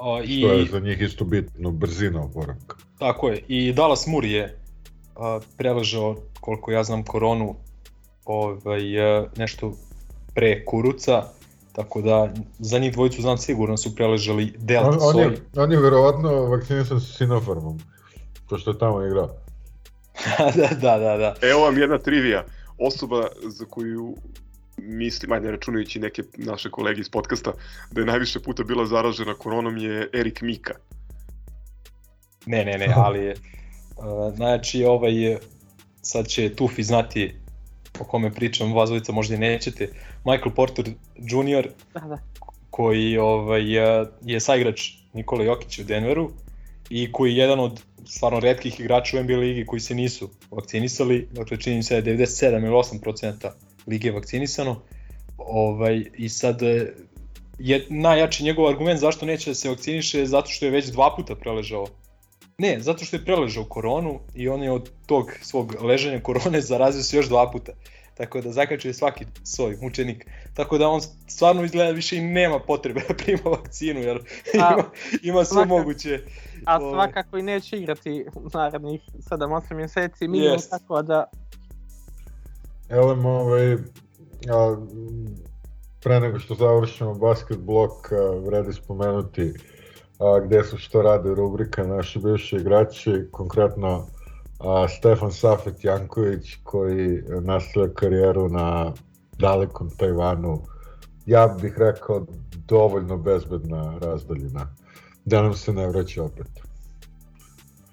A, I, Što je za njih isto bitno, brzina oporavka. Tako je, i Dallas Moore je a, preležao, koliko ja znam, koronu ovaj, a, nešto pre kuruca, tako da za njih dvojicu znam sigurno su preležali Delta On, on, soj. je, on je verovatno vakcinisan sa Sinopharmom, pošto je tamo igrao. da, da, da, da. Evo vam jedna trivija. Osoba za koju mislim, ajde računajući neke naše kolege iz podcasta, da je najviše puta bila zaražena koronom je Erik Mika. Ne, ne, ne, ali je, znači ovaj, je- sad će Tufi znati o kome pričam, vas dvojica možda i nećete, Michael Porter Jr. Da, da. koji ovaj, je, je saigrač Nikola Jokić u Denveru i koji je jedan od stvarno redkih igrača u NBA ligi koji se nisu vakcinisali, dakle čini se da je 97 ili 8% lige vakcinisano. Ovaj, I sad e, je najjači njegov argument zašto neće da se vakciniše zato što je već dva puta preležao Ne, zato što je preležao koronu i on je od tog svog leženja korone zarazio se još dva puta. Tako da zakačuje svaki svoj mučenik. Tako da on stvarno izgleda više i nema potrebe da prima vakcinu, jer A, ima, ima sve svaka- moguće. A Ovaj. svakako i neće igrati narednih 7-8 mjeseci minimum, Jest. tako da Elem, ovaj, a, pre nego što završimo basket blok, a, vredi spomenuti a, gde su što rade rubrika naši bivši igrači, konkretno a, Stefan Safet Janković koji nastavlja karijeru na dalekom Tajvanu, ja bih rekao dovoljno bezbedna razdaljina, da nam se ne vraća opet.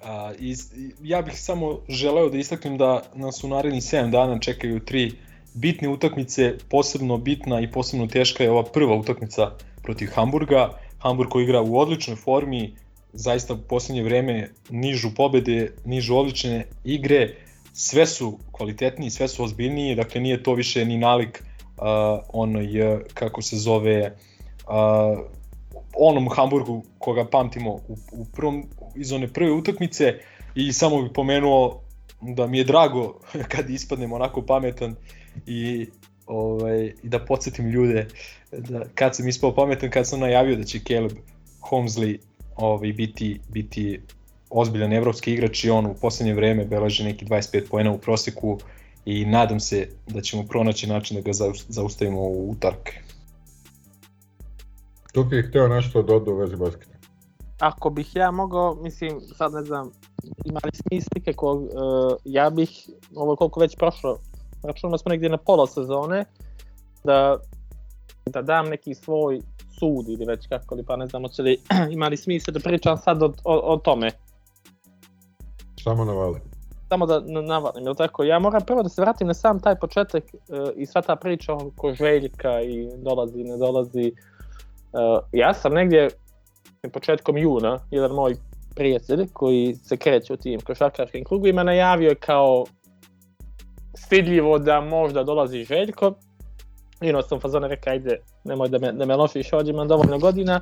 A, i, i- ja bih samo želeo da istaknem da nas u narednih 7 dana čekaju tri bitne utakmice, posebno bitna i posebno teška je ova prva utakmica protiv Hamburga. Hamburg koji igra u odličnoj formi, zaista u poslednje vreme nižu pobede, nižu odlične igre, sve su kvalitetniji, sve su ozbiljniji, dakle nije to više ni nalik uh, onoj, kako se zove, uh, onom Hamburgu koga pamtimo u, u prvom, iz one prve utakmice i samo bih pomenuo da mi je drago kad ispadnem onako pametan i ovaj, i da podsjetim ljude da kad sam ispao pametan kad sam najavio da će Caleb Holmesley ovaj, biti, biti ozbiljan evropski igrač i on u poslednje vreme beleži neki 25 poena u proseku i nadam se da ćemo pronaći način da ga zaus- zaustavimo u utarke. Tu je hteo nešto da doda u vezi basketa. Ako bih ja mogao, mislim, sad ne znam, imali smisli nekako, uh, ja bih, ovo koliko već prošlo, računamo smo negdje na pola sezone, da, da dam neki svoj sud ili već kako li, pa ne znam, hoće li imali smisla da pričam sad o, o, o tome. Samo navali. samo da na- navalim, jel tako? Ja moram prvo da se vratim na sam taj početak uh, i sva ta priča oko Željka i dolazi, ne dolazi. Uh, ja sam negdje početkom juna, jedan moj prijatelj koji se kreće u tim košarkaškim krugovima najavio je kao stidljivo da možda dolazi Željko. I ono sam fazone rekao, ajde, nemoj da me, da me lošiš, ovdje imam dovoljno godina.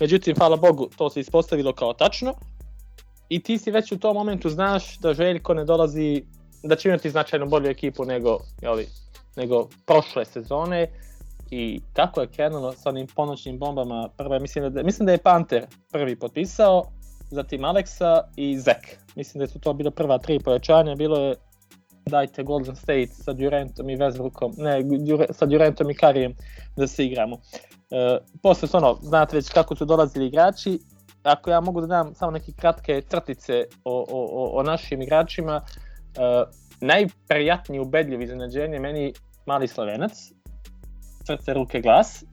Međutim, hvala Bogu, to se ispostavilo kao tačno i ti si već u tom momentu znaš da Željko ne dolazi, da će imati značajno bolju ekipu nego, jeli, nego prošle sezone I tako je krenulo sa onim ponoćnim bombama. Prve, mislim da, mislim da je Panter prvi potpisao, zatim Aleksa i Zek. Mislim da su to bilo prva tri pojačanja, bilo je dajte Golden State sa Durantom i Westbrookom, ne, Dure, sa Durantom i Karijem da se igramo. E, posle su ono, znate već kako su dolazili igrači, ako ja mogu da dam samo neke kratke crtice o, o, o našim igračima, e, najprijatniji ubedljiv iznenađenje meni mali Slovenac, srce, ruke, glas,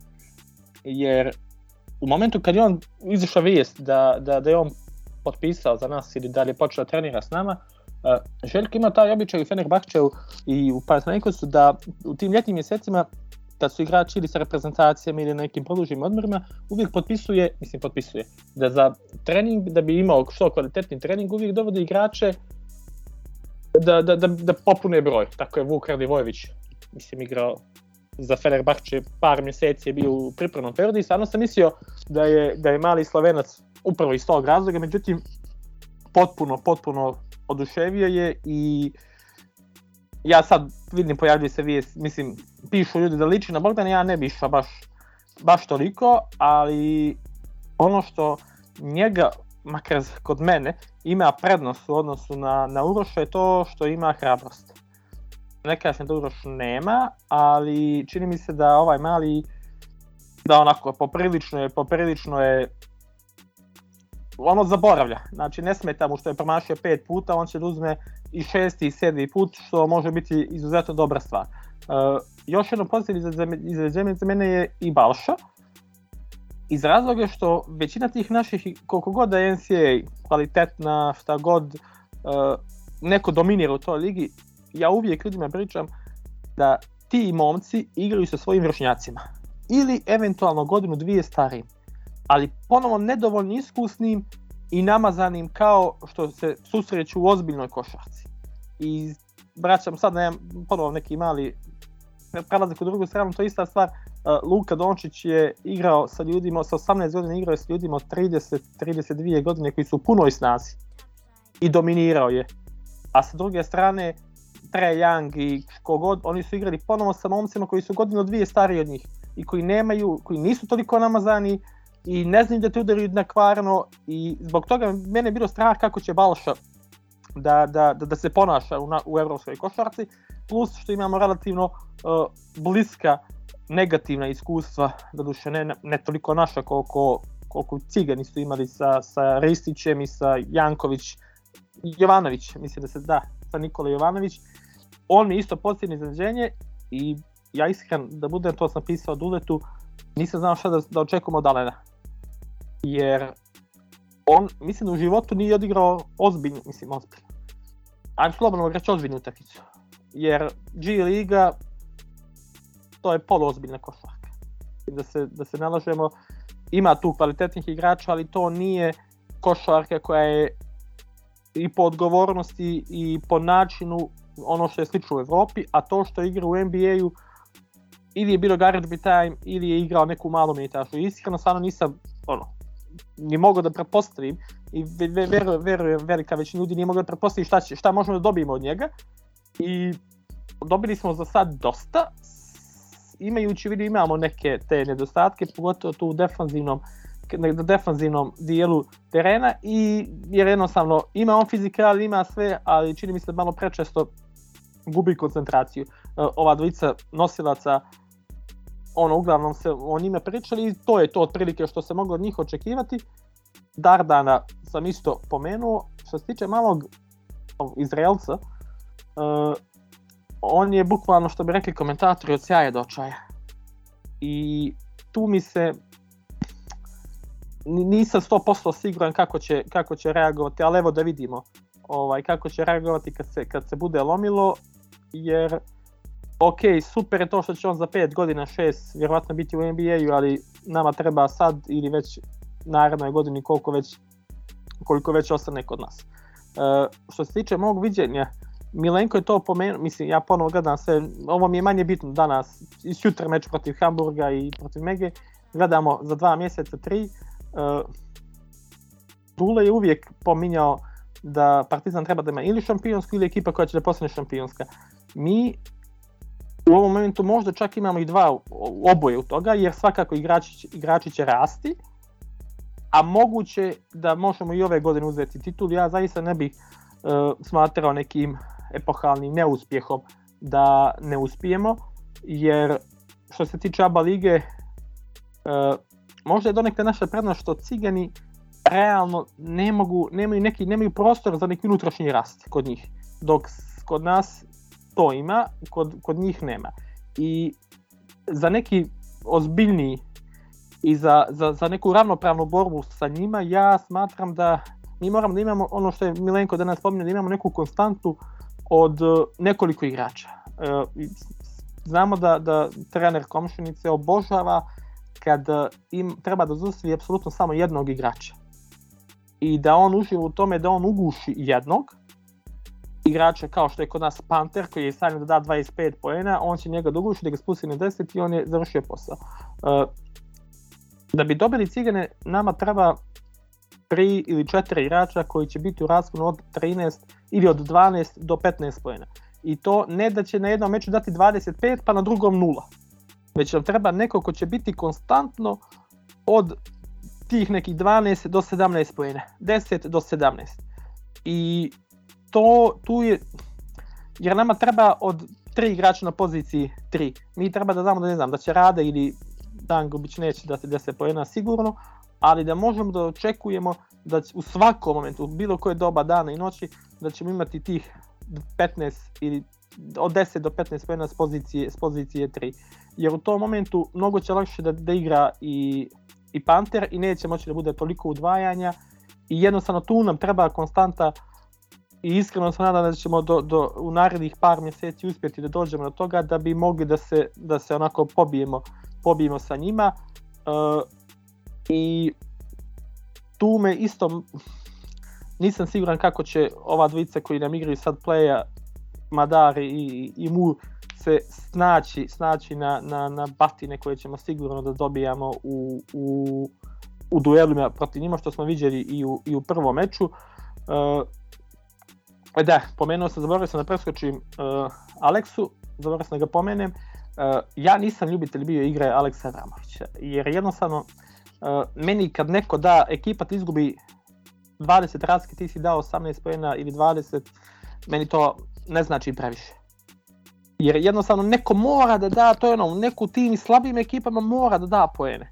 jer u momentu kad je on izašao vijest da, da, da je on potpisao za nas ili da li je počeo da trenira s nama, uh, Željko ima taj običaj u Fenerbahčevu i u Panathinaikosu da u tim ljetnim mjesecima kad su igrači ili sa reprezentacijama ili na nekim produžnim odmorima, uvijek potpisuje, mislim potpisuje, da za trening, da bi imao što kvalitetni trening, uvijek dovode igrače da, da, da, da popune broj. Tako je Vuk Radivojević, mislim, igrao za Fenerbahče par mjeseci je bio u pripremnom periodu i stvarno sam mislio da je, da je mali Slovenac upravo iz tog razloga, međutim potpuno, potpuno oduševio je i ja sad vidim pojavljuje se vijest, mislim, pišu ljudi da liči na Bogdana, ja ne bi išao baš, baš toliko, ali ono što njega, makar kod mene, ima prednost u odnosu na, na Uroša je to što ima hrabrost. Ne kažem da Uroš nema, ali čini mi se da ovaj mali da onako poprilično je, poprilično je ono zaboravlja. Znači ne smeta mu što je promašio pet puta, on će da uzme i šesti i sedmi put, što može biti izuzetno dobra stvar. Uh, još jedno pozitivno izrađenje za mene je i Balša, iz razloga što većina tih naših, koliko god da je NCAA kvalitetna, šta god, uh, neko dominira u toj ligi, ja uvijek ljudima pričam da ti momci igraju sa svojim vršnjacima. Ili eventualno godinu, dvije starijim. Ali ponovo nedovoljno iskusnim i namazanim kao što se susreću u ozbiljnoj košarci. I vraćam sad na ponovo neki mali prelazak u drugu stranu, to je ista stvar. Luka Dončić je igrao sa ljudima, sa 18 godina igrao je sa ljudima od 30-32 godine koji su u punoj snazi. I dominirao je. A sa druge strane, Trae Young i kogod, oni su igrali ponovo sa momcima koji su godinu dvije stariji od njih i koji nemaju, koji nisu toliko namazani i ne znaju da te udaraju na kvarno i zbog toga mene je bilo strah kako će Balša da, da, da, da se ponaša u, na, u evropskoj košarci, plus što imamo relativno uh, bliska negativna iskustva, doduše ne, ne toliko naša koliko, koliko Cigani su imali sa, sa Ristićem i sa Janković, Jovanović, mislim da se da, sa Nikola Jovanović, on mi isto pozitivno iznenađenje i ja iskren da budem, to sam pisao Duletu, nisam znao šta da, da očekujem od Alena. Jer on, mislim da u životu nije odigrao ozbiljno, mislim ozbiljno. Ajmo slobodno reći ozbiljnu utakmicu. Jer G Liga, to je poluozbiljna košarka. Da se, da se nalažemo, ima tu kvalitetnih igrača, ali to nije košarka koja je i po odgovornosti i po načinu ono što je slično u Evropi, a to što igra u NBA-u ili je bilo garbage time ili je igrao neku malu minutažu. Iskreno stvarno nisam ono, ni mogao da pretpostavim i verujem, verujem velika većina ljudi nije mogla da pretpostaviti šta, će, šta možemo da dobijemo od njega i dobili smo za sad dosta imajući vidio imamo neke te nedostatke pogotovo tu u defanzivnom na defanzivnom dijelu terena i jer jednostavno ima on fizikal, ima sve, ali čini mi se da malo prečesto gubi koncentraciju. E, ova dvojica nosilaca ono, uglavnom se o njime pričali i to je to otprilike što se moglo od njih očekivati. Dardana sam isto pomenuo. Što se tiče malog Izraelca, uh, on je bukvalno, što bi rekli komentatori, od sjaja do očaja. I tu mi se nisam 100% siguran kako će, kako će reagovati, ali evo da vidimo ovaj, kako će reagovati kad se, kad se bude lomilo, jer ok, super je to što će on za 5 godina, 6 vjerovatno biti u NBA-u, ali nama treba sad ili već narednoj godini koliko već, koliko već ostane kod nas. Uh, što se tiče mog viđenja, Milenko je to pomenuo, mislim, ja ponovo gledam sve, ovo mi je manje bitno danas, i sutra meč protiv Hamburga i protiv Mege, gledamo za dva mjeseca, tri. Uh, Dule je uvijek pominjao da Partizan treba da ima ili šampionsku ili ekipa koja će da postane šampionska. Mi u ovom momentu možda čak imamo i dva oboje u toga, jer svakako igrači, igrači će rasti, a moguće da možemo i ove godine uzeti titul. Ja zaista ne bih uh, smatrao nekim epohalnim neuspjehom da ne uspijemo, jer što se tiče ABA lige, uh, možda je donekle naša prednost što cigani realno ne mogu, nemaju, neki, nemaju prostor za neki unutrašnji rast kod njih, dok kod nas to ima, kod, kod njih nema. I za neki ozbiljniji i za, za, za neku ravnopravnu borbu sa njima, ja smatram da mi moramo da imamo ono što je Milenko danas spominio, da imamo neku konstantu od uh, nekoliko igrača. Uh, znamo da, da trener Komšinice obožava kad uh, im treba da zustavi apsolutno samo jednog igrača. I da on uživa u tome da on uguši jednog, igrača kao što je kod nas Panter koji je stavljen da da 25 poena, on će njega dogušiti da ga spusti na 10 i on je završio posao. Uh, da bi dobili cigane, nama treba 3 ili 4 igrača koji će biti u rasponu od 13 ili od 12 do 15 poena. I to ne da će na jednom meču dati 25 pa na drugom 0. Već nam treba neko ko će biti konstantno od tih nekih 12 do 17 poena. 10 do 17. I to tu je jer nama treba od tri igrača na poziciji 3. Mi treba da znamo da ne znam da će Rade ili Dangubić neće da se 10 poena sigurno, ali da možemo da očekujemo da u svakom momentu, u bilo koje doba dana i noći, da ćemo imati tih 15 ili od 10 do 15 poena s pozicije, s pozicije 3. Jer u tom momentu mnogo će lakše da, da igra i, i Panter i neće moći da bude toliko udvajanja i jednostavno tu nam treba konstanta i iskreno se nadam da ćemo do, do, u narednih par mjeseci uspjeti da dođemo do toga da bi mogli da se, da se onako pobijemo, pobijemo sa njima uh, i tu me isto nisam siguran kako će ova dvojica koji nam igraju sad playa Madar i, i Mu se snaći, snaći na, na, na batine koje ćemo sigurno da dobijamo u, u, u duelima protiv njima što smo viđeli i u, i u prvom meču. Uh, da, pomenuo sam, zaboravio sam da preskočim uh, Aleksu, zaboravio sam da ga pomenem. Uh, ja nisam ljubitelj bio igre Aleksa Avramovića, jer jednostavno uh, meni kad neko da, ekipa ti izgubi 20 razlike, ti si dao 18 pojena ili 20, meni to ne znači previše. Jer jednostavno neko mora da da, to je ono, neku tim slabim ekipama mora da da poene.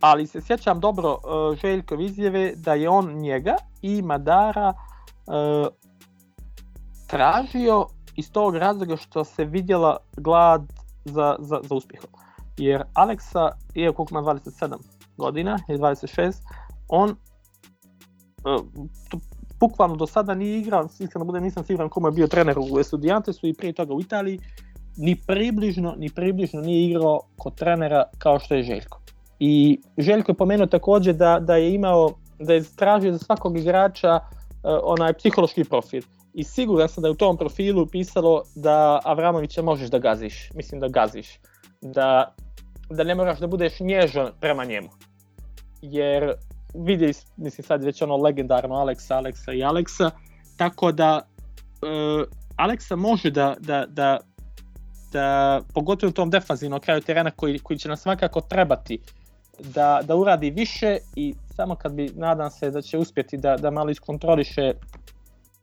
Ali se sjećam dobro uh, Željkov izjave da je on njega i Madara uh, tražio iz tog razloga što se vidjela glad za, za, za uspjehom. Jer Aleksa, iako ima 27 godina ili 26, on uh, bukvalno do sada nije igrao, iskreno bude nisam siguran komu je bio trener u Estudiantesu i prije toga u Italiji, ni približno, ni približno nije igrao kod trenera kao što je Željko. I Željko je pomenuo takođe da, da je imao, da je tražio za svakog igrača uh, onaj psihološki profil. I siguran sam da je u tom profilu pisalo da Avramovića možeš da gaziš, mislim da gaziš, da, da ne moraš da budeš nježan prema njemu. Jer vidi, mislim sad već ono legendarno Aleksa, Aleksa i Aleksa, tako da uh, Aleksa može da, da, da, da pogotovo u tom defanzivnom kraju terena koji, koji će nam svakako trebati da, da uradi više i samo kad bi, nadam se da će uspjeti da, da malo iskontroliše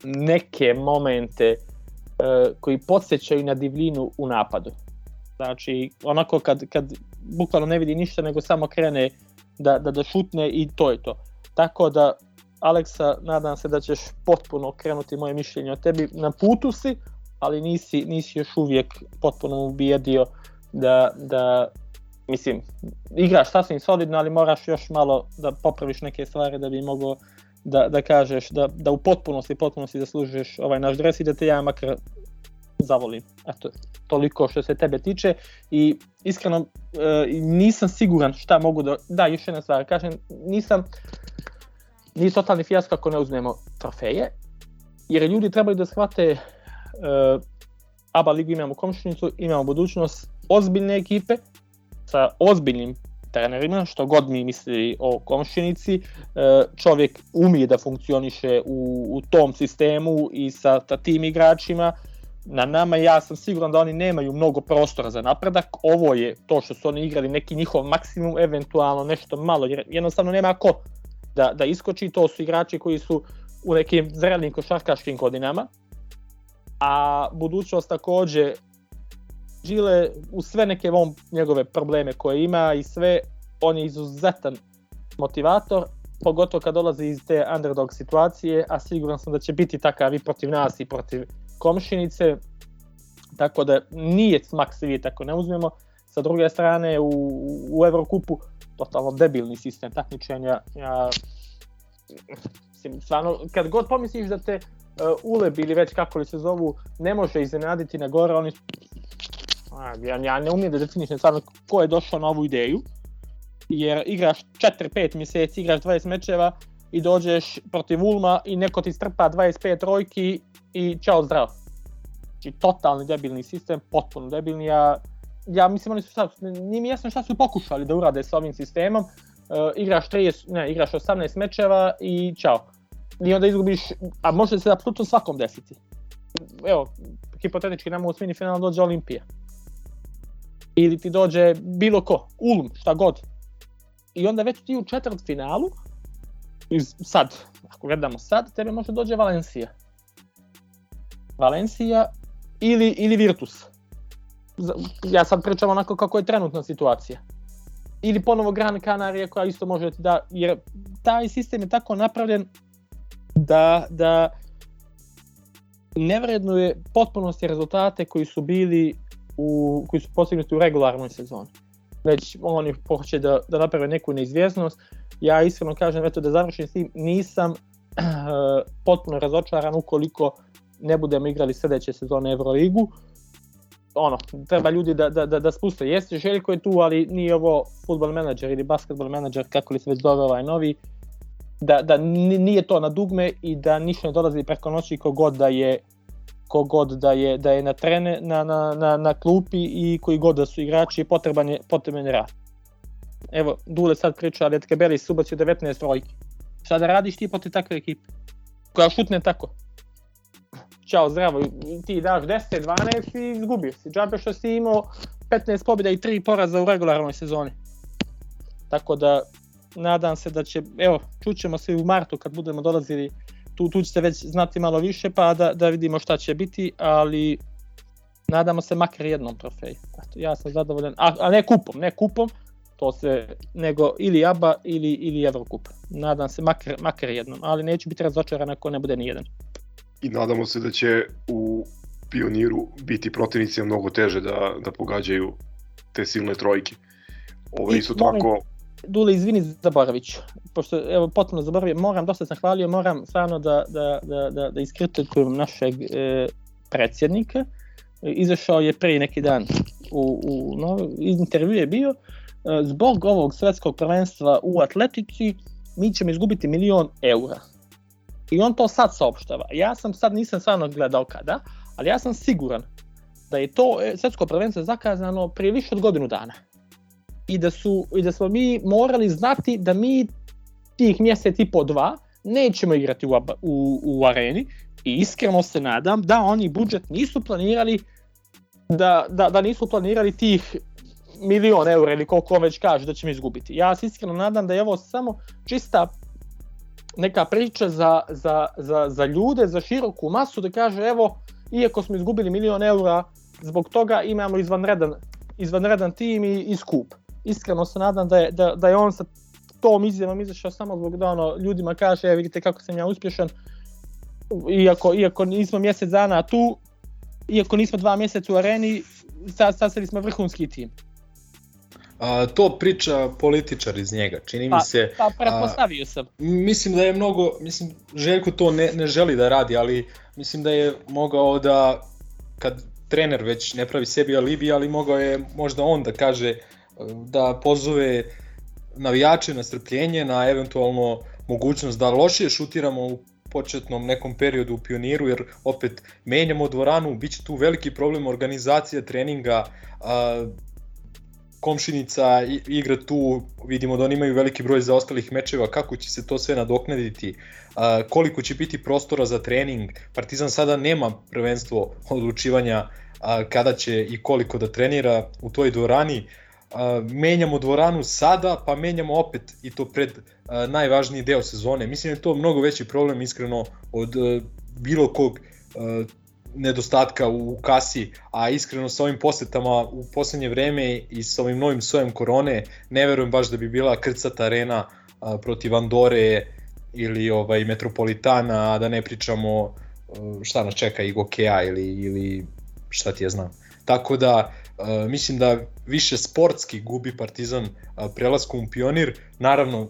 neke momente uh, koji podsjećaju na divljinu u napadu. Znači, onako kad, kad bukvalno ne vidi ništa, nego samo krene da, da, da šutne i to je to. Tako da, Aleksa, nadam se da ćeš potpuno krenuti moje mišljenje o tebi. Na putu si, ali nisi, nisi još uvijek potpuno ubijedio da, da mislim, igraš sasvim solidno, ali moraš još malo da popraviš neke stvari da bi mogao da, da kažeš da, da u potpunosti, potpunosti zaslužuješ ovaj naš dres i da te ja makar zavolim. Eto, toliko što se tebe tiče i iskreno e, nisam siguran šta mogu da... Da, još jedna stvar, kažem, nisam... Nije totalni fijasko ako ne uzmemo trofeje, jer ljudi trebaju da shvate e, ABA ligu imamo komšinicu, imamo budućnost ozbiljne ekipe sa ozbiljnim trenerima, što god mi misli o komšinici, e, čovjek umije da funkcioniše u, u tom sistemu i sa, sa tim igračima, na nama, ja sam siguran da oni nemaju mnogo prostora za napredak, ovo je to što su oni igrali neki njihov maksimum, eventualno nešto malo, jer jednostavno nema ko da, da iskoči, to su igrači koji su u nekim zrelim košarkaškim godinama, a budućnost takođe Žile u sve neke on, njegove probleme koje ima i sve, on je izuzetan motivator, pogotovo kad dolazi iz te underdog situacije, a siguran sam da će biti takav i protiv nas i protiv komšinice, tako da nije smak svijeta ako ne uzmemo. Sa druge strane, u, u Evrokupu, totalno debilni sistem takmičenja, ja, mislim, stvarno, kad god pomisliš da te uh, Uleb ili već kako li se zovu, ne može iznenaditi na gore, oni ja, ja ne umijem da definišem stvarno ko je došao na ovu ideju, jer igraš 4-5 mjeseci, igraš 20 mečeva i dođeš protiv Ulma i neko ti strpa 25 trojki i čao zdravo. Znači totalni debilni sistem, potpuno debilni, ja, ja mislim oni su šta, nije mi jasno šta su pokušali da urade sa ovim sistemom, uh, igraš 30, ne, igraš 18 mečeva i čao. I onda izgubiš, a može se apsolutno svakom desiti. Evo, hipotetički nam u osmini finala dođe Olimpija. Ili ti dođe bilo ko, Ulm, šta god. I onda već ti u četvrt finalu, sad, ako gledamo sad, tebe može dođe Valencija. Valencija ili, ili Virtus. Ja sad pričam onako kako je trenutna situacija. Ili ponovo Gran Canaria koja isto može da jer taj sistem je tako napravljen da, da ne vrednuje potpunosti rezultate koji su bili u, koji su postignuti u regularnoj sezoni. Već oni hoće da, da naprave neku neizvjesnost. Ja iskreno kažem, eto da završim s tim, nisam potpuno razočaran ukoliko ne budemo igrali sledeće sezone Euroligu. Ono, treba ljudi da, da, da, da spuste. Jeste Željko je tu, ali nije ovo futbol menadžer ili basketbol menadžer, kako li se već zove ovaj novi, da, da nije to na dugme i da ništa ne dolazi preko noći kogod da je kogod da je da je na trene na, na, na, na klupi i koji god da su igrači potreban je potreban je rad. Evo, Dule sad priča, ali Etkebeli subacio 19 trojki. Šta da radiš ti protiv takve ekipe? Koja šutne tako. Ćao, zdravo, ti daš 10, 12 i izgubio si. Džabe što si imao 15 pobjeda i 3 poraza u regularnoj sezoni. Tako da, nadam se da će, evo, čućemo se u martu kad budemo dolazili, tu, tu ćete već znati malo više pa da, da vidimo šta će biti, ali nadamo se makar jednom trofeju. Ja sam zadovoljan, a, a ne kupom, ne kupom, to se, nego ili ABA ili, ili Evrokup. Nadam se makar, makar jednom, ali neću biti razočaran ako ne bude ni jedan. I nadamo se da će u pioniru biti protivnici mnogo teže da, da pogađaju te silne trojke. Ovo isto tako... Dule, izvini, zaboravit ću. Pošto, evo, potpuno zaboravio, moram, dosta sam hvalio, moram stvarno da, da, da, da, da iskritikujem našeg e, predsjednika. Izašao je pre neki dan u, u no, intervju je bio, zbog ovog svetskog prvenstva u atletici mi ćemo izgubiti milion eura. I on to sad saopštava. Ja sam sad nisam stvarno gledao kada, ali ja sam siguran da je to e, svetsko prvenstvo zakazano prije više od godinu dana. I da, su, I da smo mi morali znati da mi tih mjesec i po dva nećemo igrati u, u, u areni i iskreno se nadam da oni budžet nisu planirali da, da, da nisu planirali tih milion eura ili koliko on već kaže da ćemo izgubiti. Ja se iskreno nadam da je ovo samo čista neka priča za, za, za, za ljude, za široku masu da kaže evo, iako smo izgubili milion eura, zbog toga imamo izvanredan, izvanredan tim i, i skup. Iskreno se nadam da je, da, da je on sa tom izjavom izašao samo zbog da ono, ljudima kaže, evo vidite kako sam ja uspješan, iako, iako nismo mjesec dana tu, iako nismo dva mjeseca u areni, sastavili smo vrhunski tim. A, to priča političar iz njega, čini pa, mi se... Pa, pretpostavio sam. Mislim da je mnogo, mislim, Željko to ne, ne želi da radi, ali mislim da je mogao da, kad trener već ne pravi sebi alibi, ali mogao je možda on da kaže, da pozove navijače na strpljenje, na eventualno mogućnost da lošije šutiramo u početnom nekom periodu u pioniru, jer opet menjamo dvoranu, bit će tu veliki problem organizacija treninga, a, komšinica igra tu, vidimo da oni imaju veliki broj zaostalih mečeva, kako će se to sve nadoknaditi, koliko će biti prostora za trening. Partizan sada nema prvenstvo odlučivanja kada će i koliko da trenira u toj dvorani. Menjamo dvoranu sada, pa menjamo opet i to pred najvažniji deo sezone. Mislim da je to mnogo veći problem iskreno od bilo kog nedostatka u kasi, a iskreno sa ovim posetama u poslednje vreme i sa ovim novim sojem korone, ne verujem baš da bi bila krcata arena protiv Andore ili ovaj Metropolitana, a da ne pričamo a, šta nas čeka i Gokeja ili, ili šta ti ja znam. Tako da a, mislim da više sportski gubi Partizan prelaskom u pionir, naravno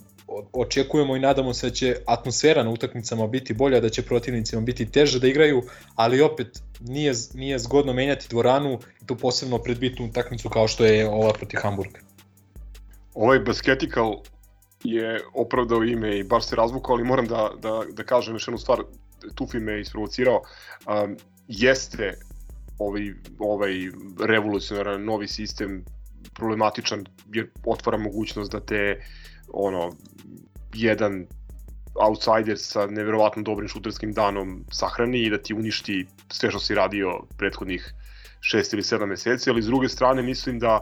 očekujemo i nadamo se da će atmosfera na utakmicama biti bolja, da će protivnicima biti teže da igraju, ali opet nije, nije zgodno menjati dvoranu to posebno pred bitnu utakmicu kao što je ova protiv Hamburga. Ovaj basketikal je opravdao ime i baš se razvukao, ali moram da, da, da kažem još jednu stvar, Tufi me isprovocirao, um, jeste ovaj, ovaj revolucionaran novi sistem problematičan jer otvara mogućnost da te ono jedan outsider sa neverovatno dobrim šuterskim danom sahrani i da ti uništi sve što si radio prethodnih 6 ili 7 meseci, ali s druge strane mislim da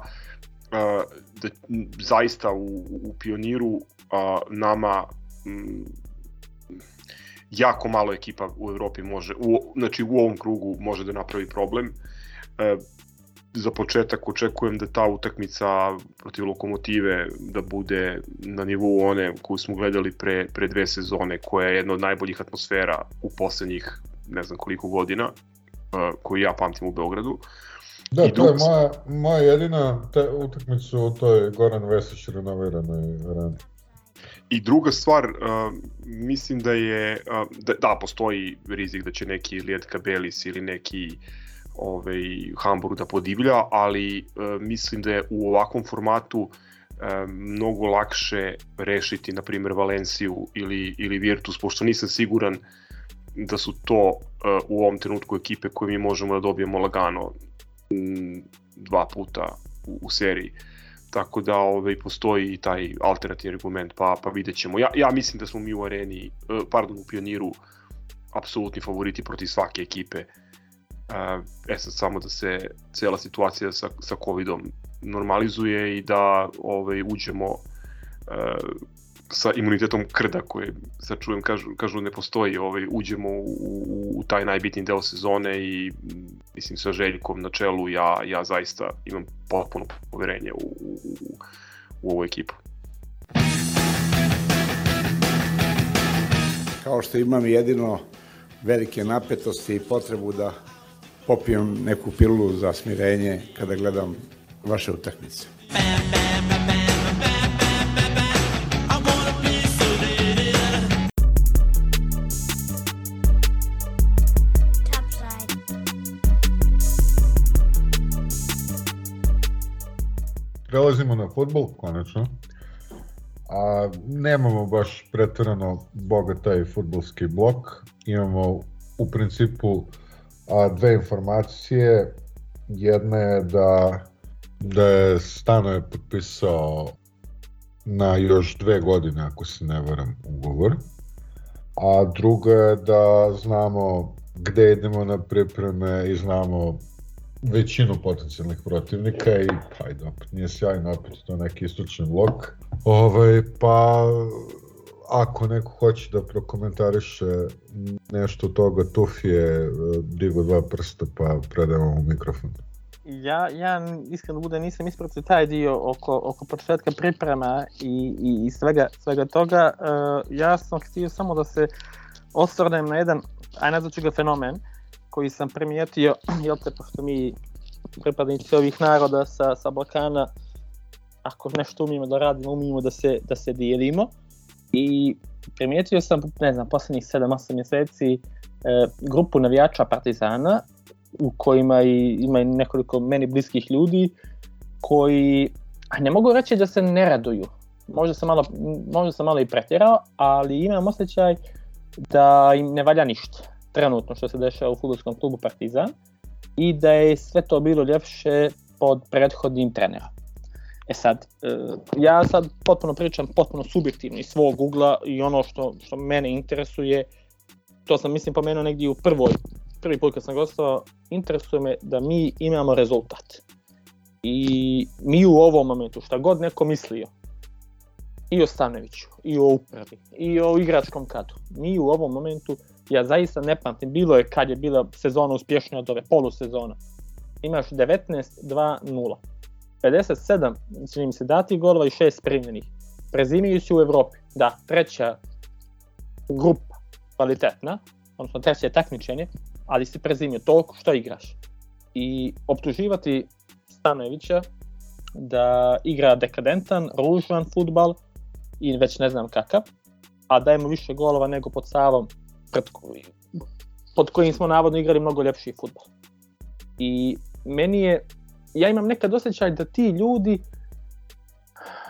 da zaista u, u pioniru nama m, jako malo ekipa u Evropi može, u, znači u ovom krugu može da napravi problem. Za početak očekujem da ta utakmica protiv Lokomotive da bude na nivou one koju smo gledali pre, pre dve sezone, koja je jedna od najboljih atmosfera u poslednjih ne znam koliko godina, uh, koju ja pamtim u Beogradu. Da, I to je druga- moja, moja jedina te, utakmica u toj Goran Vesić renoviranoj areni. I druga stvar, uh, mislim da je, uh, da, da, postoji rizik da će neki Lijed Kabelis ili neki ovaj, Hamburg da podivlja, ali uh, mislim da je u ovakvom formatu uh, mnogo lakše rešiti, na primjer, Valenciju ili, ili Virtus, pošto nisam siguran da su to uh, u ovom trenutku ekipe koje mi možemo da dobijemo lagano m, dva puta u, u seriji. Tako da ovaj, postoji i taj alternativni argument, pa, pa vidjet ćemo. Ja, ja mislim da smo mi u areni, eh, pardon, u pioniru, apsolutni favoriti protiv svake ekipe. Eh, E sad samo da se cela situacija sa, sa covidom normalizuje i da ovaj, uđemo eh, sa imunitetom krda koje sad čujem kažu, kažu ne postoji, ovaj, uđemo u, u, u taj najbitniji deo sezone i mislim sa Željkom na čelu ja, ja zaista imam potpuno poverenje u, u, u, u ovu ekipu. Kao što imam jedino velike napetosti i potrebu da popijem neku pilu za smirenje kada gledam vaše utakmice. Prelazimo na futbol, konačno. A nemamo baš pretjerano bogataj futbolski blok. Imamo u principu a, dve informacije. Jedna je da, da je Stano je potpisao na još dve godine, ako se ne varam, ugovor. A druga je da znamo gde idemo na pripreme i znamo većinu potencijalnih protivnika i pa ajde opet nije sjajno, opet to neki istočni blok. Ovaj, pa ako neko hoće da prokomentariše nešto toga, Tuf je eh, digo dva prsta pa predajemo mu mikrofon. Ja, ja iskreno bude nisam ispratio taj dio oko, oko početka priprema i, i, i svega, svega toga. Uh, ja sam htio samo da se osvrnem na jedan, aj nazvaću ga fenomen, koji sam primijetio, jel te, pošto mi pripadnici ovih naroda sa, sa Balkana, ako nešto umijemo da radimo, umijemo da se, da se dijelimo. I primijetio sam, ne znam, poslednjih 7-8 mjeseci e, grupu navijača Partizana u kojima i, ima i nekoliko meni bliskih ljudi koji, a ne mogu reći da se ne raduju, možda sam malo, možda sam malo i pretjerao, ali imam osjećaj da im ne valja ništa trenutno što se dešava u futbolskom klubu Partizan i da je sve to bilo ljepše pod prethodnim trenerom. E sad, e, ja sad potpuno pričam potpuno subjektivno iz svog ugla i ono što, što mene interesuje, to sam mislim pomenuo negdje u prvoj, prvi put kad sam gostao, interesuje me da mi imamo rezultat. I mi u ovom momentu, šta god neko mislio, i o Stanoviću, i o upravi, i o igračkom kadru, mi u ovom momentu, ja zaista ne pamtim, bilo je kad je bila sezona uspješnija od ove polusezona, imaš 19-2-0. 57, čini mi se, dati golova i 6 primljenih. Prezimiju u Evropi. Da, treća grupa kvalitetna, odnosno treće takmičenje, ali si prezimio toliko što igraš. I optuživati Stanojevića da igra dekadentan, ružan futbal i već ne znam kakav, a dajemo više golova nego pod Savom, pred, pod kojim smo navodno igrali mnogo ljepši futbal. I meni je, ja imam nekad osjećaj da ti ljudi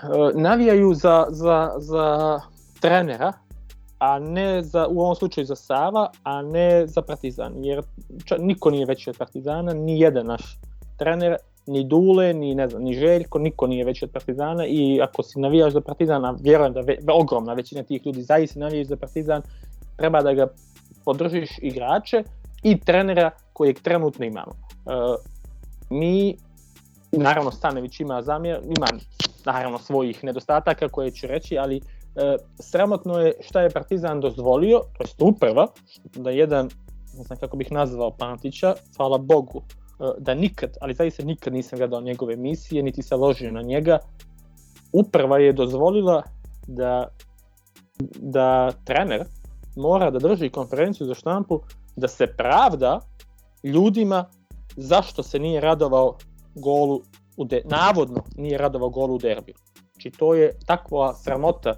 uh, navijaju za, za, za trenera, a ne za, u ovom slučaju za Sava, a ne za Partizan, jer ča, niko nije veći od Partizana, ni jedan naš trener, ni Dule, ni ne znam, ni Željko, niko nije veći od Partizana i ako si navijaš za Partizana, vjerujem da ve, ogromna većina tih ljudi zaista navijaš za Partizan, treba da ga podržiš igrače i trenera kojeg trenutno imamo. Uh, mi, naravno Stanević ima zamjer, ima naravno svojih nedostataka koje ću reći, ali e, sramotno je šta je Partizan dozvolio, to jest uprava, da jedan, ne znam kako bih nazvao Pantića, hvala Bogu, e, da nikad, ali zaista nikad nisam gledao njegove emisije, niti se ložio na njega, uprava je dozvolila da, da trener mora da drži konferenciju za štampu, da se pravda ljudima zašto se nije radovao golu u de, navodno nije radovao golu u derbiju. Znači to je takva sramota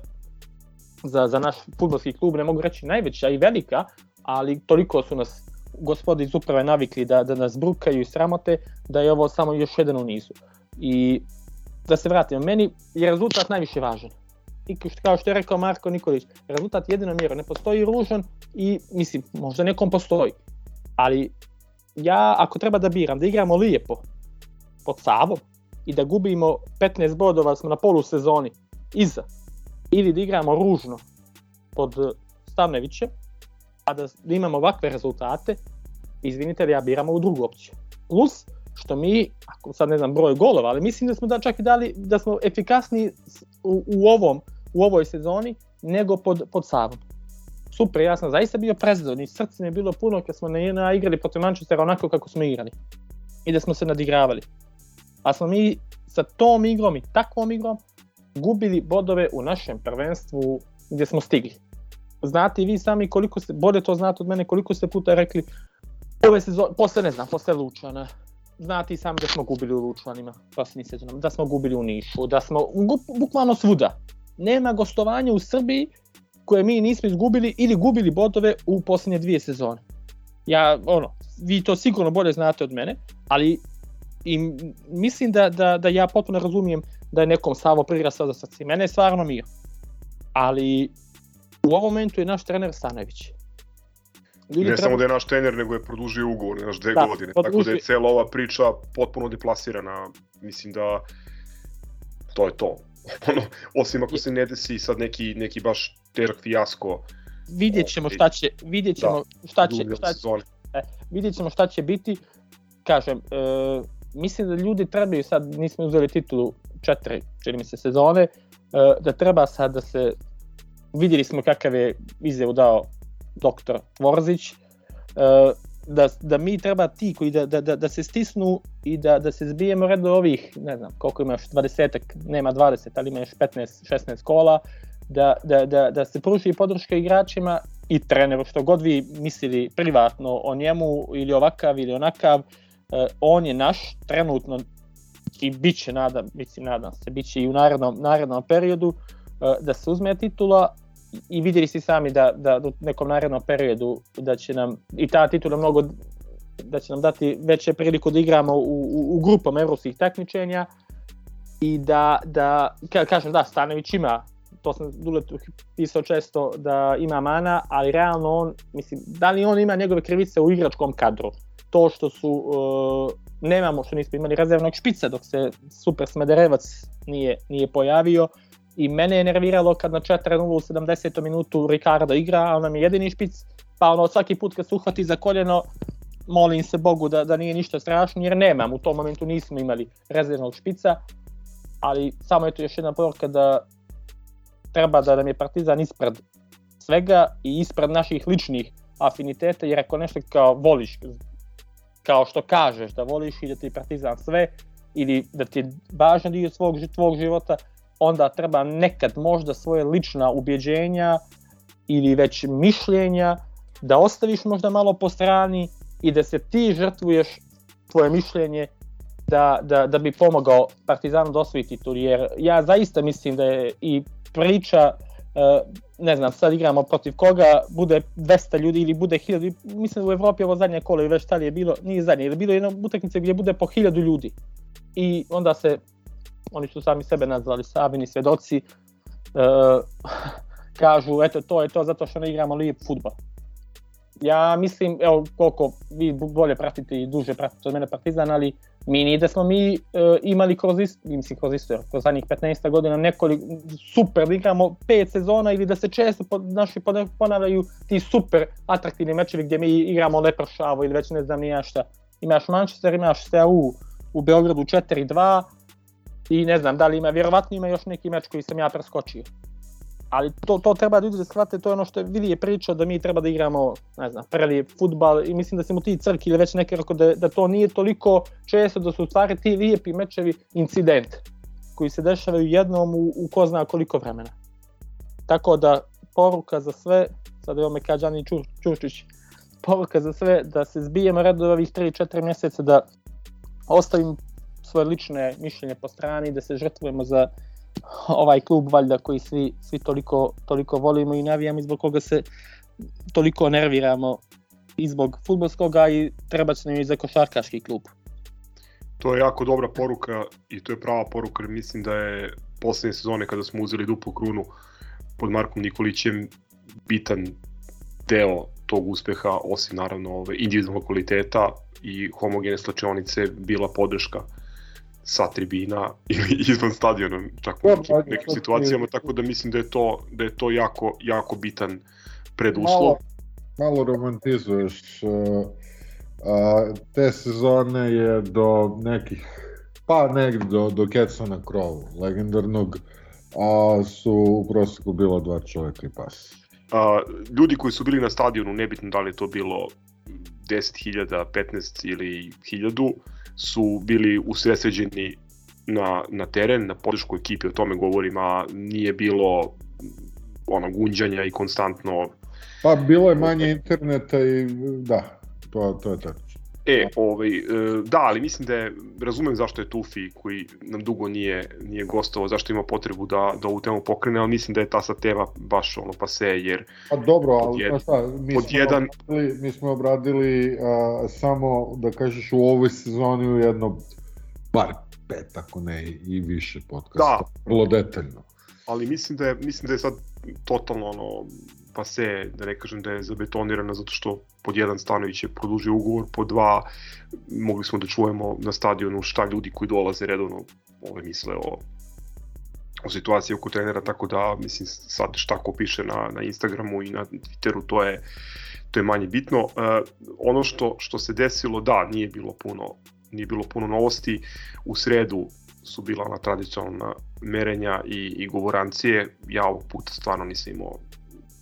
za, za naš futbolski klub, ne mogu reći najveća i velika, ali toliko su nas gospodi iz uprave navikli da, da nas brukaju i sramote, da je ovo samo još jedan u nizu. I da se vratimo, meni je rezultat najviše važan. I kao što je rekao Marko Nikolić, rezultat jedina mjera, ne postoji ružan i mislim, možda nekom postoji, ali ja ako treba da biram, da igramo lijepo pod Savom i da gubimo 15 bodova smo na polusezoni iza, ili da igramo ružno pod Stavnevićem, a da, imamo ovakve rezultate, izvinite da ja biramo u drugu opciju. Plus, što mi, ako sad ne znam broj golova, ali mislim da smo da čak i dali, da smo efikasni u, u ovom, u ovoj sezoni nego pod, pod Savom super, ja sam zaista bio prezadovoljni, srce mi je bilo puno kad smo na igrali protiv Manchestera onako kako smo igrali. I da smo se nadigravali. A smo mi sa tom igrom i takvom igrom gubili bodove u našem prvenstvu gdje smo stigli. Znate i vi sami koliko ste, bolje to znate od mene, koliko ste puta rekli ove sezone, posle ne znam, posle Lučana, znate i sami da smo gubili u Lučanima, posljednji sezonom, da smo gubili u Nišu, da smo bukvalno svuda. Nema gostovanja u Srbiji koje mi nismo izgubili ili gubili bodove u posljednje dvije sezone. Ja, ono, vi to sigurno bolje znate od mene, ali i mislim da, da, da ja potpuno razumijem da je nekom Savo prirastao za srce. Mene je stvarno mio. Ali u ovom momentu je naš trener Stanović. Ljudi ne treba... samo da je naš trener, nego je produžio ugovor, naš dve da, godine. Produži... Tako da je cela ova priča potpuno deplasirana. Mislim da to je to. ono, osim ako se ne desi sad neki, neki baš težak fijasko. Vidjet ćemo šta će, vidjet ćemo da, šta će, šta će, e, vidjet ćemo šta će biti. Kažem, e, mislim da ljudi trebaju sad, nismo uzeli titulu četiri, čini mi se, sezone, e, da treba sad da se, vidjeli smo kakav je izjavu dao doktor Tvorzić, e, da, da mi treba ti koji da, da, da, da se stisnu i da, da se zbijemo redo ovih, ne znam, koliko imaš, 20 nema 20, ali imaš 15-16 kola, da, da, da, da se pruži podrška igračima i treneru, što god vi mislili privatno o njemu ili ovakav ili onakav, eh, on je naš trenutno i bit će, nadam, mislim, nadam se, bit će i u narednom, narednom periodu eh, da se uzme titula i vidjeli ste sami da, da u nekom narednom periodu da će nam i ta titula mnogo da će nam dati veće priliku da igramo u, u, u grupama evropskih takmičenja i da, da ka, kažem da, Stanović ima to sam Duletu pisao često da ima mana, ali realno on, mislim, da li on ima njegove krivice u igračkom kadru? To što su uh, nemamo što nismo imali rezervnog špica dok se Super Smederevac nije nije pojavio i mene je nerviralo kad na 4-0 u 70. minutu Ricardo igra, a on nam je jedini špic, pa ono svaki put kad se uhvati za koljeno molim se Bogu da, da nije ništa strašno jer nemam, u tom momentu nismo imali rezervnog špica, ali samo je to još jedna poruka da treba da nam je Partizan ispred svega i ispred naših ličnih afiniteta, jer ako nešto kao voliš, kao što kažeš da voliš i da ti Partizan sve, ili da ti je važan dio svog, tvog života, onda treba nekad možda svoje lična ubjeđenja ili već mišljenja da ostaviš možda malo po strani i da se ti žrtvuješ tvoje mišljenje da, da, da bi pomogao Partizanu da osvoji titul, jer ja zaista mislim da je i priča uh, ne znam, sad igramo protiv koga, bude 200 ljudi ili bude 1000, mislim u Evropi ovo zadnje kolo i već je bilo, nije zadnje, ili bilo jedna utakmica gdje bude po 1000 ljudi. I onda se, oni su sami sebe nazvali Sabini svedoci, uh, kažu eto to je to zato što ne igramo lijep futbol ja mislim, evo koliko vi bolje pratite i duže pratite od mene Partizan, ali mi nije da smo mi e, imali kroz isto, mislim kroz isto, kroz zadnjih 15 godina nekoliko super da igramo 5 sezona ili da se često pod, naši ponavljaju ti super atraktivni mečevi gdje mi igramo lepršavo ili već ne znam nija šta. Imaš Manchester, imaš STAU u Beogradu 4-2 i ne znam da li ima, vjerovatno ima još neki meč koji sam ja preskočio ali to, to treba ljudi da shvate, to je ono što je vidi je priča da mi treba da igramo, ne znam, prvi futbal i mislim da se mu ti crki ili već neke rekao da, da to nije toliko često da su u stvari ti lijepi mečevi incident koji se dešavaju jednom u, u ko zna koliko vremena. Tako da poruka za sve, sad evo me kaže Đani Čur, Čurčić, poruka za sve da se zbijemo redove ovih 3-4 mjeseca, da ostavim svoje lične mišljenje po strani, da se žrtvujemo za ovaj klub valjda koji svi, svi toliko, toliko volimo i navijamo i zbog koga se toliko nerviramo i zbog futbolskoga i treba se nam i za košarkaški klub. To je jako dobra poruka i to je prava poruka jer mislim da je poslednje sezone kada smo uzeli duplu krunu pod Markom Nikolićem bitan deo tog uspeha, osim naravno ove individualnog kvaliteta i homogene slačionice, bila podrška uh, sa tribina ili izvan stadiona čak u nekim, nekim situacijama tako da mislim da je to da je to jako jako bitan preduslov. Malo, malo romantizuješ uh, a, te sezone je do nekih pa negdje do, do Ketsa na krovu legendarnog a su u prosjeku bilo dva čovjeka i pas. A, ljudi koji su bili na stadionu, nebitno da li to bilo 10.000, 15 ili 1000, su bili usredsređeni na, na teren, na podršku ekipi, o tome govorim, a nije bilo ono gunđanja i konstantno Pa bilo je manje interneta i da, to, to je tako. E, ovaj, e, da, ali mislim da je, razumem zašto je Tufi koji nam dugo nije, nije gostovao, zašto ima potrebu da, da ovu temu pokrene, ali mislim da je ta sa tema baš ono pa se, jer... Pa dobro, ali jed, šta, mi, pod smo jedan... obradili, mi smo obradili a, samo, da kažeš, u ovoj sezoni u jedno, bar pet, ako ne i više podcasta, da. vrlo detaljno. Ali mislim da je, mislim da je sad totalno ono, pa se, da ne kažem da je zabetonirana zato što pod jedan Stanović je produžio ugovor, pod dva mogli smo da čujemo na stadionu šta ljudi koji dolaze redovno ove misle o o situaciji oko trenera, tako da mislim sad šta ko piše na, na Instagramu i na Twitteru, to je to je manje bitno. Uh, ono što što se desilo, da, nije bilo puno nije bilo puno novosti. U sredu su bila na tradicionalna merenja i, i govorancije. Ja ovog puta stvarno nisam imao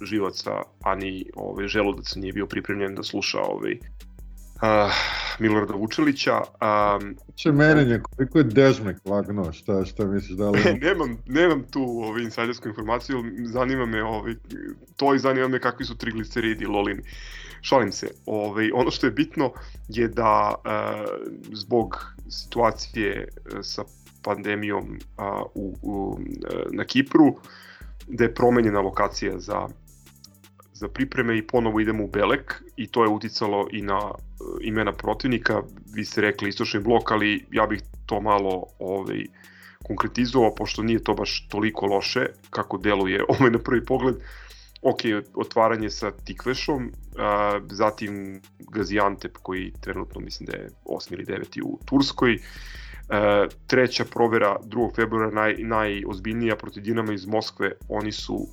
živaca, a ni ovaj, želudac nije bio pripremljen da sluša ovaj, uh, Milorada Vučelića. Um, Če merenje, koliko je dežmek lagno, šta, šta misliš da li... nemam, nemam tu ovaj, insajdersku informaciju, zanima me ovaj, to i zanima me kakvi su trigliceridi, lolini. Šalim se, ovaj, ono što je bitno je da uh, zbog situacije sa pandemijom uh, u, u, na Kipru, da je promenjena lokacija za za pripreme i ponovo idemo u Belek i to je uticalo i na uh, imena protivnika. Vi ste rekli istočni blok, ali ja bih to malo ovaj, konkretizovao, pošto nije to baš toliko loše kako deluje ovaj na prvi pogled. ok, otvaranje sa Tikvešom, a, zatim Gaziantep koji trenutno mislim da je 8 ili 9 u Turskoj, a, treća provera 2. februara naj, najozbiljnija protiv Dinama iz Moskve, oni su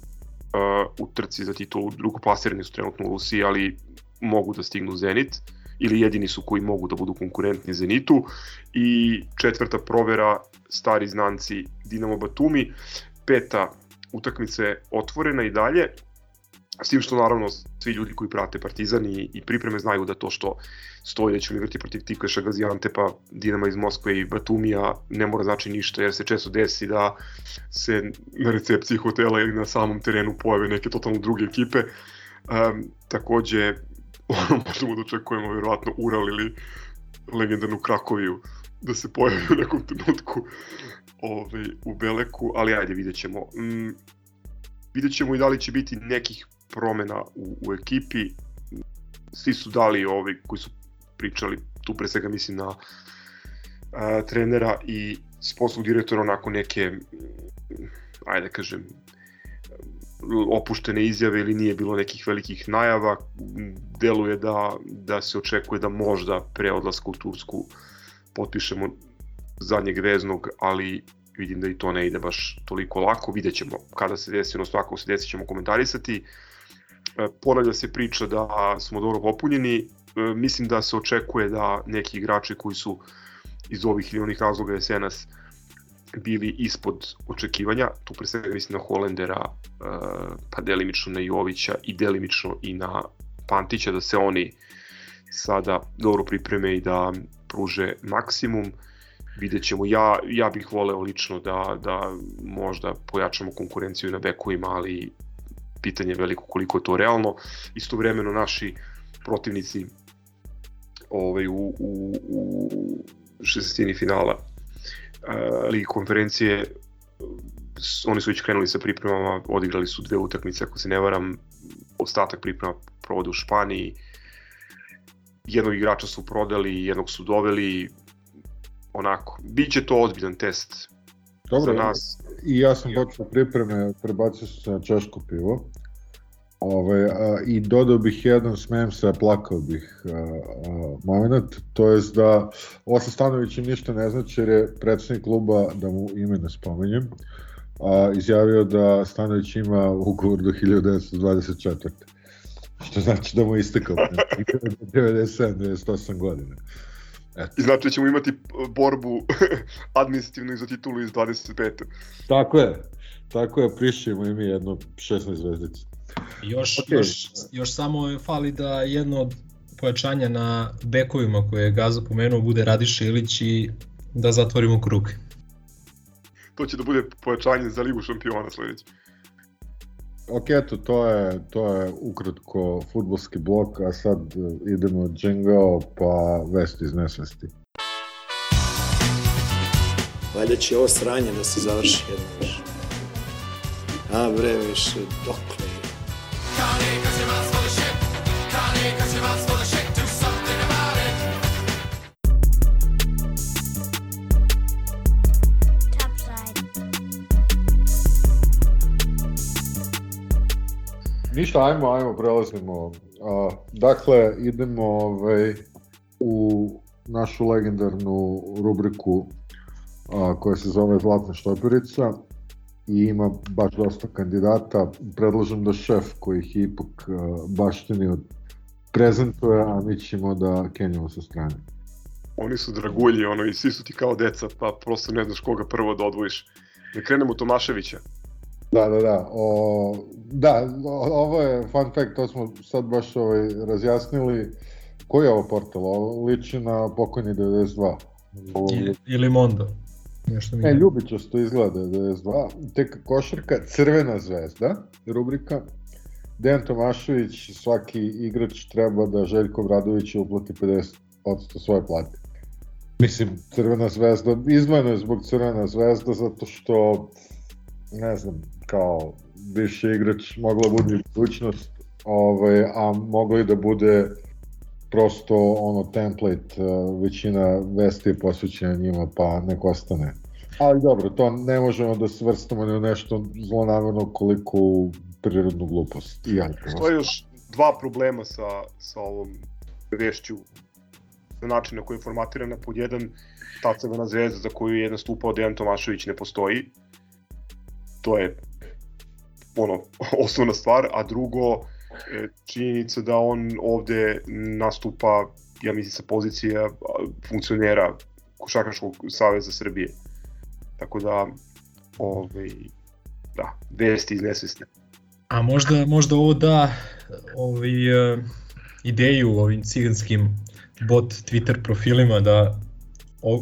u trci za titulu, drugoplasirani su trenutno u Rusiji, ali mogu da stignu Zenit ili jedini su koji mogu da budu konkurentni Zenitu. I četvrta provera stari znanci Dinamo Batumi, peta utakmica je otvorena i dalje, S tim što naravno svi ljudi koji prate Partizan i, i pripreme znaju da to što stoji da će oni igrati protiv Tikveša, Gaziantepa, Dinama iz Moskve i Batumija ne mora znači ništa jer se često desi da se na recepciji hotela ili na samom terenu pojave neke totalno druge ekipe. Um, takođe, ono možemo da očekujemo verovatno Ural ili legendarnu Krakoviju da se pojavi u nekom trenutku ovaj, u Beleku, ali ajde vidjet ćemo. Mm, vidjet ćemo i da li će biti nekih promena u, u ekipi. Svi su dali ovi koji su pričali, tu pre svega mislim na a, trenera i sportskog direktora onako neke, ajde kažem, opuštene izjave ili nije bilo nekih velikih najava. Deluje da, da se očekuje da možda pre odlaska u Tursku potpišemo zadnjeg veznog, ali vidim da i to ne ide baš toliko lako. Vidjet ćemo kada se desi, odnosno ako se desi ćemo komentarisati. E, ponavlja se priča da smo dobro popunjeni, e, mislim da se očekuje da neki igrači koji su iz ovih ili onih razloga jesenas bili ispod očekivanja, tu pre svega mislim na Holendera, e, pa delimično na Jovića i delimično i na Pantića, da se oni sada dobro pripreme i da pruže maksimum. Vidjet ćemo, ja, ja bih voleo lično da, da možda pojačamo konkurenciju na bekovima, ali pitanje veliko koliko je to realno. Istovremeno naši protivnici ovaj, u, u, u šestini finala uh, Ligi konferencije oni su već krenuli sa pripremama, odigrali su dve utakmice, ako se ne varam, ostatak priprema provode u Španiji, jednog igrača su prodali, jednog su doveli, onako, bit će to ozbiljan test Dobro, za nas. I ja sam počeo pripreme, prebacio sam se na češko pivo. Ove, a, I dodao bih jedan, smijem se, plakao bih a, a, moment, to je da ovo sa Stanovićem ništa ne znači jer je predsednik kluba, da mu ime ne spomenjem, a, izjavio da Stanović ima ugovor do 1924. Što znači da mu je istekao 97-98 godina. Eto. I znači da ćemo imati borbu administrativnu za titulu iz 25. Tako je. Tako je, prišćemo i mi jedno 16 zvezdica. Još, okay. još, još samo fali da jedno od pojačanja na bekovima koje je Gaza pomenuo bude Radiša Ilić i da zatvorimo krug. To će da bude pojačanje za Ligu šampiona sledeće. Ok, eto, to je, to je ukratko futbolski blok, a sad idemo džingao pa vesti iz nesvesti. Valjda će ovo sranje da se završi jedno više. A bre, više, dokle je? Ništa, ajmo, ajmo, prelazimo. A, dakle, idemo ovaj, u našu legendarnu rubriku a, koja se zove Zlatna štoperica i ima baš dosta kandidata. Predlažem da šef koji ih ipak a, baštini od prezentuje, a mi ćemo da kenjamo sa strane. Oni su dragulji, ono, i svi su ti kao deca, pa prosto ne znaš koga prvo da odvojiš. Da krenemo Tomaševića. Da, da, da. O, da, ovo je fun fact, to smo sad baš ovaj, razjasnili. Koji je ovo portal? Ovo liči na pokojni 92. Ovo... Ili, Mondo. Nešto mi ne, ljubičasto izgleda 92. Tek košarka, Crvena zvezda, rubrika. Dejan Tomašević, svaki igrač treba da Željko Vradović uplati 50% svoje plate. Mislim, Crvena zvezda, izmano je zbog Crvena zvezda zato što ne znam, kao bivši igrač mogla bude budućnost, ovaj, a moglo i da bude prosto ono template, većina vesti je posvećena njima, pa nek ostane. Ali dobro, to ne možemo da svrstamo na nešto zlonamerno koliko prirodnu glupost. I Postoje još dva problema sa, sa ovom vešću na način na koji je formatirana. Pod jedan, ta crvena zvezda za koju je nastupao Dejan Tomašević ne postoji. To je ono, osnovna stvar, a drugo, e, činjenica da on ovde nastupa, ja mislim, sa pozicija funkcionera Košakaškog saveza Srbije. Tako da, ovaj, da, vesti iz nesvesne. A možda, možda ovo da ovaj, uh, ideju ovim ciganskim bot Twitter profilima da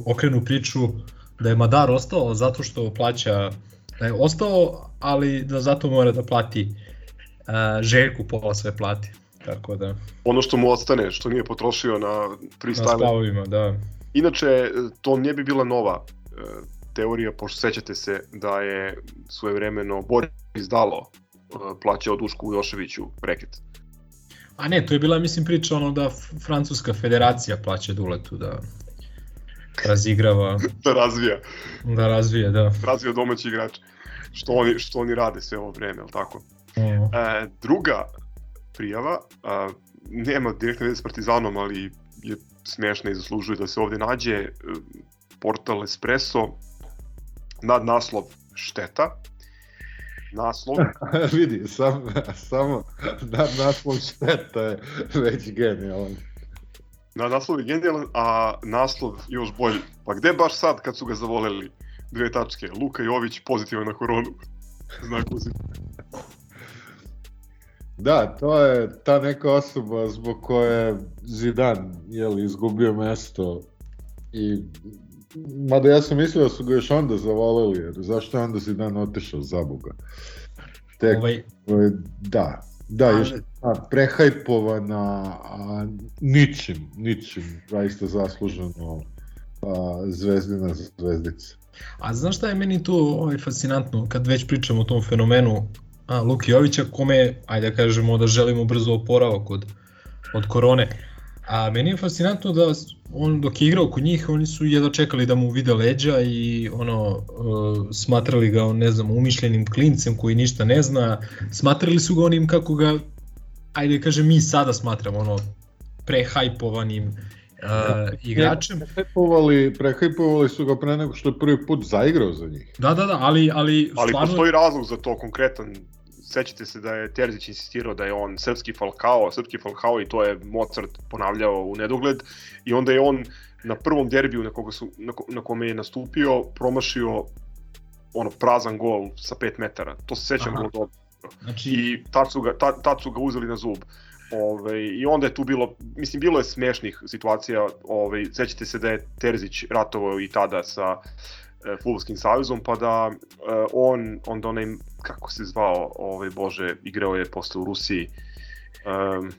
okrenu priču da je Madar ostao zato što plaća da je ostao, ali da zato mora da plati uh, Željku pola sve plati. Tako da, Ono što mu ostane, što nije potrošio na na freestyle. stavovima, da. Inače, to ne bi bila nova e, teorija, pošto sećate se da je svojevremeno Boris Dalo e, plaćao Dušku Joševiću reket. A ne, to je bila, mislim, priča ono da Francuska federacija plaća Duletu da razigrava, Da razvija, da razvije, da. razvija domaći igrač. Što oni, što oni rade sve ovo vreme, ali tako? Ono. E, druga prijava, a, nema direktne veze s Partizanom, ali je smešna i zaslužuje da se ovde nađe. E, Portal Espresso, nad naslov šteta. Naslov, vidi, sam, samo nad naslov šteta je već genijalan. Na naslov je genijalan, a naslov još bolji. Pa gde baš sad kad su ga zavoleli dve tačke? Luka Jović pozitivan na koronu. Znak. Da, to je ta neka osoba zbog koje je Zidan jeli, izgubio mesto i mada ja sam mislio da su ga još onda zavoleli, jer zašto je onda Zidan otišao za Boga? Tek, Ovaj, ovaj, da, da, još a, prehajpovana, a, ničim, ničim, zaista zasluženo a, zvezdina zvezdica. A znaš šta je meni tu ovaj, fascinantno kad već pričamo o tom fenomenu a, Luki Jovića kome, ajde da kažemo da želimo brzo oporavak od, od korone. A meni je fascinantno da on dok je igrao kod njih, oni su jedva čekali da mu vide leđa i ono uh, smatrali ga ne znam umišljenim klincem koji ništa ne zna. Smatrali su ga onim kako ga ajde kažem mi sada smatramo ono prehajpovanim uh, igračem. Prehajpovali, prehajpovali su ga pre nego što je prvi put zaigrao za njih. Da, da, da, ali, ali, Ali stvarno... postoji razlog za to konkretan. Sećate se da je Terzić insistirao da je on srpski Falcao, srpski Falcao i to je Mozart ponavljao u nedogled i onda je on na prvom derbiju na, koga su, na, na kome je nastupio promašio ono prazan gol sa 5 metara. To se sećam vrlo dobro. Znači, I tad su ga, tad, tad su ga uzeli na zub. Ove, I onda je tu bilo, mislim, bilo je smešnih situacija, ove, sećate se da je Terzić ratovao i tada sa e, Futbolskim savezom, pa da e, on, onda onaj, kako se zvao, ovaj, bože, igrao je posle u Rusiji, um,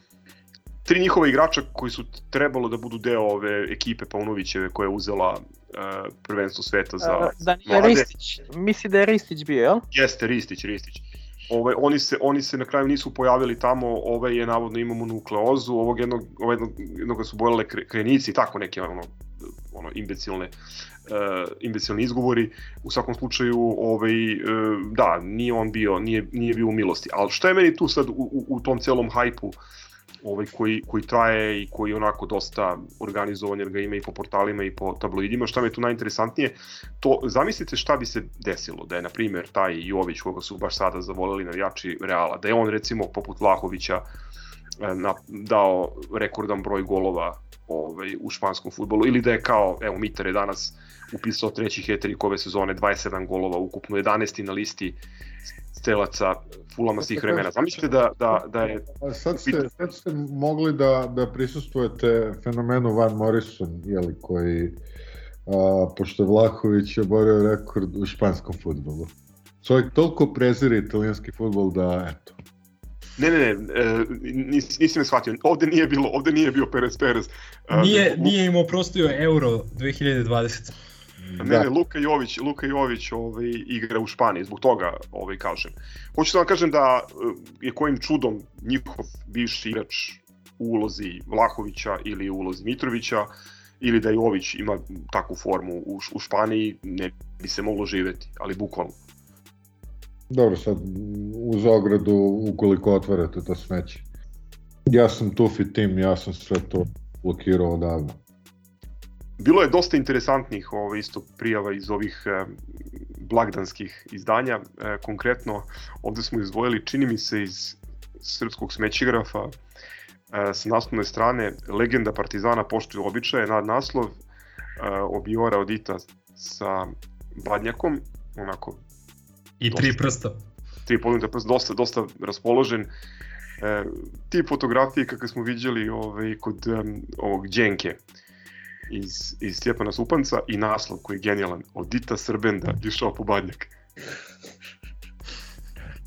tri njihova igrača koji su trebalo da budu deo ove ekipe Paunovićeve koja je uzela uh, prvenstvo sveta za Uh, Danijel mlade. Ristić, misli da je Ristić bio, jel? Jeste, Ristić, Ristić. Ovaj, oni, se, oni se na kraju nisu pojavili tamo, ovaj je navodno imamo nukleozu, ovog jednog, ovog jednog, jednog su bojale kre, krenici, tako neke ono, ono imbecilne, uh, imbecilni izgovori. U svakom slučaju, ovaj, uh, da, nije on bio, nije, nije bio u milosti. Ali šta je meni tu sad u, u, u tom celom hajpu ovaj, koji, koji traje i koji onako dosta organizovan jer ga ima i po portalima i po tabloidima, šta mi je tu najinteresantnije, to zamislite šta bi se desilo da je na primjer taj Jović koga su baš sada zavoleli navijači Reala, da je on recimo poput Vlahovića e, na, dao rekordan broj golova ovaj, u španskom futbolu ili da je kao, evo Mitar je danas upisao treći heterik ove sezone, 27 golova ukupno, 11. na listi strelaca Fulama svih vremena. Zamislite da, da, da je A sad ste, sad ste mogli da, da prisustujete fenomenu Van Morrison, jeli, koji, a, pošto je Vlahović oborio rekord u španskom futbolu. Čovjek toliko prezire italijanski futbol da, eto, Ne, ne, ne, e, nis, nisi me shvatio. Ovde nije bilo, ovde nije bio Perez Perez. E, Nije, Lu- nije im oprostio Euro 2020. Ne, ne, Luka Jović, Luka Jović ovaj, igra u Španiji, zbog toga ovaj, kažem. Hoću da vam kažem da e, je kojim čudom njihov bivši igrač u ulozi Vlahovića ili u ulozi Mitrovića, ili da Jović ima takvu formu u, u Španiji, ne bi se moglo živeti, ali bukvalno. Dobro, sad uz ogradu ukoliko otvarate to smeće. Ja sam Tufi tim, ja sam sve to blokirao odavno. Bilo je dosta interesantnih ovo, isto prijava iz ovih e, blagdanskih izdanja. E, konkretno, ovde smo izdvojili, čini mi se, iz srpskog smećigrafa e, sa naslovne strane Legenda Partizana poštuju običaje, nad naslov e, Obiora Odita sa Badnjakom, onako I tri prsta. tri podignuta prsta, dosta, dosta raspoložen. E, ti fotografije kakve smo viđali ovaj, kod um, ovog Đenke iz, iz Stjepana Supanca i naslov koji je genijalan, od Dita Srbenda išao po Badnjak.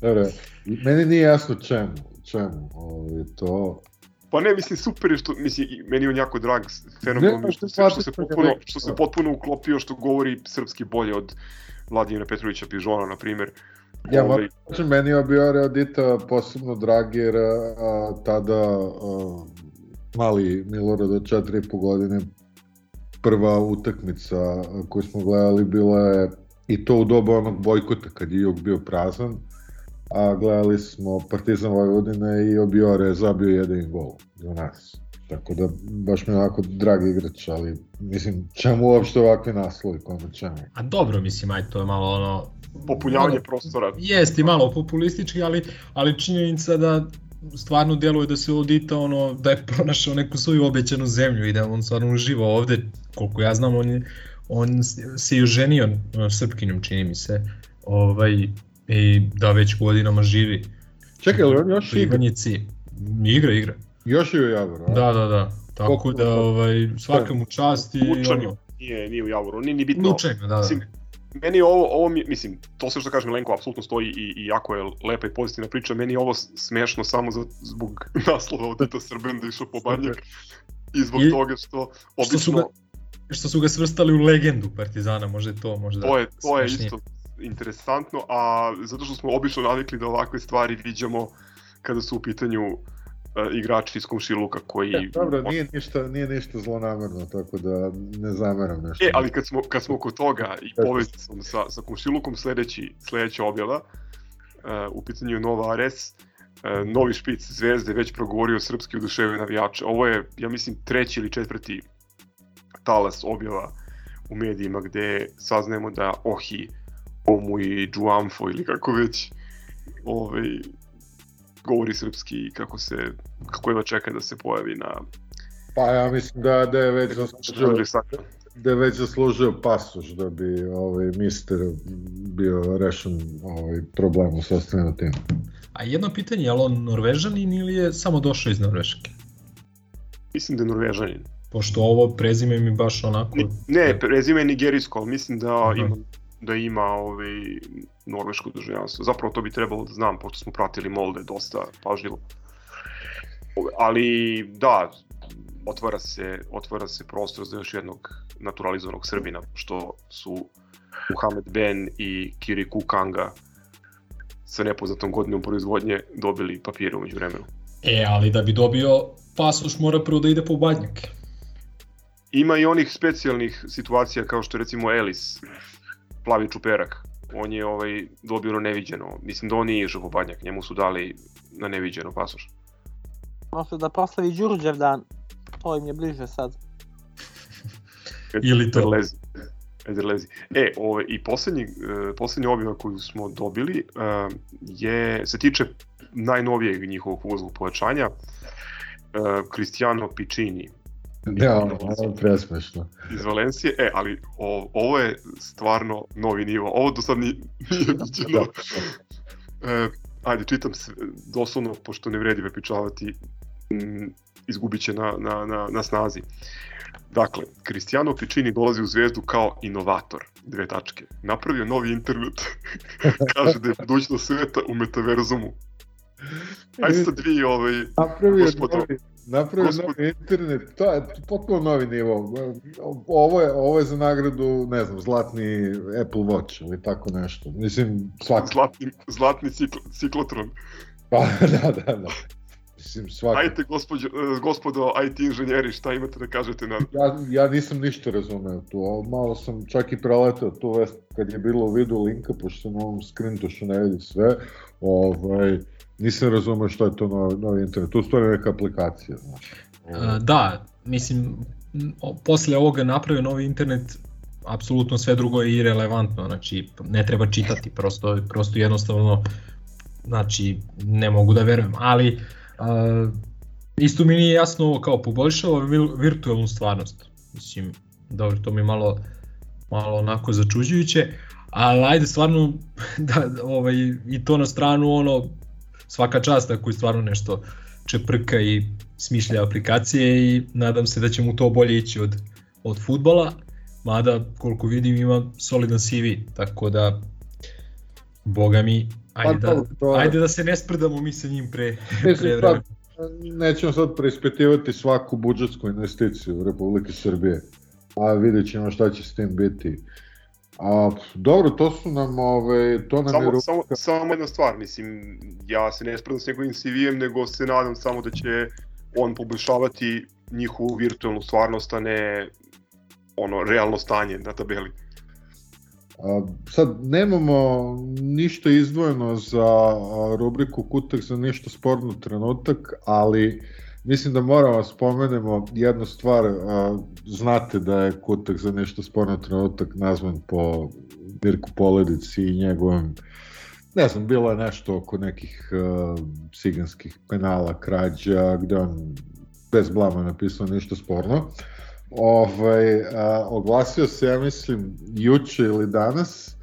Dobro, meni nije jasno čemu, čemu ovaj, to. Pa ne, mislim, super je što, mislim, meni je on jako drag, fenomenalno Ne, što, što što, se potpuno, što se potpuno uklopio, što govori srpski bolje od Vladimira Petrovića Pižona, na primjer. Ja Ovaj, kažem, meni je Obiore Odita posebno drag jer a, tada a, mali Milorad od 4,5 godine prva utakmica koju smo gledali bila je i to u doba onog bojkota kad je jug bio prazan a gledali smo Partizan Vojvodine i Obiore zabio jedan gol za nas. Tako da baš mi je onako drag igrač, ali mislim čemu uopšte ovakvi naslovi, kome čemu? A dobro, mislim, aj to je malo ono... popunjavanje malo- prostora. Jeste i malo populistički, ali, ali činjenica da stvarno djeluje da se Odita ono, da je pronašao neku svoju obećanu zemlju i da on stvarno uživa ovde, koliko ja znam, on, je, on se i oženio srpkinjom, čini mi se, ovaj, i da već godinama živi. Čekaj, ali on još igra? Igra, igra. Još je u Javoru, a? Da, da, da. Tako Koliko- da ovaj, svaka mu čast i Lučani, ono, nije, nije u Javoru, nije ni bitno. Lučani, da, da. Mislim, meni je ovo, ovo mi, mislim, to sve što kaže Milenko apsolutno stoji i, i jako je lepa i pozitivna priča, meni je ovo smešno samo za, zbog naslova od Dita Srben da išao po Banjak i zbog I- toga što što su, obično, ga, što su ga svrstali u legendu Partizana, može to možda to je, to je smešnije. isto interesantno, a zato što smo obično navikli da ovakve stvari viđamo kada su u pitanju uh, igrači iz komšiluka koji... E, dobro, nije ništa, nije ništa zlonamerno, tako da ne zameram nešto. E, ali kad smo, kad smo kod toga i povezan sam sa, sa komšilukom, sledeći, sledeća objava, uh, u pitanju Nova Ares, uh, novi špic Zvezde već progovorio srpski oduševio navijače. Ovo je, ja mislim, treći ili četvrti talas objava u medijima gde saznajemo da Ohi, Omu i Džuamfo ili kako već ovaj, govori srpski i kako se kako jedva čeka da se pojavi na Pa ja mislim da, da je već zaslužio, da je već zaslužio pasoš da bi ovaj, mister bio rešen ovaj, problemu sa ostalim tim. A jedno pitanje, je li on Norvežanin ili je samo došao iz Norveške? Mislim da je Norvežanin. Pošto ovo prezime mi baš onako... Ne, prezime je nigerijsko, ali mislim da Aha. ima da ima ovaj norveško državljanstvo. Zapravo to bi trebalo da znam, pošto smo pratili Molde dosta pažljivo. Ali da, otvara se, otvara se prostor za još jednog naturalizovanog Srbina, što su Muhammed Ben i Kiri Kukanga sa nepoznatom godinom proizvodnje dobili papire umeđu vremenu. E, ali da bi dobio pasoš mora prvo da ide po badnjak. Ima i onih specijalnih situacija kao što recimo Elis, plavi čuperak. On je ovaj, dobio na neviđeno. Mislim da on nije išao po badnjak, njemu su dali na neviđeno pasoš. Možda da proslavi Đurđevdan, to im je bliže sad. Ili to. Ederlezi. Ederlezi. E, ovaj, i poslednji, e, poslednja objava koju smo dobili e, je, se tiče najnovijeg njihovog uvoznog pojačanja, e, Cristiano Piccini, Ja, ono, je presmešno. iz Valencije, e, ali o, ovo je stvarno novi nivo, ovo do sad ni, nije viđeno. E, ajde, čitam se, doslovno, pošto ne vredi prepričavati, izgubit će na, na, na, na snazi. Dakle, Cristiano Piccini dolazi u zvezdu kao inovator, dve tačke. Napravio novi internet, kaže da je budućnost sveta u metaverzumu. Ajde sad vi, ovaj, Napravio gospodo, novi, napravio Gospod- novi internet, to je potpuno novi nivo. Ovo je, ovo je za nagradu, ne znam, zlatni Apple Watch ili tako nešto. Mislim, svaki. zlatni, zlatni cikl, ciklotron. Pa, da, da, da. Mislim, svaka... Ajte, gospođo, gospodo IT inženjeri, šta imate da kažete na... Ja, ja nisam ništa razumeo tu, malo sam čak i preletao tu vest kad je bilo u vidu linka, pošto na ovom screentošu ne vidi sve, ovaj, nisam razumeo šta je to novi, novi internet, to je u stvari neka aplikacija, znaš. A, da, mislim, posle ovoga napravio novi internet, apsolutno sve drugo je irelevantno, znači ne treba čitati, prosto, prosto jednostavno, znači ne mogu da verujem, ali a, isto mi nije jasno ovo kao poboljšava vil- virtualnu stvarnost, mislim, dobro, to mi malo, malo onako začuđujuće, ali ajde stvarno da, ovaj, i to na stranu ono svaka čast ako je stvarno nešto čeprka i smišlja aplikacije i nadam se da će mu to bolje ići od, od futbala, mada koliko vidim ima solidan CV, tako da boga mi, ajde, Pa da, to ajde da se ne sprdamo mi sa njim pre, pre Mislim, vremena. pa, nećemo sad preispitivati svaku budžetsku investiciju u Republike Srbije, a vidjet ćemo šta će s tim biti. A, dobro, to su nam, ove, to nam je... Samo, ru- samo, samo jedna stvar, mislim, ja se ne spredam s njegovim CV-em, nego se nadam samo da će on poboljšavati njihovu virtualnu stvarnost, a ne ono, realno stanje na tabeli. A, sad, nemamo ništa izdvojeno za rubriku Kutak za ništa sporno trenutak, ali mislim da moramo da spomenemo jednu stvar, a, znate da je Kutak za ništa sporno trenutak nazvan po Mirku Poledici i njegovim ne znam, bilo je nešto oko nekih uh, ciganskih penala, krađa, gde on bez blama napisao ništa sporno. Ovaj, a, oglasio se, ja mislim, juče ili danas,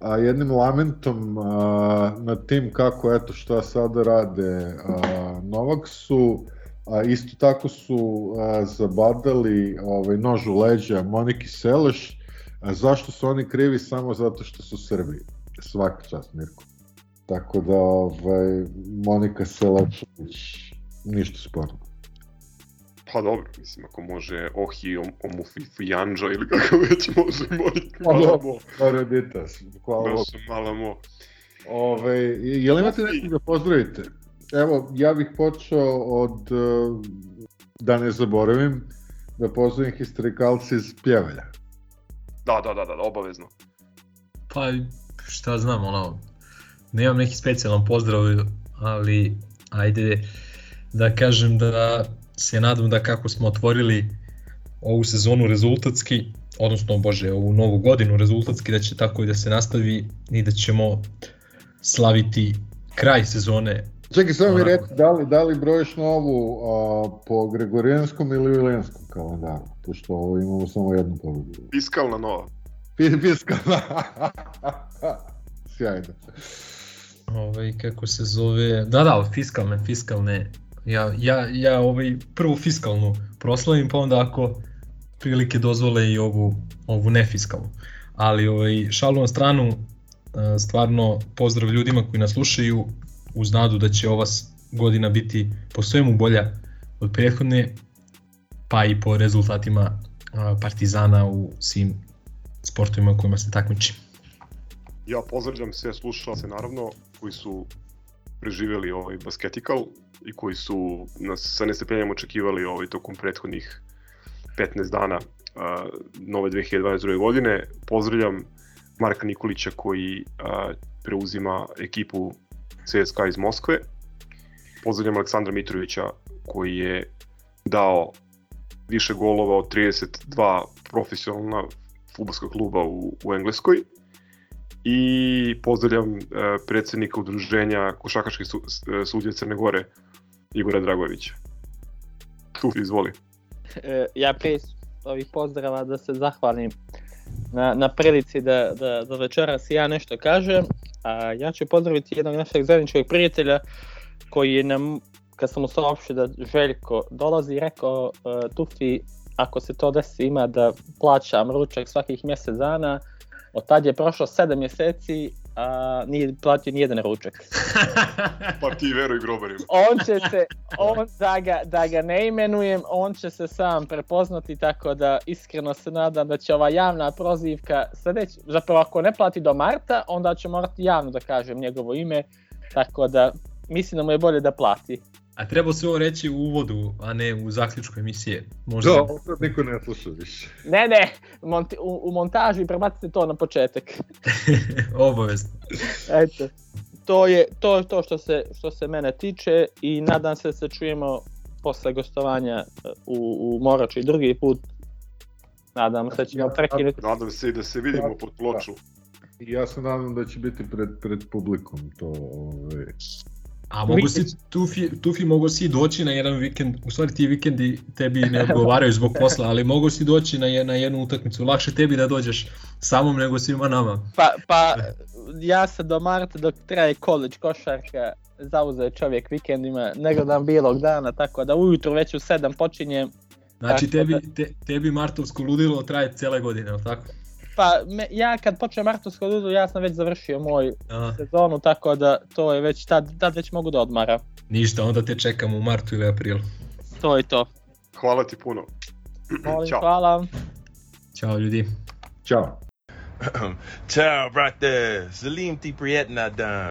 a, jednim lamentom a, nad tim kako, eto, šta sada rade a, Novaksu, a, isto tako su a, zabadali ovaj, nož u leđa Moniki Seleš, a, zašto su oni krivi samo zato što su Srbi? Svaka čast, Mirko. Tako da, ovaj, Monika Selešović, ništa sporno. Pa dobro, mislim, ako može Ohi, Om, Omufijanđa ili kako već može Monika Pa dobro, Malamo. Paraditas, hvala Bogu. Naša Malamo. Ove, je li imate nekog da pozdravite? Evo, ja bih počeo od, uh, da ne zaboravim, da pozdravim historikalci iz Pjevalja. Da, da, da, da, obavezno. Pa šta znam, ono, nemam neki specijalan pozdrav, ali ajde da kažem da se nadam da kako smo otvorili ovu sezonu rezultatski, odnosno, bože, ovu novu godinu rezultatski, da će tako i da se nastavi i da ćemo slaviti kraj sezone. Čekaj, samo mi reci, da li, da li brojiš novu a, po Gregorijanskom ili Ilijanskom kalendaru? Pošto ovo imamo samo jednu pobedu. Fiskalna nova. Fiskalna. Sjajno. Ovaj, kako se zove, da da, fiskalne, fiskalne, ja, ja, ja ovaj, prvu fiskalnu proslavim, pa onda ako prilike dozvole i ovu, ovu nefiskalnu. Ali ovaj, šalu na stranu, stvarno pozdrav ljudima koji nas slušaju, uz nadu da će ova godina biti po svemu bolja od prethodne, pa i po rezultatima Partizana u svim sportovima kojima se takmiči. Ja pozdravljam sve slušalce naravno koji su preživeli ovaj basketikal i koji su nas sa nestrpljenjem očekivali ovaj tokom prethodnih 15 dana a, nove 2022. godine. Pozdravljam Marka Nikolića koji a, preuzima ekipu CSKA iz Moskve. Pozdravljam Aleksandra Mitrovića koji je dao više golova od 32 profesionalna futbolska kluba u, u Engleskoj i pozdravljam e, predsednika udruženja košakaških su, e, sudija Crne Gore, Igora Dragovića. Tu, izvoli. E, ja pre ovih pozdrava da se zahvalim na, na prilici da, da, da večeras ja nešto kažem, a ja ću pozdraviti jednog našeg zajedničkog prijatelja koji je nam, kad sam mu saopštio da Željko dolazi, rekao uh, Tufi, ako se to desi ima da plaćam ručak svakih mjesec dana, od tad je prošlo 7 mjeseci, a nije platio ni jedan ručak. Pa ti veruj grobarima. on će se, on, da, ga, da ga ne imenujem, on će se sam prepoznati, tako da iskreno se nadam da će ova javna prozivka sljedeći, zapravo ako ne plati do marta, onda ću morati javno da kažem njegovo ime, tako da mislim da mu je bolje da plati. A treba se ovo reći u uvodu, a ne u zaključku emisije. Možda... Da, opet niko ne sluša više. Ne, ne, monti, u, u montaži prebacite to na početak. Obavezno. Eto, to je to, je to što, se, što se mene tiče i nadam se da se čujemo posle gostovanja u, u Morači drugi put. Nadam se da ćemo prekinuti. Nadam se i da se vidimo pod ploču. I ja se nadam da će biti pred, pred publikom to. Ovaj. A mogu si, Tufi, Tufi mogu si doći na jedan vikend, u stvari ti vikendi tebi ne odgovaraju zbog posla, ali mogu si doći na, je- na jednu utakmicu, lakše tebi da dođeš samom nego svima nama. Pa, pa ja se do marta dok traje college košarka zauze čovjek vikendima, ne gledam bilog dana, tako da ujutro već u 7 počinjem. Znači tebi, da- te, tebi martovsko ludilo traje cijele godine, ali tako? Pa me, ja kad počnem Martovsko ludo, ja sam već završio moj A, sezonu, tako da to je već, tad, tad već mogu da odmara. ništa, onda te čekamo u martu ili aprilu. To je to. Hvala ti puno. Molim, Ćao. hvala. Ćao ljudi. Ćao. Ciao, brate. Salim ti prijetna dan.